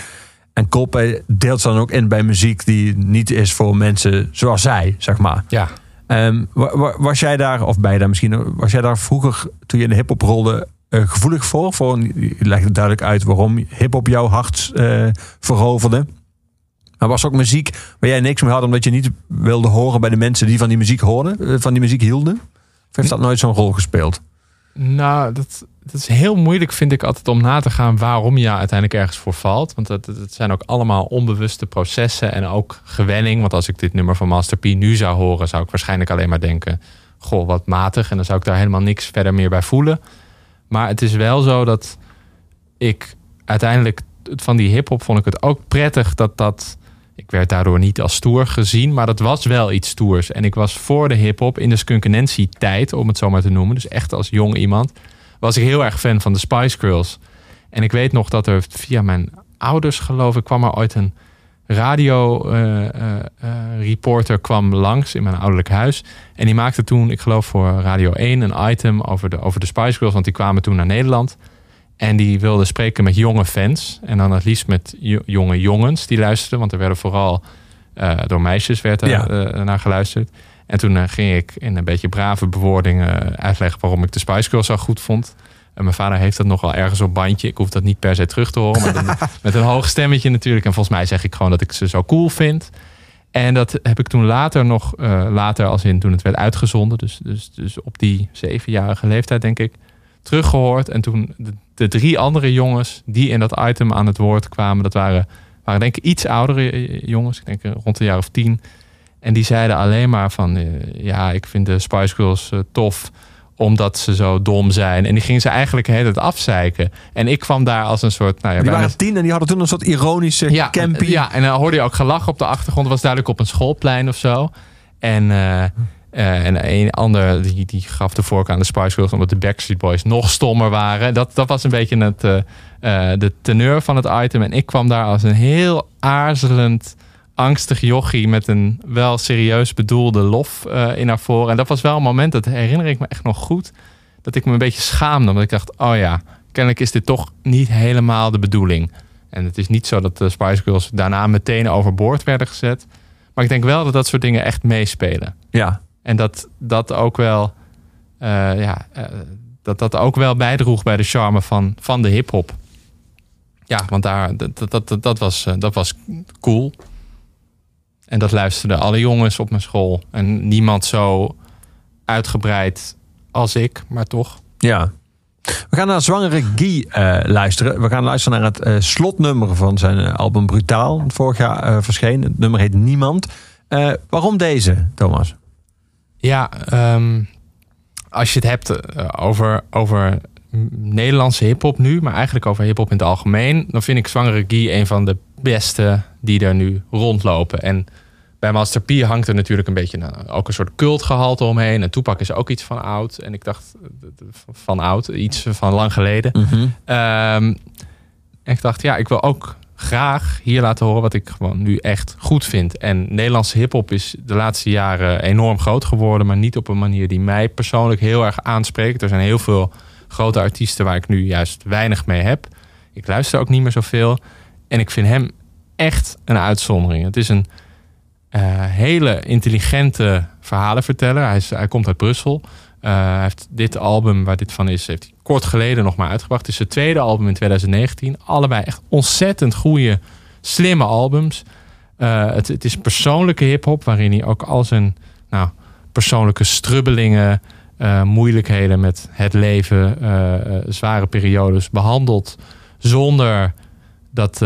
En Coldplay deelt ze dan ook in bij muziek die niet is voor mensen zoals zij, zeg maar. Ja. Ehm, wa- wa- was jij daar, of je daar misschien, was jij daar vroeger, toen je in de hip-hop rolde, gevoelig voor? voor? Je legt duidelijk uit waarom hip-hop jouw hart eh, veroverde. Maar was ook muziek waar jij niks mee had, omdat je niet wilde horen bij de mensen die van die muziek hoorden, eh, van die muziek hielden? Of heeft dat nooit zo'n rol gespeeld? Nou, dat, dat is heel moeilijk, vind ik altijd, om na te gaan waarom je uiteindelijk ergens voor valt. Want dat, dat zijn ook allemaal onbewuste processen en ook gewenning. Want als ik dit nummer van Master P nu zou horen, zou ik waarschijnlijk alleen maar denken: Goh, wat matig. En dan zou ik daar helemaal niks verder meer bij voelen. Maar het is wel zo dat ik uiteindelijk van die hip-hop vond ik het ook prettig dat dat. Ik werd daardoor niet als stoer gezien, maar dat was wel iets stoers. En ik was voor de hip-hop in de skunkenentie-tijd, om het zo maar te noemen. Dus echt als jong iemand, was ik heel erg fan van de Spice Girls. En ik weet nog dat er via mijn ouders, geloof ik, kwam er ooit een radio-reporter kwam langs in mijn ouderlijk huis. En die maakte toen, ik geloof voor Radio 1, een item over de, over de Spice Girls. Want die kwamen toen naar Nederland. En die wilde spreken met jonge fans. En dan het liefst met jo- jonge jongens die luisterden. Want er werden vooral eh, door meisjes werd er, Ja. eh, naar geluisterd. En toen eh, ging ik in een beetje brave bewoordingen uitleggen waarom ik de Spice Girls zo goed vond. En mijn vader heeft dat nogal ergens op bandje. Ik hoef dat niet per se terug te horen. Maar dan, met een hoog stemmetje natuurlijk. En volgens mij zeg ik gewoon dat ik ze zo cool vind. En dat heb ik toen later nog, later als in toen het werd uitgezonden. Dus, dus, dus op die zevenjarige leeftijd denk ik. Teruggehoord. En toen de, de drie andere jongens die in dat item aan het woord kwamen. Dat waren, waren denk ik iets oudere jongens. Ik denk eh, rond een jaar of tien. En die zeiden alleen maar van... eh, ja, ik vind de Spice Girls eh, tof omdat ze zo dom zijn. En die gingen ze eigenlijk de hele tijd afzeiken. En ik kwam daar als een soort... Nou ja, Die bijna- waren tien en die hadden toen een soort ironische ja, campy. Ja, en dan hoorde je ook gelach op de achtergrond. Het was duidelijk op een schoolplein of zo. En, eh, en een ander die, die gaf de voorkeur aan de Spice Girls... omdat de Backstreet Boys nog stommer waren. Dat, dat was een beetje het, eh, eh, de teneur van het item. En ik kwam daar als een heel aarzelend, angstig jochie... met een wel serieus bedoelde lof in naar voren. En dat was wel een moment, dat herinner ik me echt nog goed... dat ik me een beetje schaamde. Omdat ik dacht, oh ja, kennelijk is dit toch niet helemaal de bedoeling... En het is niet zo dat de Spice Girls daarna meteen overboord werden gezet. Maar ik denk wel dat dat soort dingen echt meespelen. Ja. En dat dat ook wel, eh, ja, eh, dat dat ook wel bijdroeg bij de charme van, van de hip-hop. Ja, want daar, dat, dat, dat, dat, was, eh, dat was cool. En dat luisterden alle jongens op mijn school. En niemand zo uitgebreid als ik, maar toch. Ja. We gaan naar Zwangere Guy luisteren. We gaan luisteren naar het slotnummer van zijn album Brutaal. Vorig jaar eh, verscheen. Het nummer heet Niemand. Waarom deze, Thomas? Ja, ehm, als je het hebt eh, over, over Nederlandse hip-hop nu, maar eigenlijk over hip-hop in het algemeen, dan vind ik Zwangere Guy een van de beste die er nu rondlopen. En bij Master P hangt er natuurlijk een beetje nou, ook een soort cultgehalte omheen. En Toepak is ook iets van oud. En ik dacht eh, van oud, iets van lang geleden. Ehm, en ik dacht, ja, ik wil ook graag hier laten horen wat ik gewoon nu echt goed vind. En Nederlandse hip-hop is de laatste jaren enorm groot geworden, maar niet op een manier die mij persoonlijk heel erg aanspreekt. Er zijn heel veel grote artiesten waar ik nu juist weinig mee heb. Ik luister ook niet meer zoveel. En ik vind hem echt een uitzondering. Het is een eh, hele intelligente verhalenverteller. Hij, is, hij komt uit Brussel. Eh, hij heeft dit album, waar dit van is, heeft hij kort geleden nog maar uitgebracht. Het is zijn tweede album in 2019. Allebei echt ontzettend goede, slimme albums. Eh, het, het is persoonlijke hip-hop, waarin hij ook al zijn nou, persoonlijke strubbelingen, eh, moeilijkheden met het leven, eh, zware periodes behandelt. Zonder dat,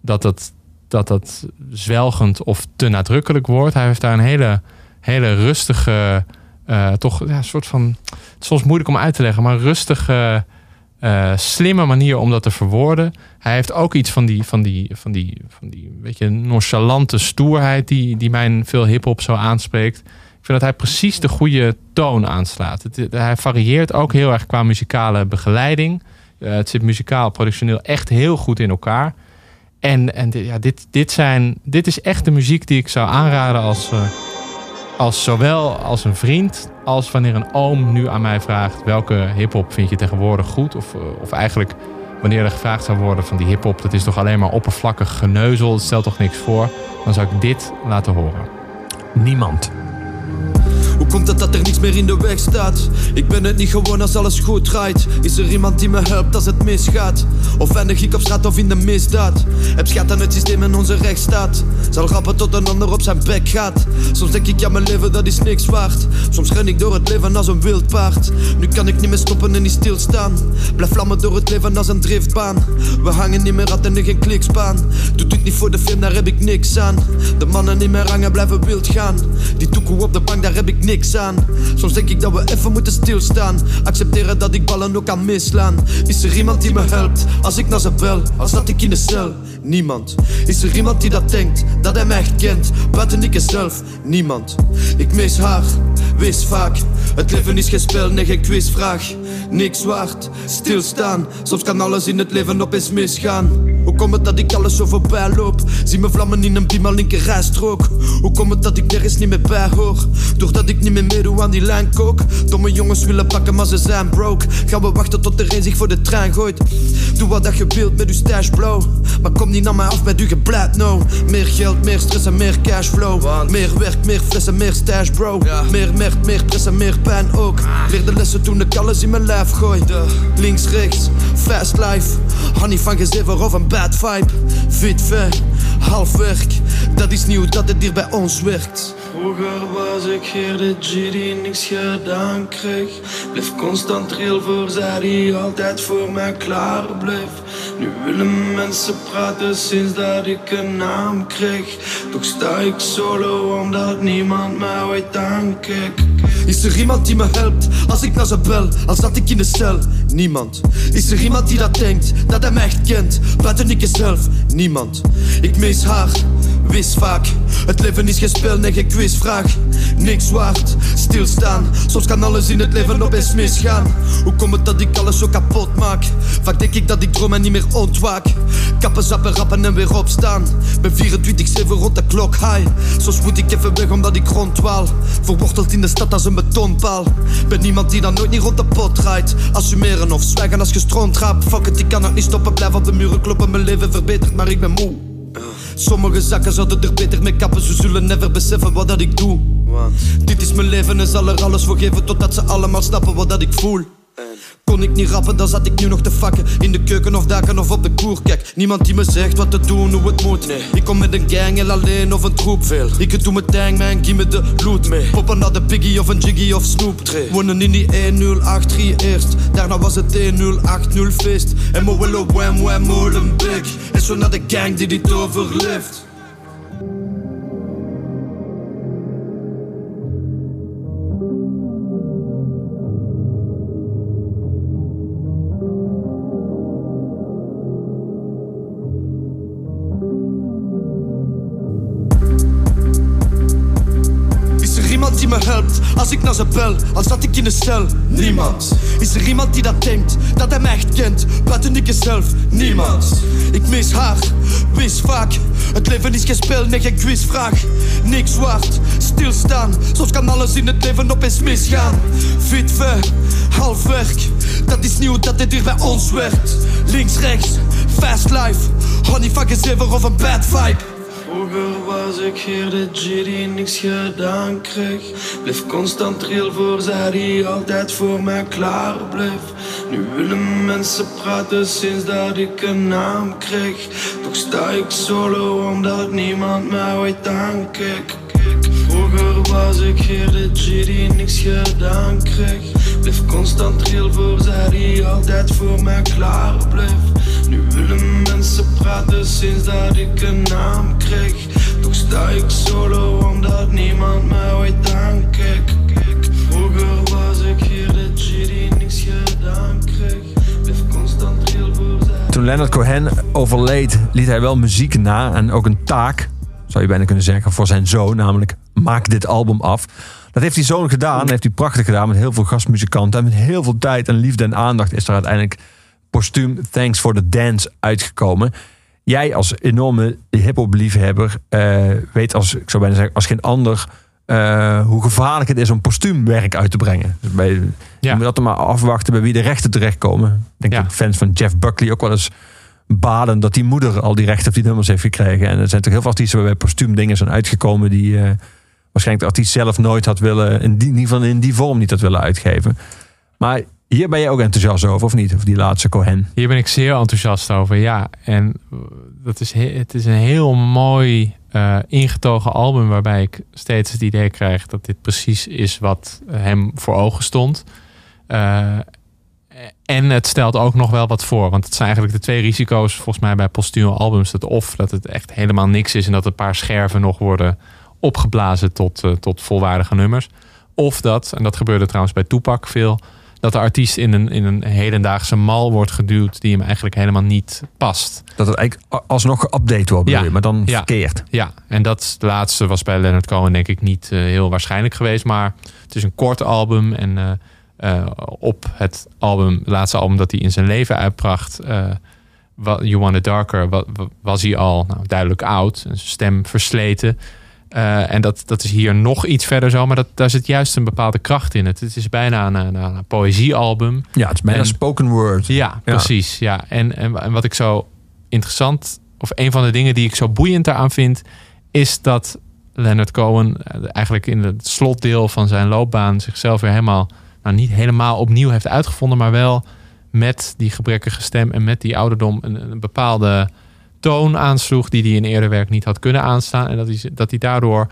dat, dat, dat dat zwelgend of te nadrukkelijk wordt. Hij heeft daar een hele, hele rustige, eh, toch ja, een soort van. Het is soms moeilijk om uit te leggen, maar rustige, eh, slimme manier om dat te verwoorden. Hij heeft ook iets van die, van die, van die, van die weet je, nonchalante stoerheid die, die mijn veel hip-hop zo aanspreekt. Ik vind dat hij precies de goede toon aanslaat. Hij varieert ook heel erg qua muzikale begeleiding. Eh, het zit muzikaal, productioneel echt heel goed in elkaar. En, en ja, dit, dit, zijn, dit is echt de muziek die ik zou aanraden als, als zowel als een vriend als wanneer een oom nu aan mij vraagt welke hip-hop vind je tegenwoordig goed. Of, eh, of eigenlijk wanneer er gevraagd zou worden van die hip-hop, dat is toch alleen maar oppervlakkig geneuzel, het stelt toch niks voor. Dan zou ik dit laten horen. Niemand. Hoe komt het dat er niets meer in de weg staat? Ik ben het niet gewoon als alles goed draait. Is er iemand die me helpt als het misgaat? Of eindig ik op straat of in de misdaad? Heb schat aan het systeem en onze rechtsstaat. Zal grappen tot een ander op zijn bek gaat. Soms denk ik, ja, mijn leven dat is niks waard. Soms ren ik door het leven als een wild paard. Nu kan ik niet meer stoppen en niet stilstaan. Blijf vlammen door het leven als een driftbaan. We hangen niet meer uit en geen klikspaan. Doet het niet voor de film, daar heb ik niks aan. De mannen niet meer hangen, blijven wild gaan. Die toekoe op de bank, daar heb ik niks aan. Soms denk ik dat we even moeten stilstaan. Accepteren dat ik ballen ook kan mislaan. Is er iemand die me helpt als ik naar ze bel? Als dat ik in de cel? Niemand. Is er iemand die dat denkt, dat hij mij kent? Buiten ik zelf, niemand. Ik mis haar, wees vaak. Het leven is geen spel, nee geen quizvraag. Niks waard, stilstaan. Soms kan alles in het leven opeens misgaan. Hoe komt het dat ik alles zo voorbij loop? Zie me vlammen in een linker rijstrook. Hoe komt het dat ik nergens niet meer bij hoor? Doordat ik niet meer meedoe aan die lijnkook. Domme jongens willen pakken, maar ze zijn broke. Gaan we wachten tot er een zich voor de trein gooit? Doe wat dat je wilt met uw stash blow. Maar kom niet naar mij af met uw geblijt, no. Meer geld, meer stress en meer cashflow. Meer werk, meer flessen, meer stash, bro. Meer merk, meer press en meer pijn ook. Leer de lessen toen ik alles in mijn lijf gooi. Links, rechts, fast life. Honey van gezever of een bad vibe. Fit ver, half werk. Dat is nieuw dat het hier bij ons werkt. Vroeger was ik hier de G die niks gedaan kreeg. Bleef constant real voor zij die altijd voor mij klaar bleef. Nu willen mensen praten sinds dat ik een naam kreeg. Toch sta ik solo omdat niemand mij ooit aankeek. Is er iemand die me helpt als ik naar ze bel? Als zat ik in de cel? Niemand. Is er iemand die dat denkt, dat hij mij echt kent? Buiten ik zelf? Niemand. Ik mis haar, wist vaak. Het leven is geen spel, nee geen quizvraag. Niks waard, stilstaan. Soms kan alles in het leven opeens misgaan. Hoe komt het dat ik alles zo kapot maak? Vaak denk ik dat ik droom en niet meer ontwaak. Kappen, zappen, rappen en weer opstaan. Ben 24-7 rond de klok high. Soms moet ik even weg omdat ik rondwaal. Verworteld in de stad als een betonpaal. Ben niemand die dan nooit niet rond de pot draait. Assumeren of zwijgen als je stront. Fuck it, ik kan het niet stoppen. Blijf op de muren kloppen. Mijn leven verbetert, maar ik ben moe. Sommige zakken zouden er beter mee kappen. Ze zullen never beseffen wat dat ik doe. Dit is mijn leven en zal er alles voor geven totdat ze allemaal snappen wat dat ik voel. Kon ik niet rappen, dan zat ik nu nog te vakken. In de keuken of daken of op de koer. Kijk, niemand die me zegt wat te doen, hoe het moet. Nee. Ik kom met een gang en alleen of een troep. Veel. Ik doe mijn dang, man, give me de loot. Mee. Poppen naar de Biggie of een Jiggy of Snoop Tree. Wonen in die 1083 eerst. Daarna was het 1080 feest. En mo willen wham wham big En zo naar de gang die dit overleeft ik naar ze bel? Al zat ik in de cel? Niemand. Is er iemand die dat denkt, dat hij mij echt kent? Buiten ik zelf? Niemand. Ik mis haar, wist vaak. Het leven is geen spel, nee geen quizvraag. Niks waard, stilstaan. Soms kan alles in het leven opeens misgaan. Fit ver, half werk. Dat is nieuw dat dit hier bij ons werkt. Links, rechts, fast life. Honey fucking zever of een bad vibe. Vroeger was ik hier de G die niks gedaan kreeg. Bleef constant real voor zij die altijd voor mij klaar bleef. Nu willen mensen praten sinds dat ik een naam kreeg. Toch sta ik solo omdat niemand mij ooit aankeek. Vroeger was ik hier de G die niks gedaan kreeg. Bleef constant real voor zij die altijd voor mij klaar bleef. Nu willen mensen praten sinds dat ik een naam kreeg. Toch sta ik solo omdat niemand mij ooit aankeek. Vroeger was ik hier de G die niks gedaan kreeg. Toen Leonard Cohen overleed, liet hij wel muziek na en ook een taak, zou je bijna kunnen zeggen, voor zijn zoon, namelijk maak dit album af. Dat heeft die zoon gedaan, heeft hij prachtig gedaan met heel veel gastmuzikanten en met heel veel tijd en liefde en aandacht is er uiteindelijk postuum Thanks for the Dance uitgekomen. Jij als enorme hip-hop liefhebber eh, weet als, ik zou bijna zeggen, als geen ander eh, hoe gevaarlijk het is om postuumwerk uit te brengen. Dus bij, Je moet altijd maar afwachten bij wie de rechten terechtkomen. Ik denk dat fans van Jeff Buckley ook wel eens baden dat die moeder al die rechten op die nummers heeft gekregen. En er zijn toch heel veel artiesten waarbij postuumdingen zijn uitgekomen die eh, waarschijnlijk de artiest zelf nooit had willen, in, die, ieder geval in die vorm niet had willen uitgeven. Maar hier ben je ook enthousiast over, of niet? Of die laatste Cohen. Hier ben ik zeer enthousiast over, ja. En dat is, he- het is een heel mooi eh, ingetogen album waarbij ik steeds het idee krijg dat dit precies is wat hem voor ogen stond. Eh, en het stelt ook nog wel wat voor. Want het zijn eigenlijk de twee risico's volgens mij bij postume albums. Dat of dat het echt helemaal niks is en dat een paar scherven nog worden opgeblazen tot, eh, tot volwaardige nummers. Of dat, en dat gebeurde trouwens bij Toepak veel, dat de artiest in een, in een hedendaagse mal wordt geduwd die hem eigenlijk helemaal niet past. Dat het eigenlijk alsnog geüpdate wordt, je, maar dan ja, verkeerd. Ja, en dat laatste was bij Leonard Cohen denk ik niet eh, heel waarschijnlijk geweest. Maar het is een kort album. En eh, op het album, het laatste album dat hij in zijn leven uitbracht... You Want It Darker, wa- wa- was hij al nou, duidelijk oud. Zijn stem versleten. Eh, en dat, dat is hier nog iets verder zo. Maar dat, daar zit juist een bepaalde kracht in. Het, het is bijna een, een, een poëziealbum. Ja, het is bijna En- spoken word. ja, precies. Ja. En, en, en wat ik zo interessant, of een van de dingen die ik zo boeiend daaraan vind, is dat Leonard Cohen eh, eigenlijk in het slotdeel van zijn loopbaan zichzelf weer helemaal, nou niet helemaal opnieuw heeft uitgevonden, maar wel met die gebrekkige stem en met die ouderdom een, een bepaalde toon aansloeg die hij in eerder werk niet had kunnen aanstaan. En dat hij, dat hij daardoor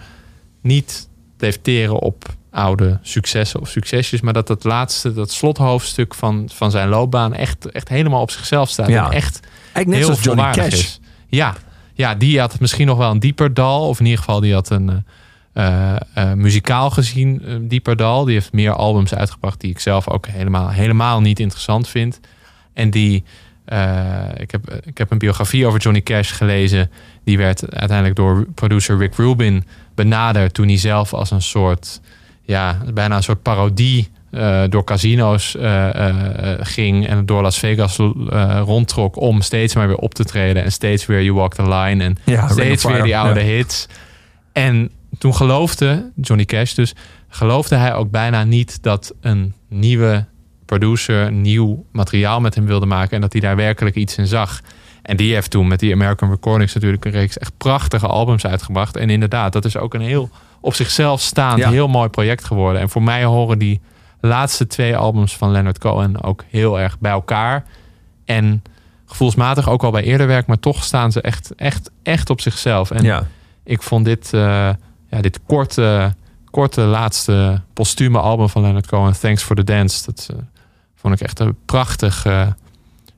niet bleef teren op oude successen of succesjes, maar dat dat laatste, dat slothoofdstuk van, van zijn loopbaan echt, echt helemaal op zichzelf staat. Ja. En echt Eigenlijk net heel Johnny Cash. is. Ja, ja, die had misschien nog wel een dieper dal, of in ieder geval die had een, eh, eh, eh, muzikaal gezien uh, Dieper Dal. Die heeft meer albums uitgebracht die ik zelf ook helemaal, helemaal niet interessant vind. En die, ik, heb, ik heb een biografie over Johnny Cash gelezen. Die werd uiteindelijk door producer Rick Rubin benaderd toen hij zelf als een soort, ja, bijna een soort parodie door casino's ging en door Las Vegas rondtrok om steeds maar weer op te treden en steeds weer You Walk the Line en Ja, steeds weer die oude ja. hits. En toen geloofde Johnny Cash dus, geloofde hij ook bijna niet dat een nieuwe producer nieuw materiaal met hem wilde maken en dat hij daar werkelijk iets in zag. En die heeft toen met die American Recordings natuurlijk een reeks echt prachtige albums uitgebracht. En inderdaad, dat is ook een heel op zichzelf staand Ja. heel mooi project geworden. En voor mij horen die laatste twee albums van Leonard Cohen ook heel erg bij elkaar. En gevoelsmatig ook al bij eerder werk, maar toch staan ze echt, echt, echt op zichzelf. En Ja. ik vond dit, eh, ja, dit korte, korte laatste postume album van Leonard Cohen, Thanks for the Dance, dat eh, vond ik echt een prachtig, eh,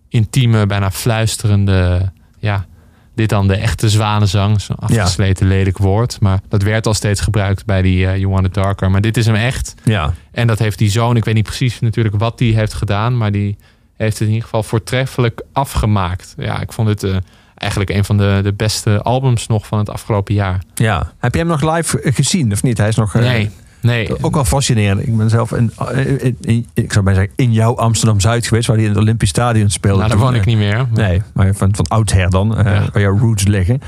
intieme, bijna fluisterende, ja, dit dan de echte zwanenzang, zo'n afgesleten lelijk woord, maar dat werd al steeds gebruikt bij die eh, You Want It Darker, maar dit is hem echt. Ja. En dat heeft die zoon, ik weet niet precies natuurlijk wat die heeft gedaan, maar die heeft het in ieder geval voortreffelijk afgemaakt. Ja, ik vond het eh, eigenlijk een van de, de beste albums nog van het afgelopen jaar. ja. Heb je hem nog live gezien of niet? Hij is nog... Nee, nee. Ook wel fascinerend. Ik ben zelf in, in- in- in- ik zou bijna zeggen, in jouw Amsterdam-Zuid geweest, waar hij in het Olympisch Stadion speelde. Nou, daar woon ik eh, niet meer. Nee, maar van, van oudsher dan, eh, waar jouw roots liggen.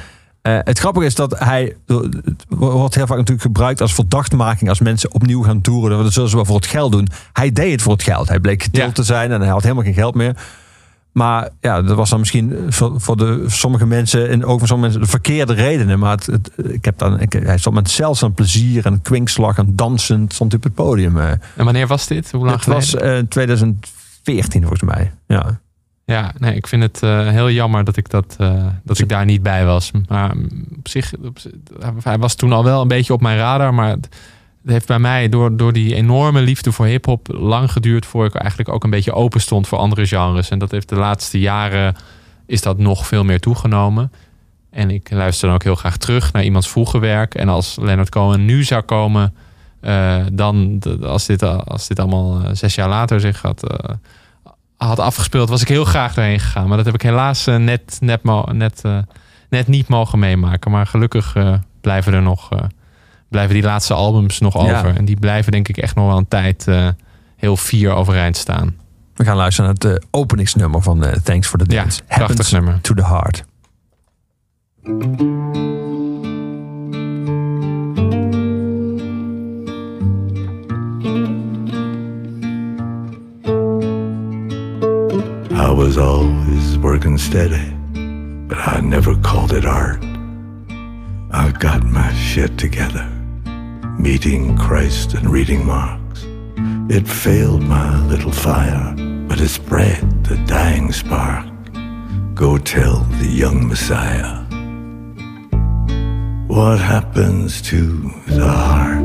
Eh, het grappige is dat hij, wordt heel vaak natuurlijk gebruikt als verdachtmaking als mensen opnieuw gaan toeren. Dat zullen ze wel voor het geld doen. Hij deed het voor het geld. Hij bleek getild Ja. te zijn en hij had helemaal geen geld meer. Maar ja, dat was dan misschien voor, voor de, sommige mensen en ook voor sommige mensen de verkeerde redenen. Maar het, het- ik heb dan, ik, hij stond met zelfs een plezier en kwinkslag en dansend stond hij op het podium. eh. En wanneer was dit? Hoe lang Het was geleden? eh 2014 volgens mij. Ja. Ja, nee, ik vind het eh, heel jammer dat ik, dat, eh, dat ik daar niet bij was. Maar mm, op zich, op zich- hij was toen al wel een beetje op mijn radar. Maar het heeft bij mij door, door die enorme liefde voor hip-hop lang geduurd. voor ik eigenlijk ook een beetje open stond voor andere genres. En dat heeft de laatste jaren is dat nog veel meer toegenomen. En ik luister dan ook heel graag terug naar iemands vroege werk. En als Leonard Cohen nu zou komen, eh, dan, als dit, als dit allemaal eh, zes jaar later zich had, eh, had afgespeeld, was ik heel graag daarheen gegaan. Maar dat heb ik helaas net, net, net, net niet mogen meemaken. Maar gelukkig blijven er nog blijven die laatste albums nog Ja. over. En die blijven denk ik echt nog wel een tijd eh, heel fier overeind staan. We gaan luisteren naar het eh, openingsnummer van eh, Thanks for the Ja, Dance. prachtig Happens nummer. to the Heart. I was always working steady, but I never called it art. I got my shit together, meeting Christ and reading Marx. It failed my little fire, but it spread the dying spark. Go tell the young Messiah what happens to the heart.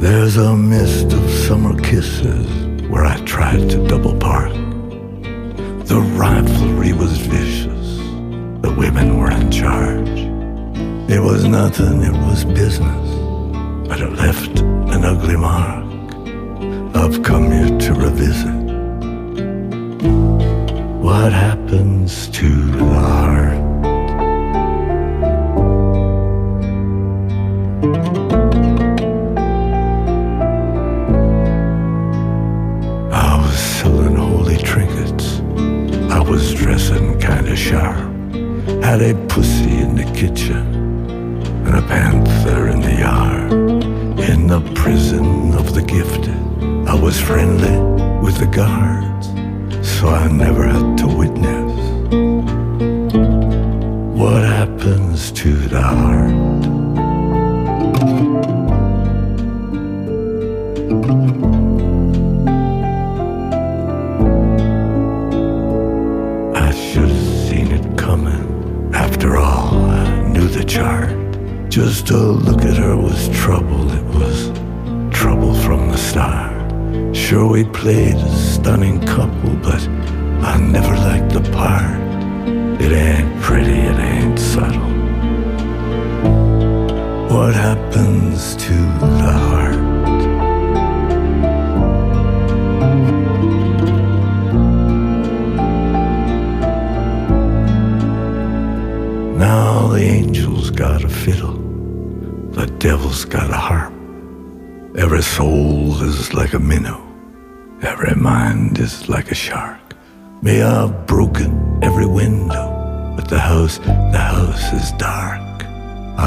There's a mist of summer kisses where I tried to double park. The rivalry was vicious, the women were in charge. It was nothing, it was business, but it left an ugly mark. I've come here to revisit what happens to the heart. Was dressing kinda sharp. Had a pussy in the kitchen and a panther in the yard. In the prison of the gifted, I was friendly with the guards, so I never had to stunning like a shark. May I've broken every window, but the house, the house is dark.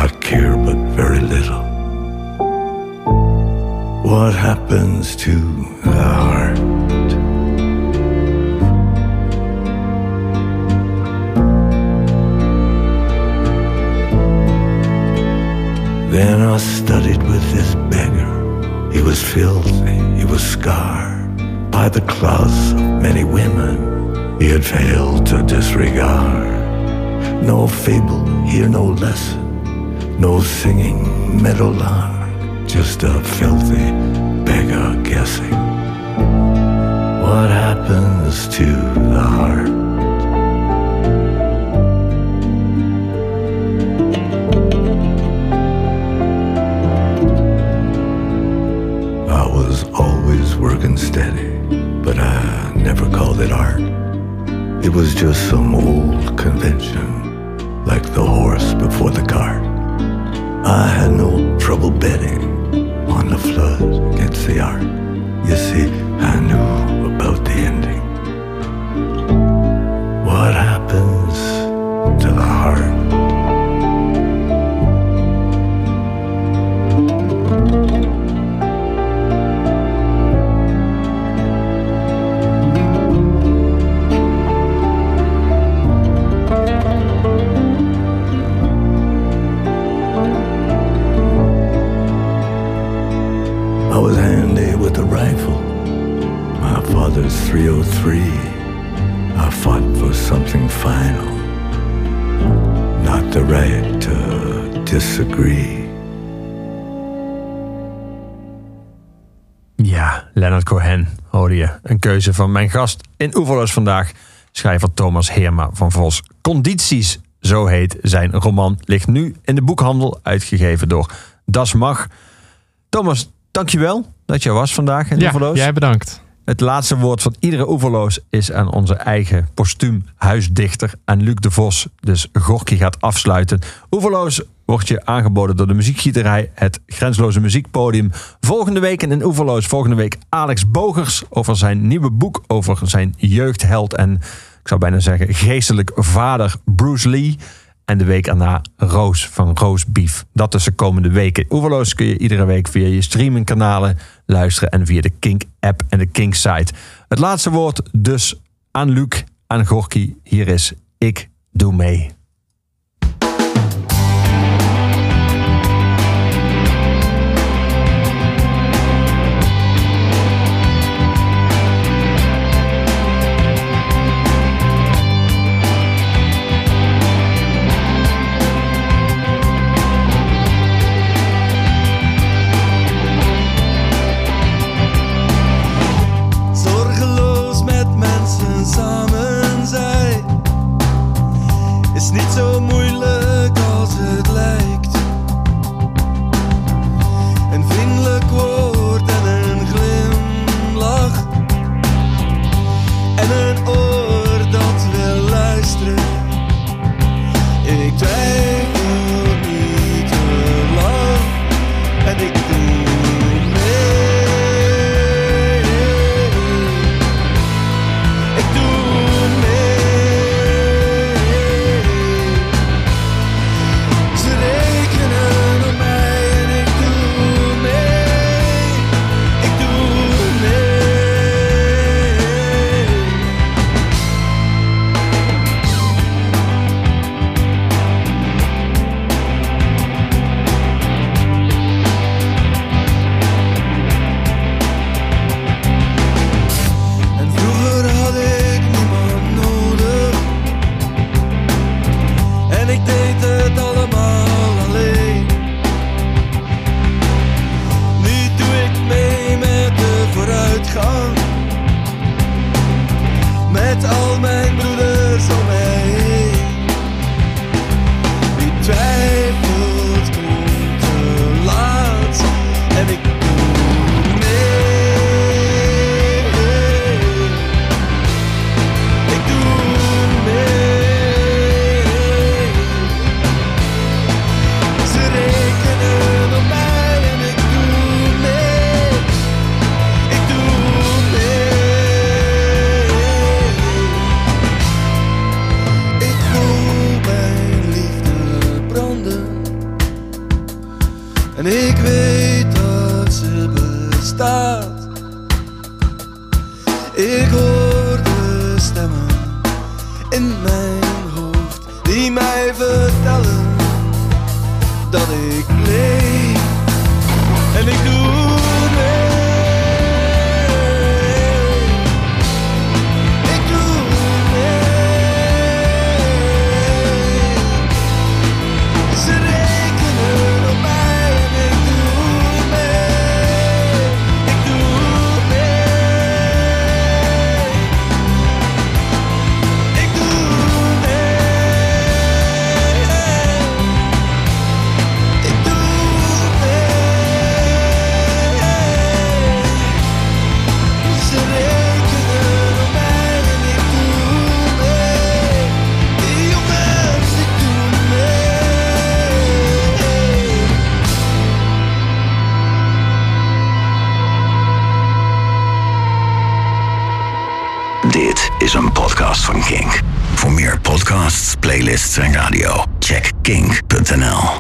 I care but very little. What happens to the heart? Then I studied with this beggar. He was filthy, he was scarred by the claws of many women he had failed to disregard. No fable, hear no lesson, no singing meadowlark, just a filthy beggar guessing. What happens to the heart? I was always working steady, never called it art. It was just some old convention, like the horse before the cart. I had no trouble betting on the flood against the art. You see, I knew van mijn gast in Oeverloos vandaag. Schrijver Thomas Heerma van Vos. Condities, zo heet zijn roman. Ligt nu in de boekhandel, uitgegeven door Das Mag. Thomas, dankjewel dat je er was vandaag in Ja, Oeverloos. jij bedankt. Het laatste woord van iedere Oeverloos is aan onze eigen postuum huisdichter, aan Luc de Vos. Dus Gorky gaat afsluiten. Oeverloos wordt je aangeboden door de muziekgieterij, het Grensloze Muziekpodium. Volgende week in Oeverloos, volgende week Alex Bogers over zijn nieuwe boek over zijn jeugdheld en, ik zou bijna zeggen, geestelijk vader Bruce Lee. En de week erna Roos van Roos Beef. Dat is de komende weken. Oeverloos kun je iedere week via je streamingkanalen luisteren. En via de Kink-app en de Kink-site. Het laatste woord dus aan Luc, aan Gorky. Hier is Ik Doe Mee.